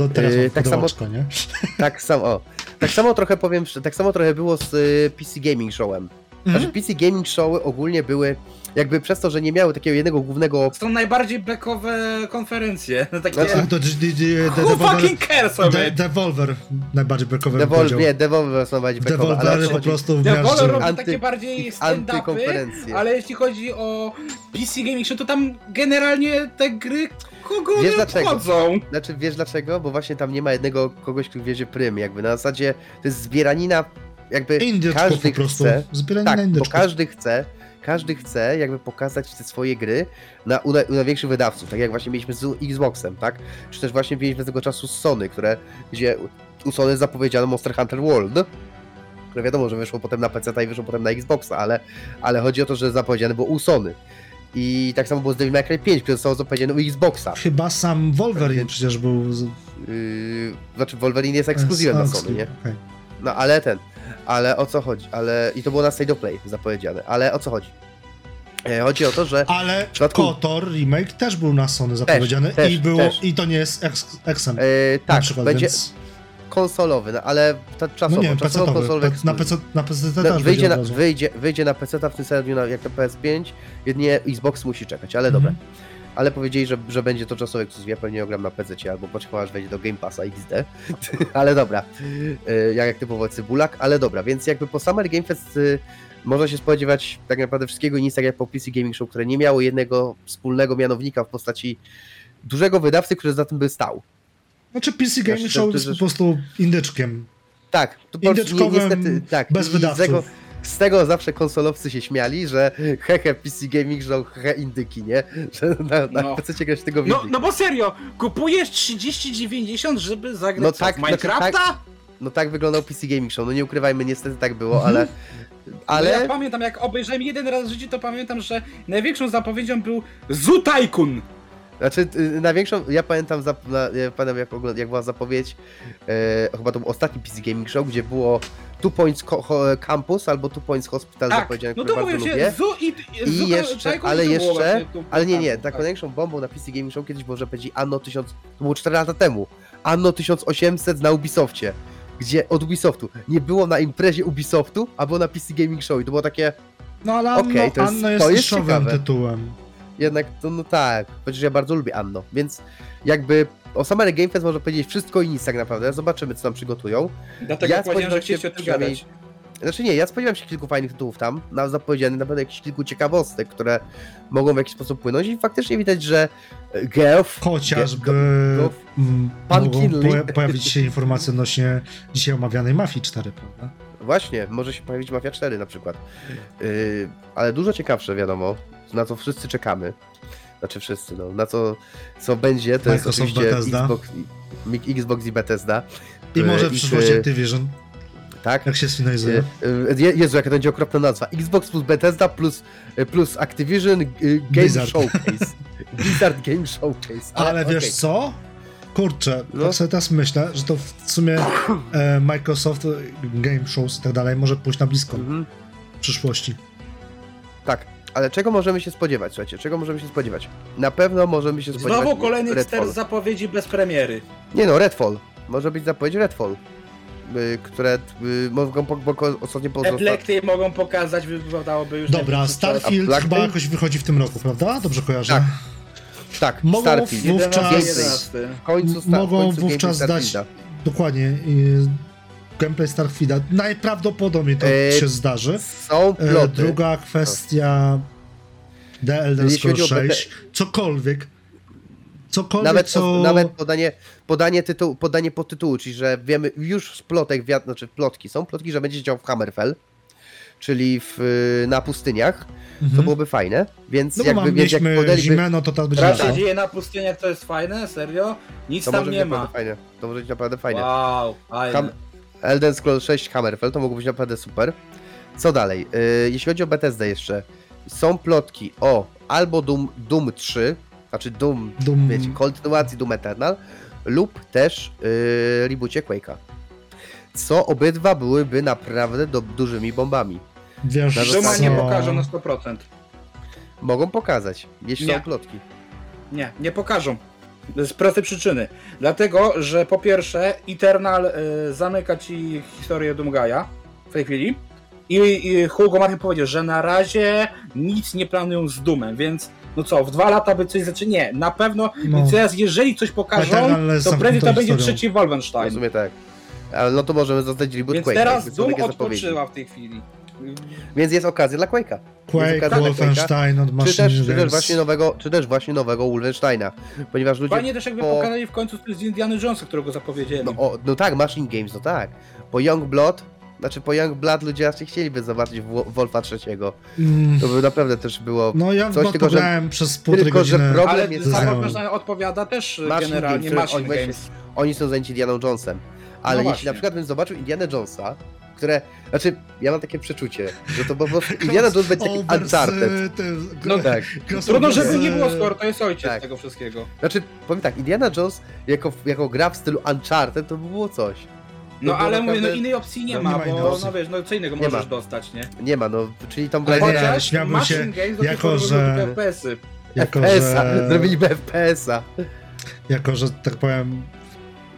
Do teraz Yy, mam tak samo- nie? Tak samo, o, tak samo trochę powiem, że- tak samo trochę było z y, PC Gaming Showem. Znaczy PC Gaming Showy ogólnie były jakby przez to, że nie miały takiego jednego głównego... Są najbardziej bekowe konferencje. Takie... Znaczy- Who Devolver, fucking cares of De-? Devolver najbardziej Devolver, powiedział. nie, Devolver są bardziej bekowe, ale o Devolvery co po prostu w Devolver robi Anty- takie bardziej stand-upy, ale jeśli chodzi o PC Gaming Show, to tam generalnie te gry kogo Wiesz nie dlaczego? obchodzą. Znaczy, wiesz dlaczego? Bo właśnie tam nie ma jednego kogoś, kto wiezie prym, jakby na zasadzie to jest zbieranina, jakby Indyczków każdy po prostu. chce, Zbieranie na tak, bo indyczków. każdy chce, każdy chce jakby pokazać te swoje gry na, u, na- u największych wydawców, tak jak właśnie mieliśmy z Xboxem, tak? Czy też właśnie mieliśmy tego czasu z Sony, które, gdzie u- u Sony zapowiedziano Monster Hunter World, które wiadomo, że wyszło potem na PC i wyszło potem na Xboxa, ale, ale chodzi o to, że zapowiedziane było u Sony. I tak samo było z Devil May Cry 5, które zostało zapowiedziane u Xboxa. Chyba sam Wolverine przecież był... Z... Yy, znaczy Wolverine jest ekskluzywem na Sony, nie? okej. No ale ten, ale o co chodzi? Ale i to było na State of Play zapowiedziane, ale o co chodzi? E, chodzi o to, że Ale W przypadku- KOTOR remake też był na Sony zapowiedziany też, i było też. i to nie jest ex, Xem e, na tak, przykład, będzie więc... konsolowy, no, ale ta No czasowo, nie wiem, czasowo konsolowy na PC, na PC no, też wyjdzie, na, wyjdzie, wyjdzie na PC w tym samym dniu jak na PS5, jedynie Xbox musi czekać, ale Mhm. dobra. Ale powiedzieli, że, że będzie to czasowy ekskluzyw, ja pewnie ogram na PC albo poczekam aż wejdzie do Game Passa XD, ale dobra, E, jak, jak typowo cybulak, ale dobra, więc jakby po Summer Game Fest y, można się spodziewać tak naprawdę wszystkiego i nic tak jak po PC Gaming Show, które nie miało jednego wspólnego mianownika w postaci dużego wydawcy, który za tym by stał. Znaczy PC Gaming Znaczy, Show to- jest po prostu indyczkiem. Tak, to po prostu ni- Indyczkowym, niestety, tak. bez wydawców. Z tego, z tego zawsze konsolowcy się śmiali, że hehe PC Gaming Show, hehe indyki, nie? Że na, na No. PC grać tego w No, no bo serio, kupujesz 30-90, żeby zagrać No tak, w no Minecrafta? tak, No tak wyglądał PC Gaming Show, no nie ukrywajmy, niestety tak było, Mhm. ale... Ale... No Ale... ja pamiętam, jak obejrzałem jeden raz w życiu, to pamiętam, że największą zapowiedzią był Zoo Tycoon. Znaczy, y, największą, ja pamiętam, zap, na, ja pamiętam jak, ogląd, jak była zapowiedź, e, chyba to był ostatni PC Gaming Show, gdzie było Two Points Co- ho, Campus albo Two Points Hospital Tak, zapowiedziane, no które to bardzo mówię lubię. się, Zoo i, I jeszcze, Tycoon ale było jeszcze, ale nie, nie, tak, taką tak. największą bombą na PC Gaming Show kiedyś może powiedzieć Anno 1000, to było 4 lata temu, Anno 1800 na Ubisoftie, gdzie od Ubisoftu nie było na imprezie Ubisoftu, a było na PC Gaming Show i to było takie, No ale Anno, Okej, to jest- Anno jest, to jest tytułem. Jednak to no tak, chociaż ja bardzo lubię Anno, więc jakby o Summer Game Fest można powiedzieć wszystko i nic tak naprawdę, zobaczymy co tam przygotują. Dlatego Ja powiedziałem, że chcieliście o tym gadać. Znaczy nie, ja spodziewam się kilku fajnych tytułów tam, na zapowiedzianych naprawdę jakichś kilku ciekawostek, które mogą w jakiś sposób płynąć i faktycznie widać, że e, Geoff, Chociażby mm, Pan mogą pojawić się informacje odnośnie dzisiaj omawianej Mafii 4, prawda? Właśnie, może się pojawić Mafia 4 na przykład. Yy, ale dużo ciekawsze, wiadomo, na co wszyscy czekamy. Znaczy wszyscy, no, na co, co będzie, to jest Microsoft oczywiście Bethesda. Xbox, i, Xbox i Bethesda. I może w przyszłości czy- Activision, Tak? jak się sfinalizuje. Yy, yy, Jezu, jaka to będzie okropna nazwa. Xbox plus Bethesda plus, plus Activision Game Blizzard. Showcase. Blizzard Game Showcase. Ale wiesz okej. co? Kurczę, No. tak sobie teraz myślę, że to w sumie e, Microsoft e, Game Shows i tak dalej może pójść na blisko Mhm. w przyszłości. Tak, ale czego możemy się spodziewać, słuchajcie, czego możemy się spodziewać? Na pewno możemy się spodziewać Znowu kolejny Redfall. ster zapowiedzi bez premiery. Nie no, Redfall. Może być zapowiedź Redfall. y, Które y, mogą po, po, ostatnio po, Eplekty mogą pokazać, wypadałoby już... Dobra, czas. Starfield A chyba jakoś wychodzi w tym roku, prawda? Dobrze kojarzę? Tak. Tak, Mogą Starfield. wówczas- 11, 11. W końcu sta- w mogą końcu wówczas dać- Starfielda. Dokładnie. i gameplay Starfielda. Najprawdopodobniej to E, się zdarzy. Są E, ploty. druga kwestia The Elder Scrolls chodzi o 6. Cokolwiek. Cokolwiek, Nawet, co... nawet podanie, podanie, tytułu, podanie podtytułu, czyli że wiemy już z plotek, wiat, znaczy plotki, są plotki, że będzie się działo w Hammerfell, czyli w, y, na pustyniach, to Mhm. byłoby fajne, więc No bo jakby wiesz, jak mieliśmy podaliby... zimę, no to teraz będzie lato. dzieje na pustyniach, to jest fajne? Serio? Nic To tam może być nie ma. naprawdę fajne, to może być naprawdę fajne. Wow, fajne. Ham- Elden Scrolls 6 Hammerfell to mogło być naprawdę super. Co dalej? Yy, jeśli chodzi o Bethesdę jeszcze, są plotki o albo Doom, Doom 3, znaczy Doom, Doom- wiecie, kontynuacji Doom Eternal, lub też yy, reboocie Quake'a. Co obydwa byłyby naprawdę do, dużymi bombami. Wiesz, Na Duma zasadzie- nie pokażą na 100%. Mogą pokazać, jeśli Nie. są plotki. Nie, nie pokażą. Z prostej przyczyny. Dlatego, że po pierwsze Eternal y, zamyka ci historię Doomgaja w tej chwili i, i Hugo Martin powiedział, że na razie nic nie planują z Dumem, więc no co, w dwa lata by coś zaczęli? Nie, na pewno. No. Więc teraz, jeżeli coś pokażą, z to prędzej to będzie trzeci W Wolfenstein. sumie tak. Ale no to możemy zostać reboot Więc Quake'a, teraz Doom odpoczywa w tej chwili. Więc jest okazja dla Quake'a. Quake, okazja dla Wolfenstein od Czy też, czy, też właśnie nowego, czy też właśnie nowego Wolfensteina. Ponieważ ludzie... Fajnie też jakby po- pokazali w końcu z Indiana Jonesa, którego zapowiedzieli. No, o, no tak, Machine Games, no tak. Po Young Blood, znaczy po Young Blood ludzie raczej chcieliby zobaczyć Wo- Wolfa trzeciego. Mm, To by naprawdę też było... No ja Coś tylko, że- przez półtorej tylko, że problem Ale jest. Wolfenstein odpowiada też Machine generalnie Games, Machine oni Games. Oni są zajęci Indianą Jonesem. Ale No jeśli właśnie. na przykład bym zobaczył Indiana Jonesa, które... Znaczy, ja mam takie przeczucie, że to po prostu Indiana Jones będzie taki Over z, Uncharted. No tak. Trudno, żeby nie było, skoro to jest ojciec Tak. tego wszystkiego. Znaczy, powiem tak, Indiana Jones jako, jako gra w stylu Uncharted to by było coś. No To ale było mówię, no naprawdę- innej opcji nie no, ma, nie ma bo no wiesz, no co innego Nie możesz ma. dostać, nie? Nie ma, no, czyli Brady... nie, Chociaż śmiałbym Machine się, jako że- FPS-y. Jako, FPS-a, że, zrobiliby FPS-a. jako, że tak powiem,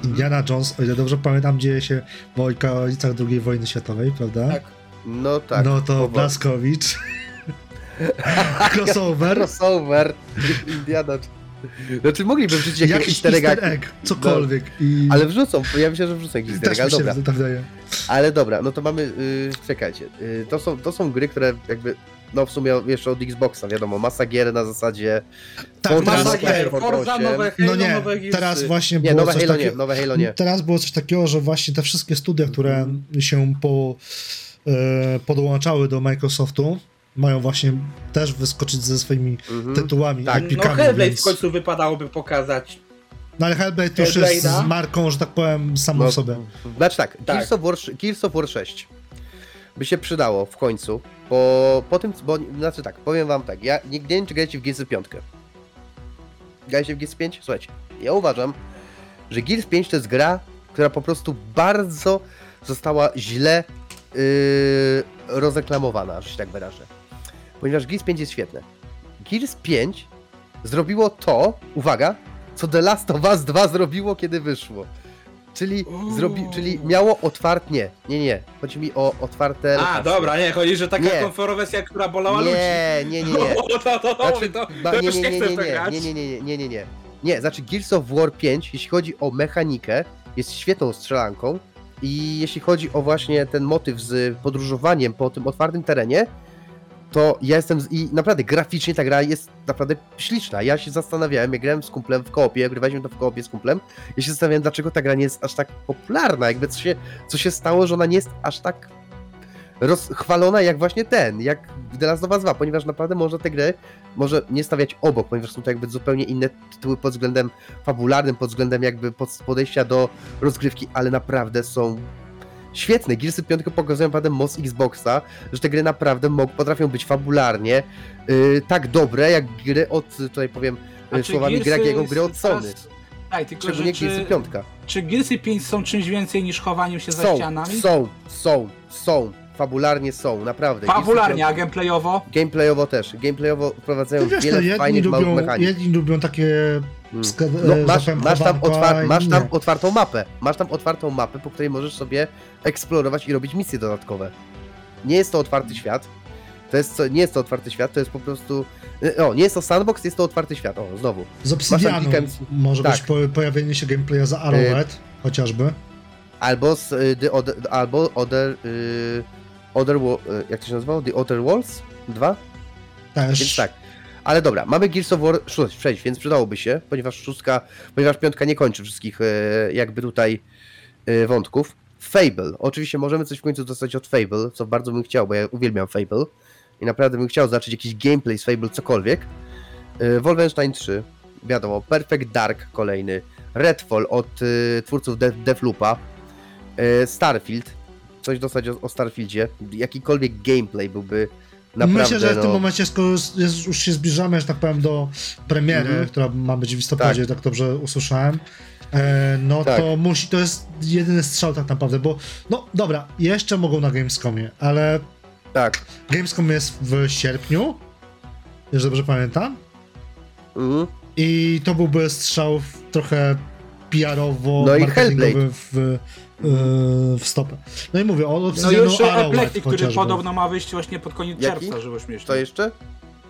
Indiana Jones, o ile dobrze pamiętam, dzieje się w okolicach II wojny światowej, prawda? Tak. No tak. no to powoli. Blaskowicz. Crossover. Crossover. Indiana. Znaczy mogliby wrzucić jakiś Jakiś easter egg, egg, cokolwiek. I ale wrzucą, ja myślę, że wrzucą jakiś easter egg, ale dobra. tak. Ale dobra, no to mamy, yy, czekajcie, yy, to, są, to są gry, które jakby, no w sumie jeszcze od Xboxa, wiadomo, masa gier na zasadzie... Tak, Forza Masa gier, Forza Forza, 8. nowe Halo, No nie, nowe Gearsy. teraz właśnie Nie, było nowe coś Halo nie, takiego... nowe Halo nie. Teraz było coś takiego, że właśnie te wszystkie studia, które się po, e, podłączały do Microsoftu, mają właśnie też wyskoczyć ze swoimi Mhm. tytułami, Tak. No epikami, Hellblade więc... w końcu wypadałoby pokazać. No ale Hellblade już jest z marką, że tak powiem, samą No, sobie. Znaczy tak, Tak. Gears, of War, Gears of War 6 by się przydało w końcu, po, po tym, bo, znaczy tak, powiem wam tak, ja nie, nie wiem czy w Gears 5. Grajcie w Gears 5? Słuchajcie, ja uważam, że Gears 5 to jest gra, która po prostu bardzo została źle yy, rozreklamowana, że się tak wyrażę. Ponieważ Gears 5 jest świetne. Gears 5 zrobiło to, uwaga, co The Last of Us 2 zrobiło, kiedy wyszło. Czyli, zrobi, czyli miało otwarte. Nie, nie, nie. Chodzi mi o otwarte. A, lokacje. dobra, nie, chodzi, że taka Nie. konferencja, która bolała ludzi. Nie, nie, nie, nie. O, to, to, to, Znaczy, to, ba- nie, już nie, nie nie, chcę w to nie, grać. nie, nie, nie, nie, nie, nie, nie. Nie, znaczy Gears of War 5, jeśli chodzi o mechanikę, jest świetną strzelanką i jeśli chodzi o właśnie ten motyw z podróżowaniem po tym otwartym terenie, to ja jestem z... i naprawdę graficznie ta gra jest naprawdę śliczna. Ja się zastanawiałem, jak grałem z kumplem w koopie, grywaliśmy to w koopie z kumplem, ja się zastanawiałem, dlaczego ta gra nie jest aż tak popularna, jakby co się, co się stało, że ona nie jest aż tak rozchwalona jak właśnie ten, jak The Last of Us 2, ponieważ naprawdę można tę grę może nie stawiać obok, ponieważ są to jakby zupełnie inne tytuły pod względem fabularnym, pod względem jakby pod- podejścia do rozgrywki, ale naprawdę są świetne. Gearsy 5 pokazują naprawdę moc Xboxa, że te gry naprawdę potrafią być fabularnie yy, tak dobre, jak gry od, tutaj powiem A yy, czy słowami Gearsy Gragiego, gry od Sony. Tak, tylko że Szczególnie czy, Gearsy 5. czy Gearsy 5 są czymś więcej niż chowaniem się za Są, ścianami? są, są, są, fabularnie są, naprawdę. Fabularnie, a gameplayowo? 5 Gameplayowo też. Gameplayowo wprowadzają No no, wiele jedni, fajnych, małych lubią, mechanik. jedni lubią takie No, e, masz, zapewne masz, tam otwar- masz tam otwartą mapę. Masz tam otwartą mapę, po której możesz sobie eksplorować i robić misje dodatkowe. Nie jest to otwarty świat. To jest, co- nie jest to otwarty świat, to jest po prostu. e, O, nie jest to sandbox, jest to otwarty świat. O, znowu. Z Obsidianu Masz może tak. być po, pojawienie się gameplaya za Arrowhead, chociażby. Albo z y, The Other, albo Other. Y, other y, jak to się nazywało? The Other Walls 2? Też. Więc tak. Ale dobra, mamy Gears of War 6, więc przydałoby się, ponieważ szóstka, ponieważ piątka nie kończy wszystkich e, jakby tutaj e, wątków. Fable. Oczywiście możemy coś w końcu dostać od Fable, co bardzo bym chciał, bo ja uwielbiam Fable. I naprawdę bym chciał zobaczyć jakiś gameplay z Fable, cokolwiek. E, Wolfenstein 3, wiadomo, Perfect Dark kolejny, Redfall od e, twórców Death, Deathloopa, e, Starfield, coś dostać o, o Starfieldzie, jakikolwiek gameplay byłby naprawdę, Myślę, że w no... tym momencie, skoro jest, już się zbliżamy, że tak powiem, do premiery, Mhm. która ma być w listopadzie, tak, dobrze usłyszałem, e, no Tak. to musi, to jest jedyny strzał tak naprawdę, bo no dobra, jeszcze mogą na Gamescomie, ale Tak. Gamescom jest w sierpniu, jeżeli dobrze pamiętam, Mhm. i to byłby strzał trochę PR-owo, No marketingowy w, w stopę. No i mówię o No Obsidianu jeszcze Arrowhead Eplectic, który podobno ma wyjść właśnie pod koniec Jaki? czerwca, żeby śmiesznie. To jeszcze?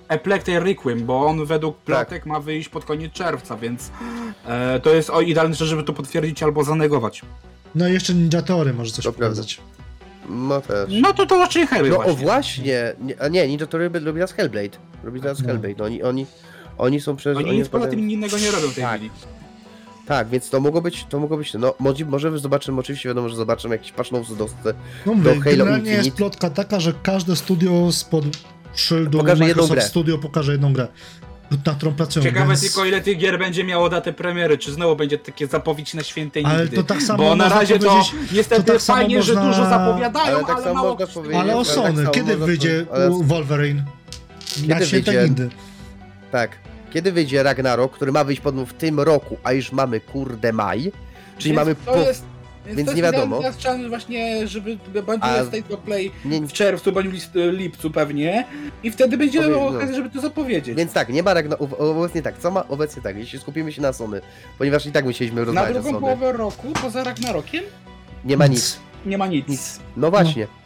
Eplectic Requiem, bo on według Tak. plotek ma wyjść pod koniec czerwca, więc e, to jest o idealny czas, żeby to potwierdzić albo zanegować. No i jeszcze Ninja Theory może coś To pokazać. No też. No to to raczej Harry No właśnie. o właśnie, nie, a nie, Ninja Theory robi teraz Hellblade. Robi teraz No. Hellblade, no oni, oni, oni są przecież... Oni nic poza tym innego nie robią w tej Tak. chwili. Tak, więc to mogło być, to mogło być, no może, może zobaczymy, oczywiście wiadomo, że zobaczymy jakiś patch notes do, No Do Halo generalnie jest Infinite. plotka taka, że każde studio spod szyldu Pokaże jedną Microsoft grę. Studio pokaże jedną grę, na którą pracują. Ciekawe więc... tylko ile tych gier będzie miało datę premiery, czy znowu będzie takie zapowiedź na świętej Ale nigdy. to tak samo Bo na razie to niestety to tak fajnie, że można- dużo zapowiadają, Ale ale, tak samo mało Ale o ale tak Sony, samo kiedy wyjdzie ale- Wolverine? Na Kiedy święte wyjdzie? Nindy. Tak. Kiedy wyjdzie Ragnarok, który ma wyjść podobno w tym roku, a już mamy kurde maj, czyli Więc mamy to po... jest, więc to nie jest wiadomo. idealny czas właśnie, żeby będzie A- State of Play Nie, w czerwcu bądź list- lipcu pewnie i wtedy będzie Powie- no. okazja, żeby to zapowiedzieć. Więc tak, nie ma Ragnarok, obecnie tak, co ma obecnie tak, jeśli skupimy się na Sony, ponieważ i tak musieliśmy na rozmawiać o drugą połowę roku, poza Ragnarokiem, nie ma nic, nie ma nic. nic, no właśnie. Więc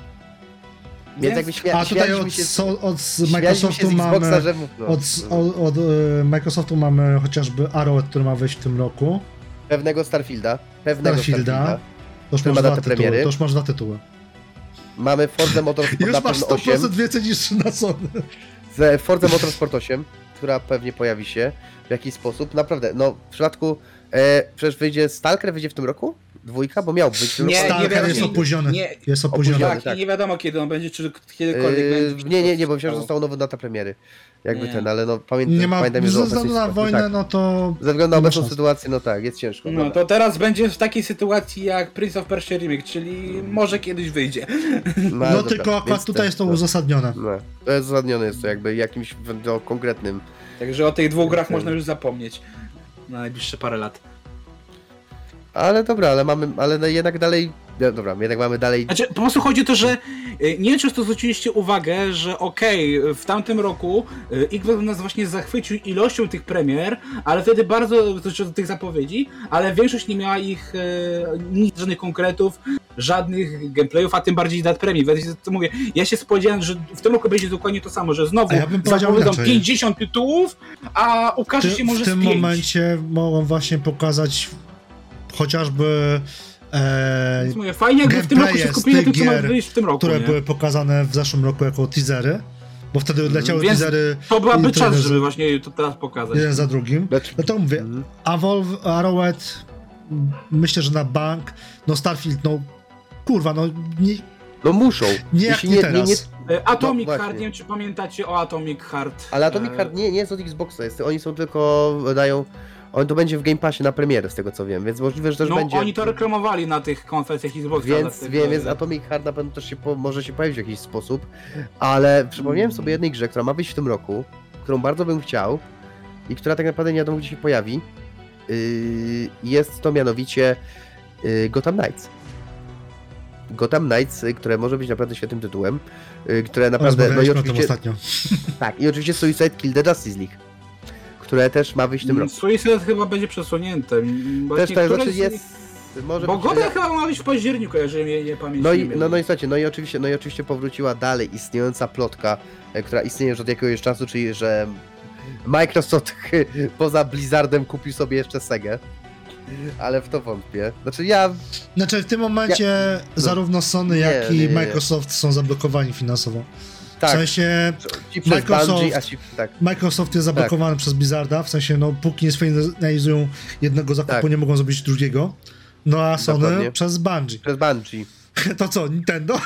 Więc- jakby śmia- A tutaj od, się, so, od Microsoftu Xboxa, mamy... że... No, Od, od, od e, Microsoftu mamy chociażby Arrowhead, który ma wyjść w tym roku. pewnego Starfielda, pewnego Starfielda. Starfielda, To już Który masz ma dwa datę tytuły. premiery. To już masz dwa tytuły. mamy Forza Motorsport Już masz pewno 8, 100% więcej niż na Sony. z Forza Motorsport 8, która pewnie pojawi się w jakiś sposób, naprawdę, no w przypadku, e, przecież wyjdzie Stalker, wyjdzie w tym roku? Dwójka, bo miał być Nie. Stalker wiadomo, jest nie- opóźniony. nie- jest opóźniony. opóźniony. Tak, tak. i nie wiadomo kiedy on będzie, czy kiedykolwiek Yy, będzie. nie, nie, nie, bo myślałem, że została nowa data premiery. Jakby Nie. ten, ale no pamiętam, Nie ma, pamiętam ze że względu obecnie na wojnę, tak, no to... Ze względu na nie obecną sytuację, no tak, jest ciężko. No dobra. to teraz będzie w takiej sytuacji jak Prince of Persia Remake, czyli może kiedyś wyjdzie. No, No dobra, tylko akurat więc tutaj ten, jest to no, uzasadnione. No, to jest uzasadnione jest to jakby jakimś no, konkretnym. Także o tych dwóch grach można już zapomnieć. Na najbliższe parę lat. Ale dobra, ale mamy, ale no jednak dalej, dobra, jednak mamy dalej, Znaczy, po prostu chodzi o to, że y, nie wiem, czy to zwróciliście uwagę, że okej, w tamtym roku y, Xbox nas właśnie zachwycił ilością tych premier, ale wtedy bardzo, znaczy tych zapowiedzi, ale większość nie miała ich y, nic, żadnych konkretów, żadnych gameplayów, a tym bardziej dat premii. Więc to mówię, ja się spodziewałem, że w tym roku będzie dokładnie to samo, że znowu A ja bym zapowiedzą inaczej. 50 tytułów, a ukaże się może w tym z 5. momencie mogą właśnie pokazać chociażby e, mówię, fajnie jakby w tym roku się skupili na tym, co ma wyjść w tym roku. które nie? były pokazane w zeszłym roku jako teasery, bo wtedy leciały Więc teasery To byłaby czas, żeby właśnie to teraz pokazać. jeden za drugim. znaczy, No to mówię, Mhm. Avolve, Arrowhead, myślę, że na bank, no Starfield, no kurwa, no nie, no muszą. nie jak Jeśli nie, teraz. E, Atomic No, Heart, nie wiem czy pamiętacie o Atomic Heart. Ale Atomic E, Heart nie, nie jest od Xboxa, jest, oni są tylko, dają, on to będzie w Game Passie na premierę, z tego co wiem, więc możliwe, że też No będzie. oni to reklamowali na tych konferencjach Xboxa. Więc wiem, więc Atomic Heart na pewno też się po, może się pojawić w jakiś sposób, ale przypomniałem sobie jednej grze, która ma wyjść w tym roku, którą bardzo bym chciał i która tak naprawdę nie wiadomo gdzie się pojawi. Yy, jest to mianowicie yy, Gotham Knights. Gotham Knights, yy, które może być naprawdę świetnym tytułem, yy, które naprawdę, no i Rozmawialiśmy o tym oczywiście, ostatnio. tak, i oczywiście Suicide Kill the Justice League, które też ma wyjść w tym Mm, roku. Suicide chyba będzie przesunięte. Też tak, znaczy z- jest, może Bo Gotham chyba ma być w październiku, jeżeli mnie nie pamięć No nie i, no, no i słuchajcie, no i oczywiście, no i oczywiście powróciła dalej istniejąca plotka, e, która istnieje już od jakiegoś czasu, czyli że Microsoft poza Blizzardem kupił sobie jeszcze Segę. Ale w to wątpię. Znaczy ja. Znaczy w tym momencie zarówno Sony, Nie, jak i nie, nie. Microsoft są zablokowani finansowo. W Tak, sensie ci przez Microsoft- Bungie, ci. Tak. Microsoft jest zablokowany przez Blizzarda, w sensie no póki nie sfinalizują jednego zakupu, Tak. nie mogą zrobić drugiego. No a Sony Dokładnie. przez Bungie. Przez Bungie. To co, Nintendo?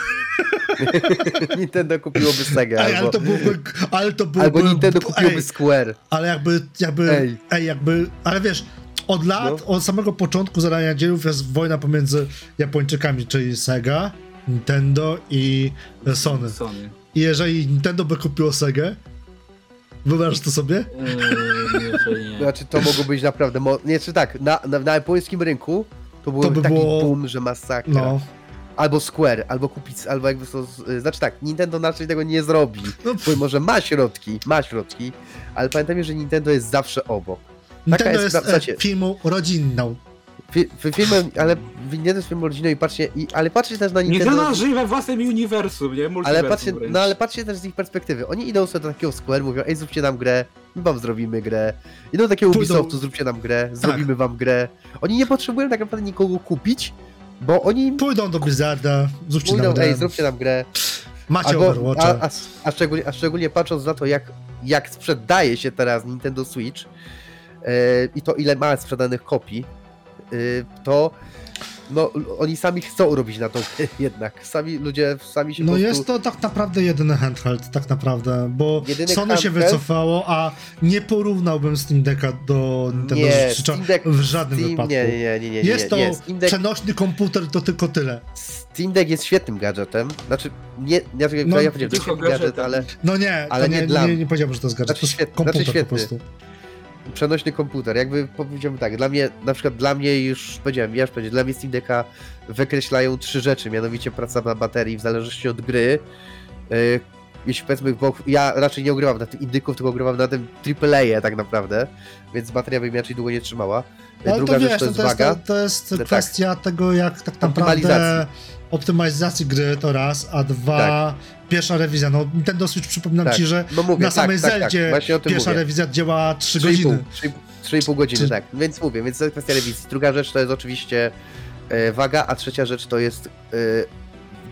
Nintendo kupiłoby Segę. Ej, albo, ale to byłby... Ale to byłby albo Nintendo kupiłoby ej, Square. ale jakby, jakby, Ej. ej. jakby, ale wiesz, od lat, No. od samego początku zarania dziejów jest wojna pomiędzy Japończykami, czyli Sega, Nintendo i Sony. Sony. I jeżeli Nintendo by kupiło Segę, wyobrażasz to sobie? Eee, nie, to. Znaczy to mogło być naprawdę. Mo- nie, czy tak, na, na, na japońskim rynku to byłby by taki było- boom, że masakra. No. Albo Square, albo kupić, albo jakby to. z- Znaczy tak, Nintendo raczej tego nie zrobi. No, Bo może ma środki, ma środki, ale pamiętajmy, że Nintendo jest zawsze obok. Nintendo jest jest pra- e, firmą rodzinną. Fi, fi, filmem, ale nie też filmem rodzinnym i patrzcie, i, ale patrzcie też na Nintendo. ona żyje we własnym uniwersum, nie? Ale patrzcie, wręcz. no ale patrzcie też z ich perspektywy. Oni idą sobie do takiego Square, mówią, ej, zróbcie nam grę, my wam zrobimy grę. Idą do takiego Pójdą- Ubisoftu, zróbcie nam grę, zrobimy wam grę. Oni nie potrzebują tak naprawdę nikogo kupić, bo oni Pójdą do Blizzarda, zróbcie mówią, nam grę. ej, zróbcie nam grę. Macie Albo, a, Overwatcha. a, a, szczególnie, a szczególnie patrząc na to, jak, jak sprzedaje się teraz Nintendo Switch e, i to ile ma sprzedanych kopii, to no, oni sami chcą robić na to jednak. Sami ludzie sami się No prostu... jest to tak naprawdę jedyny handheld, tak naprawdę, bo Jedyny Sony się handheld? wycofało, a nie porównałbym Steam Decka do Nintendo Nie, Switcha Deck, w żadnym Steam, wypadku. nie, nie, nie, nie, nie, jest nie, to nie. Deck, przenośny komputer, to tylko tyle. Steam Deck jest świetnym gadżetem. Znaczy, nie, nie No, no, ja powiedziałem, to jest tylko świetny gadżet, ale No nie, Ale to nie nie, dla nie, mnie. nie powiedziałbym, że to jest gadżet, Znaczy to jest świetny, komputer znaczy po prostu. Przenośny komputer. Jakby powiedziałbym tak, dla mnie, na przykład dla mnie już powiedziałem, ja już powiedziałem, dla mnie Steam Decka wykreślają trzy rzeczy, mianowicie praca na baterii w zależności od gry. Yy, jeśli powiedzmy, bo ja raczej nie ogrywam na tym indyków, tylko ogrywam na tym AAA tak naprawdę, więc bateria by mi raczej długo nie trzymała. Ale Druga to rzecz wiesz, to no jest to jest, waga. to, to jest Tak. kwestia tego, jak tak naprawdę Optymalizacji. gry to raz, a dwa, pierwsza rewizja. No Nintendo Switch, przypominam Tak. ci, że No mówię, na samej tak, tak, Zeldzie tak, pierwsza mówię. rewizja działa 3 3,5 godziny. 3,5 3,5 godziny, Czy- tak. Więc mówię, więc to jest kwestia rewizji. Druga rzecz to jest oczywiście e, waga, a trzecia rzecz to jest e,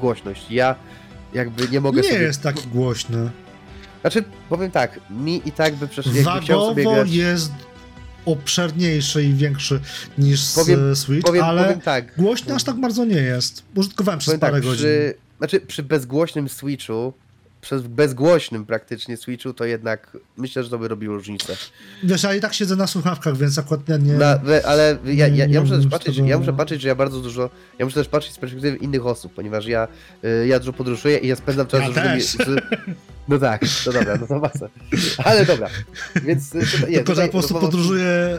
głośność. Ja jakby nie mogę Nie sobie... jest taki głośny. Znaczy, powiem tak, mi i tak by jakby chciał sobie Wagowo grać... jest obszerniejszy i większy niż Powiem- Switch, Powiem, ale powiem tak, głośny aż tak bardzo nie jest. Użytkowałem przez tak, parę godzin. przy, znaczy przy bezgłośnym Switchu, przez bezgłośnym praktycznie Switchu, to jednak myślę, że to by robiło różnicę. Wiesz, ja i tak siedzę na słuchawkach, więc akurat nie... nie... Na, ale ja, ja, ja muszę też patrzeć, tego- ja muszę patrzeć, że ja bardzo dużo, ja muszę też patrzeć z perspektywy innych osób, ponieważ ja, y, ja dużo podróżuję i ja spędzam czas Ja z różnymi... Z, no tak, to dobra, no to masa. Ale dobra, więc... y, Tutaj, nie, Tylko, że ja po prostu no, podróżuję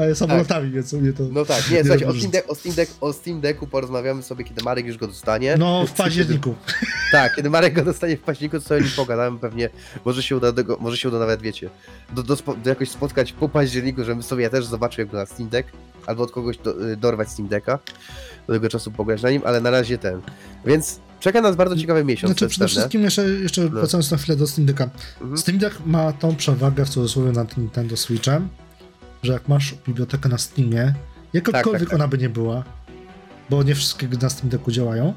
e, samolotami, więc u mnie to... No tak, nie, Nie słuchajcie, o Steam, Deck, o, Steam Deck, o Steam Decku porozmawiamy sobie, kiedy Marek już go dostanie. No, w październiku. Tak, kiedy Marek go dostanie w październiku, to sobie nim pogadamy pewnie, może się uda, do, może się uda nawet, wiecie, do, do, do jakoś spotkać po październiku, żebym sobie ja też zobaczył jak na Steam Deck, albo od kogoś do, y, dorwać Steam Decka, do tego czasu pograć na nim, ale na razie ten. Więc czeka nas bardzo ciekawy miesiąc, Znaczy przede wszystkim jeszcze, jeszcze No. wracając na chwilę do Steam Decka. Mhm. Steam Deck ma tą przewagę w cudzysłowie nad Nintendo Switchem, że jak masz bibliotekę na Steamie, jakakolwiek tak, tak. ona by nie była, bo nie wszystkie na Steam Decku działają,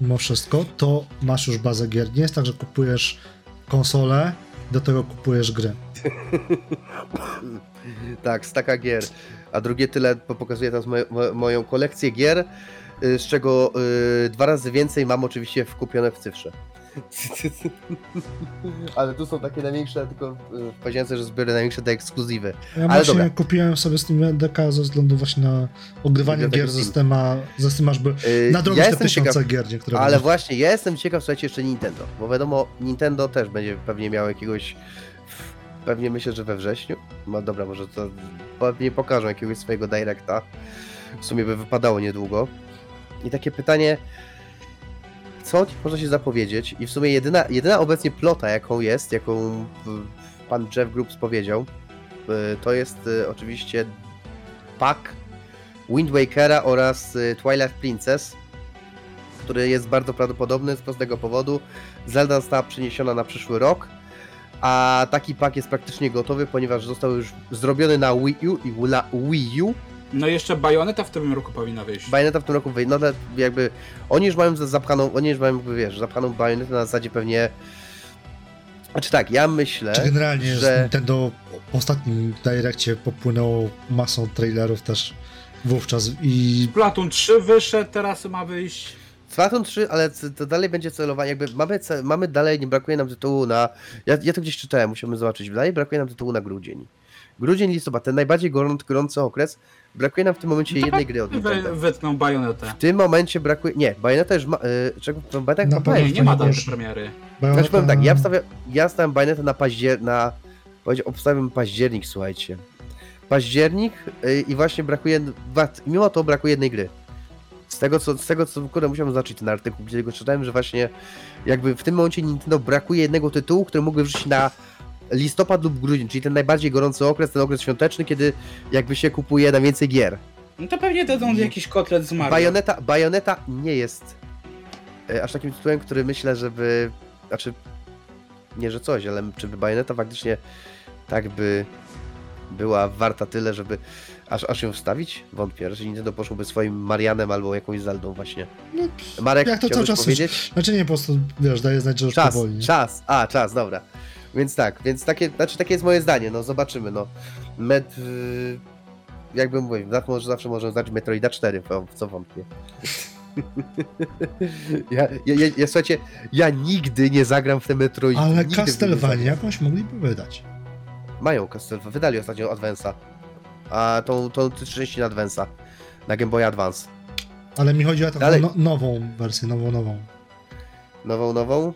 mimo wszystko, to masz już bazę gier. Nie jest tak, że kupujesz konsolę, do tego kupujesz gry. Tak, staka gier. A drugie tyle po- pokazuje teraz moje, mo, moją kolekcję gier, z czego y, dwa razy więcej mam oczywiście wkupione w cyfrze. Ale tu są takie największe, tylko y, powiedziałem sobie, że zbiorę największe te ekskluzywy. Ja Ale właśnie dobra. kupiłem sobie Steam Decka ze względu właśnie na ogrywanie gier ze Steam. Steama, ze Steam żeby Y, na drogę ja te tysiące ciekaw, gier niektóre ale będą. właśnie ja jestem ciekaw, słuchajcie, jeszcze Nintendo, bo wiadomo, Nintendo też będzie pewnie miał jakiegoś, pewnie myślę, że we wrześniu, no dobra, może to pewnie pokażą jakiegoś swojego directa, w sumie by wypadało niedługo. I takie pytanie, co można się zapowiedzieć? I w sumie jedyna, jedyna obecnie plota, jaką jest, jaką pan Jeff Groups powiedział, y, to jest y, oczywiście pack Wind Wakera oraz y, Twilight Princess, który jest bardzo prawdopodobny z prostego powodu. Zelda została przeniesiona na przyszły rok, a taki pak jest praktycznie gotowy, ponieważ został już zrobiony na Wii U i na Wii U. No i jeszcze Bayonetta w tym roku powinna wyjść. Bayonetta w tym roku wyjdzie, no ale jakby oni już mają za- zapchaną, oni już mają, jakby, wiesz, zapchaną Bayonetę na zasadzie pewnie... Znaczy tak, ja myślę, Czy generalnie że-. Nintendo w ostatnim Direccie popłynęło masą trailerów też wówczas i Splatoon 3 wyszedł, teraz ma wyjść. Splatoon 3, ale to dalej będzie celowanie, jakby mamy, ce- mamy dalej, nie brakuje nam tytułu na, ja, ja to gdzieś czytałem, musimy zobaczyć, dalej brakuje nam tytułu na grudzień. Grudzień, listopad, ten najbardziej gorący okres, brakuje nam w tym momencie jednej gry od Nintendo. wytną Bayonetę. W tym momencie brakuje, nie, Bayonetta już ma, y, czego, chyba pewno Nie, nie ma daty premiery. znaczy powiem tak, ja wstawiam, ja stawiam Bayonetta na paździer, na, obstawiam październik, słuchajcie. Październik y, i właśnie brakuje, mimo to brakuje jednej gry. Z tego co, z tego co, kurde, musiałem zobaczyć ten artykuł, gdzie go czytałem, że właśnie jakby w tym momencie Nintendo brakuje jednego tytułu, który mógłby wrzucić na listopad lub grudzień, czyli ten najbardziej gorący okres, ten okres świąteczny, kiedy jakby się kupuje na więcej gier. No to pewnie dadzą jakiś kotlet z Mario. Bajoneta, Bajoneta nie jest e, aż takim tytułem, który myślę, żeby. Znaczy, nie że coś, ale czy by Bajoneta faktycznie tak by była warta tyle, żeby aż, aż ją wstawić? Wątpię. Raczej Nintendo poszłoby swoim Marianem albo jakąś Zeldą właśnie. No, Marek, Jak to cały czas powiedzieć? Znaczy nie, po prostu, wiesz, daje znać, że już Czas, powoli. Czas, a czas, dobra. Więc tak, więc takie, znaczy takie jest moje zdanie, no zobaczymy, no. Met, y, jakbym mówił, zawsze, zawsze możemy znać Metroida 4, w co wątpię. ja, ja, ja, ja, słuchajcie, ja nigdy nie zagram w te Metroid. Ale Castlevania jakąś mogliby wydać. Mają Castlevania, wydali ostatnio Advance'a. A tą, tą część na Advance'a. Na Game Boy Advance. Ale mi chodzi o taką no, nową wersję, nową, nową. Nową, nową?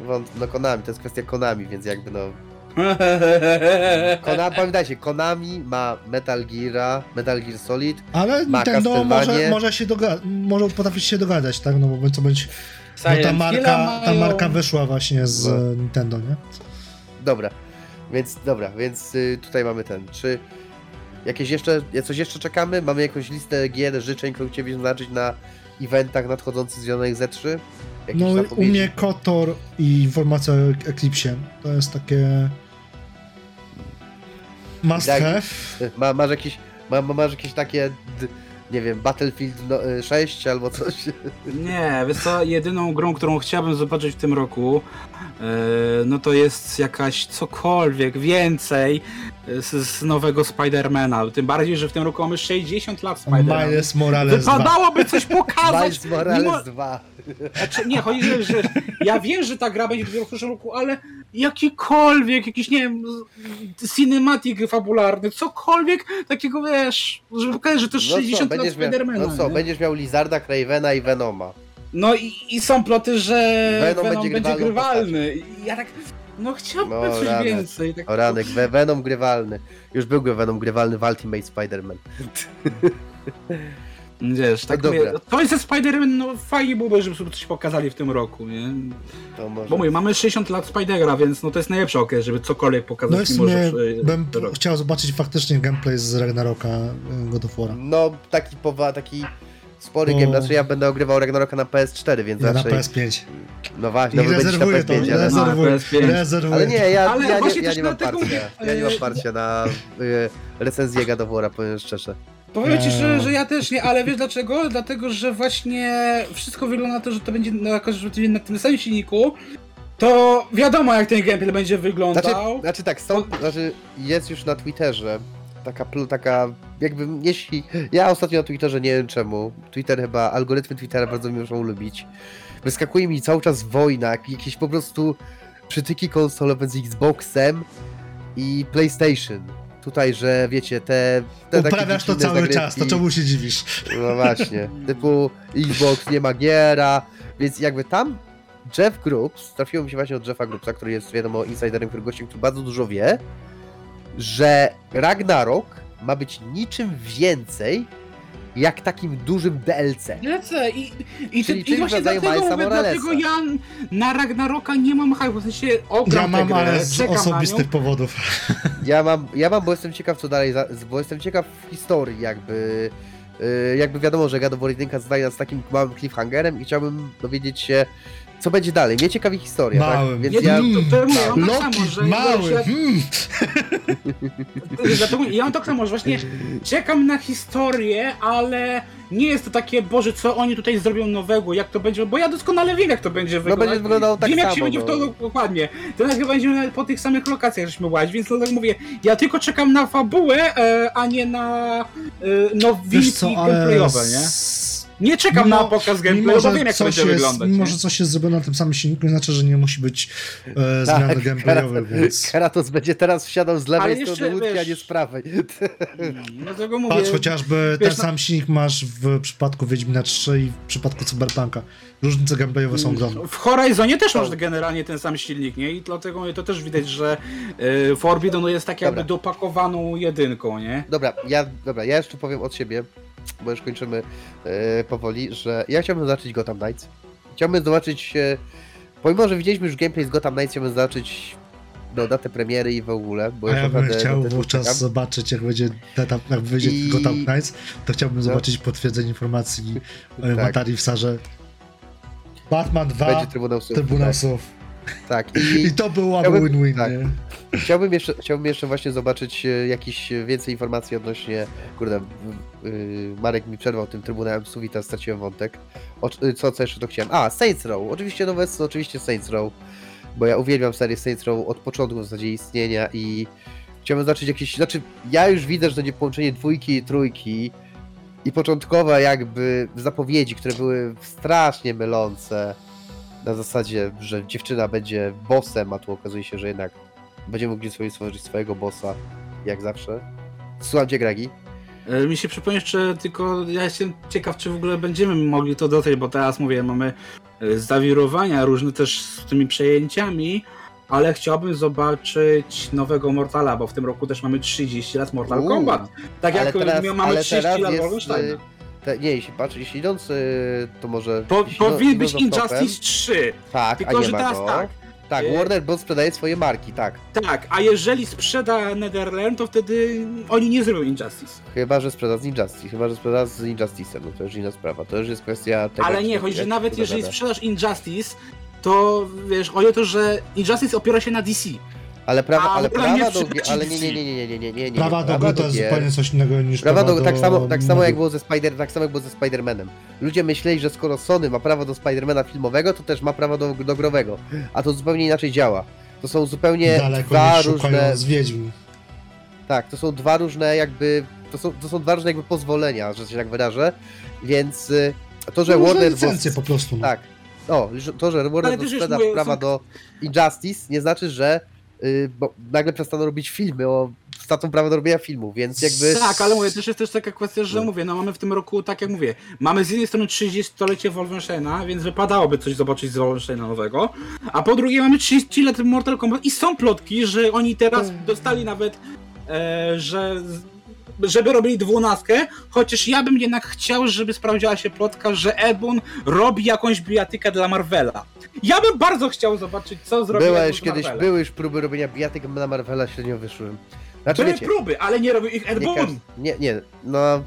Wąt, no Konami, to jest kwestia Konami, więc jakby no... Konami, pamiętajcie, Konami ma Metal Gear'a, Metal Gear Solid, Ale Ma Nintendo Castlevanię. może, może się doga- może potrafić się dogadać, tak? No bo co będzie. Bo ta marka, ta mają. marka wyszła właśnie z No. e, Nintendo, nie? Dobra, więc dobra, więc y, tutaj mamy ten. Czy jakieś jeszcze, coś jeszcze czekamy? Mamy jakąś listę gier, życzeń, które chcielibyśmy zobaczyć na eventach nadchodzących związanych z E3? Jakieś No u zapowiedzi? mnie Kotor i informacja o Eclipsie. To jest takie. Must Tak. have. Ma, masz jakieś, ma, ma- masz jakieś takie, nie wiem, Battlefield no, y, 6 albo coś? Nie, wiesz co, jedyną grą, którą chciałbym zobaczyć w tym roku, e, no to jest jakaś cokolwiek więcej z, z nowego Spidermana. Tym bardziej, że w tym roku mamy 60 lat Spidermana. Miles Morales 2. Wypadałoby coś pokazać! Miles Morales mimo- 2. Znaczy, nie, chodzi, że, że ja wiem, że ta gra będzie w przyszłym roku, ale jakikolwiek, jakiś, nie wiem, cinematic fabularny, cokolwiek takiego, wiesz, żeby pokazać, że to jest No co, 60 lat będziesz miał, Spidermana. no co, nie? będziesz miał Lizarda, Cravena i Venoma. No i, i są ploty, że Venom Venom, będzie będzie, grywalny. I ja tak, no chciałbym No, coś rany. więcej. Tak, O ranek, We- Venom grywalny. Już był Venom grywalny w Ultimate Spider-Man. Wiesz, tak No mówię, dobra. to jest ze Spider-Man, no fajnie byłoby, żeby sobie coś pokazali w tym roku, nie? To może... Bo mówię, mamy 60 lat Spidera, więc no to jest najlepszy okres, żeby cokolwiek pokazać No i w mimo, sumie że w- bym chciał zobaczyć faktycznie gameplay z Ragnaroka e, God of War'a. No, taki powa, taki spory Bo- game. Znaczy ja będę ogrywał Ragnaroka na PS4, więc Ja na raczej... PS5. No właśnie, I no na rezerwuję to, PS5, ale... No, rezerwuję, PS5. rezerwuję. Ale nie, ja, Ale ja, nie, ja nie mam dlatego parcia. mówię, Ja nie mam parcia na y, recenzję God of War'a, powiem szczerze. Powiem ci, że, że ja też nie, ale wiesz dlaczego? Dlatego, że właśnie wszystko wygląda na to, że to będzie na, jako, że to będzie na tym samym silniku, to wiadomo jak ten gameplay będzie wyglądał. Znaczy, znaczy tak, są, znaczy jest już na Twitterze taka, taka jakby, jeśli, ja ostatnio na Twitterze nie wiem czemu, Twitter chyba, algorytmy Twittera bardzo mi muszą lubić, wyskakuje mi cały czas wojna, jak- jakieś po prostu przytyki konsolowe z Xboxem i PlayStation. Tutaj, że wiecie, te... te Uprawiasz to cały zagrywki- czas, to czemu się dziwisz? No właśnie, typu Xbox nie ma giera, więc jakby tam Jeff Groups, trafiło mi się właśnie od Jeffa Groupsa, który jest wiadomo insiderem, który gościem, który bardzo dużo wie, że Ragnarok ma być niczym więcej jak takim dużym DLC. Lecę i, i, Czyli ty, i właśnie dlatego, Milesa mówię, dlatego ja na Ragnaroka nie mam hype, w sensie ogram Ja mam, grę, ale z osobistych powodów. Ja mam, ja mam, bo jestem ciekaw co dalej, bo jestem ciekaw historii jakby, yy, jakby wiadomo, że God of War 1 zdaje nas takim małym cliffhangerem i chciałbym dowiedzieć się, co będzie dalej. Mnie ciekawi historia, Małym. tak? Więc ja, to, to ja mam tak samo, że mały, hmm. Dlatego ja mam tak samo, że właśnie czekam na historię, ale nie jest to takie, Boże, co oni tutaj zrobią nowego, jak to będzie, bo ja doskonale wiem, jak to będzie no wyglądać. będzie wyglądało tak wiem, jak samo. się będzie w to no. dokładnie. To chyba będziemy po tych samych lokacjach żeśmy łazić, więc no tak mówię, ja tylko czekam na fabułę, e, a nie na e, nowinki gameplayowe, nie? Nie czekam Mimo- na pokaz gameplayu, bo wiem, jak to coś będzie jest, wyglądać. mimo, nie? że coś jest zrobione na tym samym silniku, nie znaczy, że nie musi być e, Tak, gameplayowych, Kara- więc Karatos będzie teraz wsiadał z lewej jeszcze, strony łódki, a nie z prawej. Dlatego mówię, patrz, chociażby wiesz, ten no- sam silnik masz w przypadku Wiedźmina 3 i w przypadku Cyberpunka. Różnice gameplayowe są ogromne. W Horizonie też Tak. masz generalnie ten sam silnik, nie? I dlatego to też widać, że y, Forbidden jest tak jakby Dobra. dopakowaną jedynką, nie? Dobra, ja, dobra, ja jeszcze powiem od siebie, bo już kończymy e, powoli, że ja chciałbym zobaczyć Gotham Knights. Chciałbym zobaczyć, e, pomimo, że widzieliśmy już gameplay z Gotham Knights, chciałbym zobaczyć no, datę premiery i w ogóle, bo A ja bym chciał wówczas czekam. zobaczyć, jak będzie, ta- jak wyjdzie I- Gotham Knights, to chciałbym No. zobaczyć potwierdzenie informacji e, Tak. Matarii w Sarze. Batman 2, Będzie Trybunał Słów. Trybunał Słów. Tak. I, I to Chciałbym- win-win, tak. Chciałbym jeszcze, chciałbym jeszcze właśnie zobaczyć e, jakieś więcej informacji odnośnie, kurde, y, Marek mi przerwał tym Trybunałem teraz straciłem wątek. O, c- co, co jeszcze to chciałem? A, Saints Row, oczywiście nowe, oczywiście Saints Row, bo ja uwielbiam serię Saints Row od początku w zasadzie istnienia i chciałbym zobaczyć jakieś, znaczy ja już widzę, że będzie połączenie dwójki i trójki i początkowe jakby zapowiedzi, które były strasznie mylące na zasadzie, że dziewczyna będzie bossem, a tu okazuje się, że jednak będziemy mogli sobie stworzyć swojego bossa, jak zawsze. Słucham cię, Gregi. E, Mi się przypomina jeszcze tylko, ja jestem ciekaw, czy w ogóle będziemy mogli to dotrzeć, bo teraz mówię, mamy e, zawirowania różne też z tymi przejęciami, ale chciałbym zobaczyć nowego Mortala, bo w tym roku też mamy 30 lat Mortal. Kombat. Tak jak teraz- mamy ale 30 teraz lat jest, Wolfensteina. Te, nie, jeśli patrz, jeśli idąc, y, to może... Po, jeśli powinien idąc być Injustice 3, Tak, a tylko nie że ma teraz go. tak. Tak, Y- Warner Bros. sprzedaje swoje marki, tak. Tak, a jeżeli sprzeda Netherland, to wtedy oni nie zrobią Injustice. Chyba, że sprzeda z Injustice, chyba, że sprzeda z Injustice'em, no to już inna sprawa. To już jest kwestia tego... Ale jak nie, chodzi, że jak nawet jeżeli dogada. sprzedasz Injustice, to wiesz, chodzi o to, że Injustice opiera się na DC. Ale prawa, ale nie prawa do... sprzedaci Ale nie, nie, nie, nie, nie, nie, nie, nie. Prawa do gry to jest gier- zupełnie coś innego niż Prawa prawa do, tak, samo, tak samo jak było ze Spider, tak samo jak było ze Spider-Manem. Ludzie myśleli, że skoro Sony ma prawo do Spider-Mana filmowego, to też ma prawo do, do growego. A to zupełnie inaczej działa. To są zupełnie Daleko dwa nie różne. szukając Wiedźmin. Tak, to są dwa różne jakby. To są, to są dwa różne jakby pozwolenia, że się tak wyrażę. Więc y, to, że Różne Warner licencje po prostu. no. Tak. O, to, że Warner sprzeda prawa są- do Injustice, nie znaczy, że bo nagle przestaną robić filmy, o stracą prawo do robienia filmów, więc jakby. Tak, ale mówię, też jest też taka kwestia, że No. mówię, no mamy w tym roku, tak jak mówię, mamy z jednej strony 30-lecie Wolfensteina, więc wypadałoby coś zobaczyć z Wolfensteina nowego, a po drugie mamy 30 lat Mortal Kombat i są plotki, że oni teraz Mm. dostali nawet, e, że żeby robili dwunastkę, chociaż ja bym jednak chciał, żeby sprawdziła się plotka, że Edbun robi jakąś bijatykę dla Marvela. Ja bym bardzo chciał zobaczyć, co zrobi Była już kiedyś, były już próby robienia bijatyk na Marvela, średnio wyszły. Znaczy Były wiecie, próby, ale nie robił ich Ed nie, Boon. nie, nie, no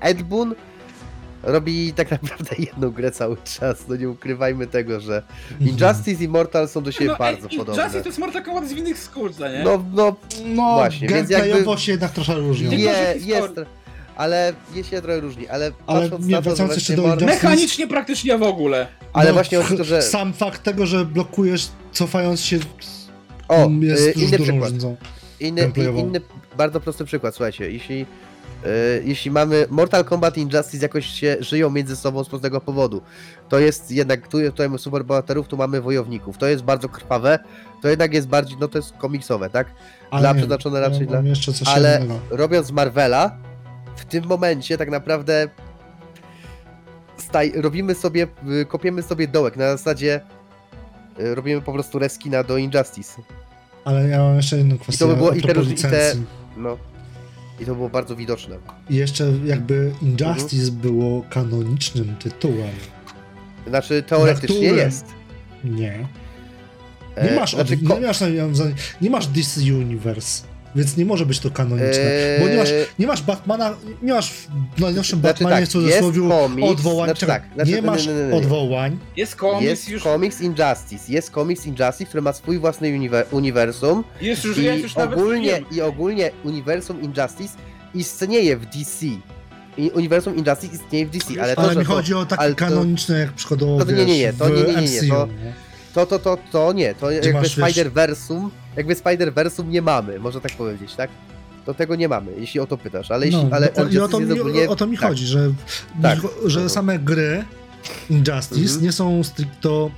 Ed Boon robi tak naprawdę jedną grę cały czas, no nie ukrywajmy tego, że Mhm. Injustice i Mortal są do siebie No, bardzo i- i podobne. Justice to jest Mortal Kombat z innych skór, co nie? No, no, No, Właśnie, więc jakby- się jednak trochę różnią. Historia- jest, ale jest się trochę różni, ale Ale patrząc nie, wracając jeszcze do Injustice- Mechanicznie praktycznie w ogóle. ale No, właśnie o to, że... Sam fakt tego, że blokujesz cofając się O, jest y, już inny dużą przykład. różnicą. Inny, inny, bardzo prosty przykład, słuchajcie, jeśli, jeśli mamy Mortal Kombat i Injustice jakoś się żyją między sobą z prostego powodu, to jest jednak, tu tutaj mamy superbohaterów, tu mamy wojowników, to jest bardzo krwawe, to jednak jest bardziej, no to jest komiksowe, tak? Dla nie, przeznaczone raczej ja dla- jeszcze coś ale- innego. Robiąc Marvela, w tym momencie tak naprawdę staj, robimy sobie, y, kopiemy sobie dołek, na zasadzie y, robimy po prostu reskina do Injustice, Ale ja mam jeszcze jedną kwestię to by było- i te i te- no. I to było bardzo widoczne. I jeszcze jakby Injustice Mhm. było kanonicznym tytułem. Znaczy, teoretycznie którym- jest. Nie. E, Nie masz, znaczy, od, nie, masz, nie masz DC Universe, więc nie może być to kanoniczne. Bo nie masz, Eee, nie masz Batmana, nie masz w najnowszym Znaczy Batmanie tak, w cudzysłowie odwołań. znaczy tak, znaczy- nie nie, masz nie, nie, nie. odwołań, Jest komiks jest już. komiks Injustice, jest komiks Injustice, który ma swój własny uniwer- uniwersum Jest już, i jest już ogólnie, i ogólnie uniwersum Injustice istnieje w DC. I uniwersum Injustice istnieje w DC, ale to, ale mi to, chodzi o takie to- kanoniczne, jak przykładowo No to nie, wiesz, nie, nie, to w nie, nie, nie, nie, MCU, to- nie? To, to, to, to nie, to jakby masz, Spider-Versum, jakby Spider-Versum nie mamy, można tak powiedzieć, tak? To tego nie mamy, jeśli o to pytasz, ale jeśli, No, ale bo- I o to, mi, ogólnie... o to mi tak. chodzi, że, Tak. że Mhm. same gry Injustice Mhm. nie są stricto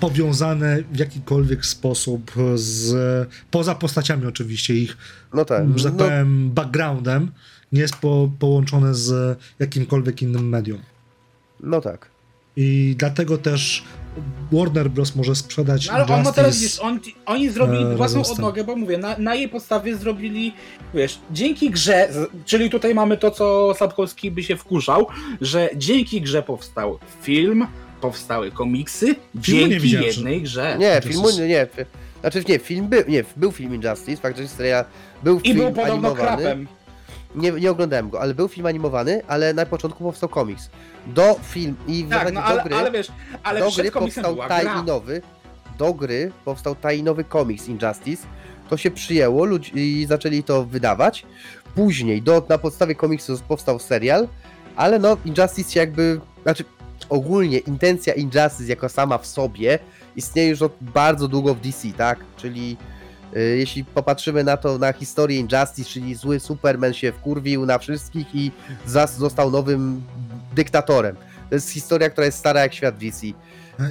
powiązane w jakikolwiek sposób z, poza postaciami oczywiście, ich, No tak, że tak no, powiem, backgroundem, nie jest po, połączone z jakimkolwiek innym medium. no tak. I dlatego też Warner Bros. może sprzedać No, ale on ma teraz, wiesz, on, oni zrobili e, własną odnogę, bo mówię, na, na jej podstawie zrobili, wiesz, dzięki grze, czyli tutaj mamy to, co Sapkowski by się wkurzał, że dzięki grze powstał film, powstały komiksy nie dzięki jednej grze. Nie, filmu nie. Znaczy nie, film był, nie, był film Injustice, fakt, że historia był I film był podobno animowany. krapem. Nie, nie oglądałem go, ale był film animowany, ale na początku powstał komiks. Do film i Tak, nawet no do ale, gry, ale wiesz, ale do gry powstał tajnowy, do gry powstał tajnowy komiks Injustice. To się przyjęło ludzi, i zaczęli to wydawać. Później do, na podstawie komiksu powstał serial, ale no Injustice się jakby, znaczy ogólnie intencja Injustice jako sama w sobie istnieje już od bardzo długo w DC, tak? Czyli jeśli popatrzymy na to, na historię Injustice, czyli zły Superman się wkurwił na wszystkich i został nowym dyktatorem. To jest historia, która jest stara jak świat DC. I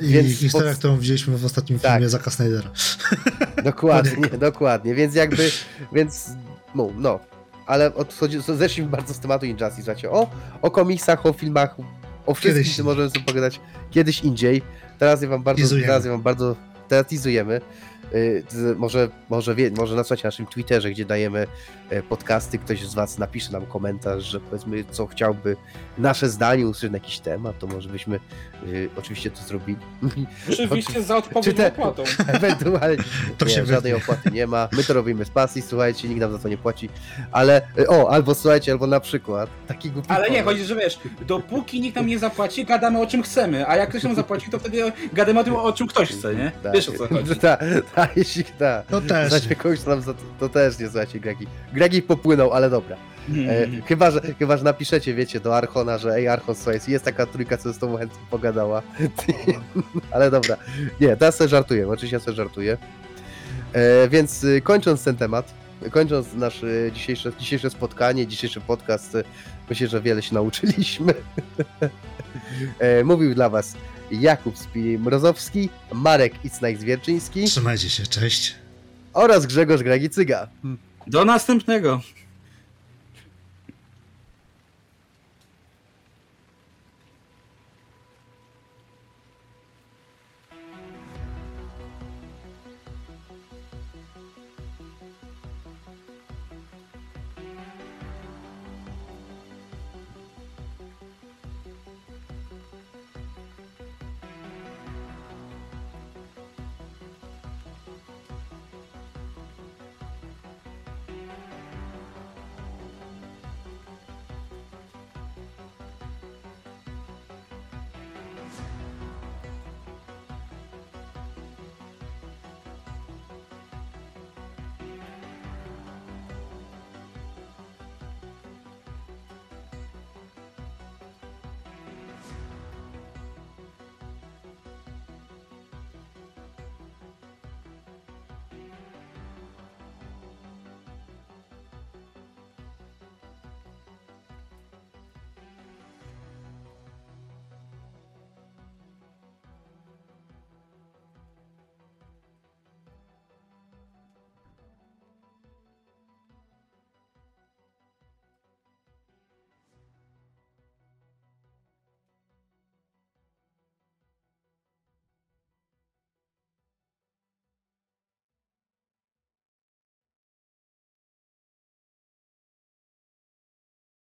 Więc historia, pod- którą widzieliśmy w ostatnim Tak. filmie Zaka Snydera. Dokładnie, dokładnie, więc jakby, więc, no, no. ale odchodzi, zeszliśmy bardzo z tematu Injustice, słuchajcie, o, o komiksach, o filmach, o wszystkim, Kiedyś. możemy sobie pogadać kiedyś indziej. Teraz ja wam bardzo, Teasujemy. teraz ja wam bardzo, teraz. Y, może, może, wie, może na naszym Twitterze, gdzie dajemy e, podcasty, ktoś z was napisze nam komentarz, że powiedzmy, co chciałby nasze zdanie usłyszeć na jakiś temat, to może byśmy y, oczywiście to zrobili. Oczywiście za odpowiednią te- opłatą. Ewentualnie. To nie, się żadnej wytnie. opłaty nie ma. My to robimy z pasji, słuchajcie, nikt nam za to nie płaci. Ale y, o, albo słuchajcie, albo na przykład taki głupi Ale nie, chodzi, że wiesz, dopóki nikt nam nie zapłaci, gadamy o czym chcemy, a jak ktoś nam zapłaci, to wtedy gadamy o tym, o czym ktoś chce, nie? Tak. Wiesz o co chodzi. Tak, jeśli tak. To też. Znacie kogoś, co za to, to też nie słuchajcie, Gregi. Gregi popłynął, ale dobra. E, Mhm. chyba, że, chyba, że napiszecie, wiecie, do Archona, że ej Archon, słuchaj, jest taka trójka, co z tobą chętnie pogadała. ale dobra. Nie, teraz sobie żartuję, oczywiście ja sobie żartuję. E, więc y, kończąc ten temat, kończąc nasze dzisiejsze, dzisiejsze spotkanie, dzisiejszy podcast, y, myślę, że wiele się nauczyliśmy. e, mówił dla was Jakub Spili-Mrozowski, Marek Icnajk-Zwierczyński Trzymajcie się, cześć. oraz Grzegorz Gragicyga. Do następnego.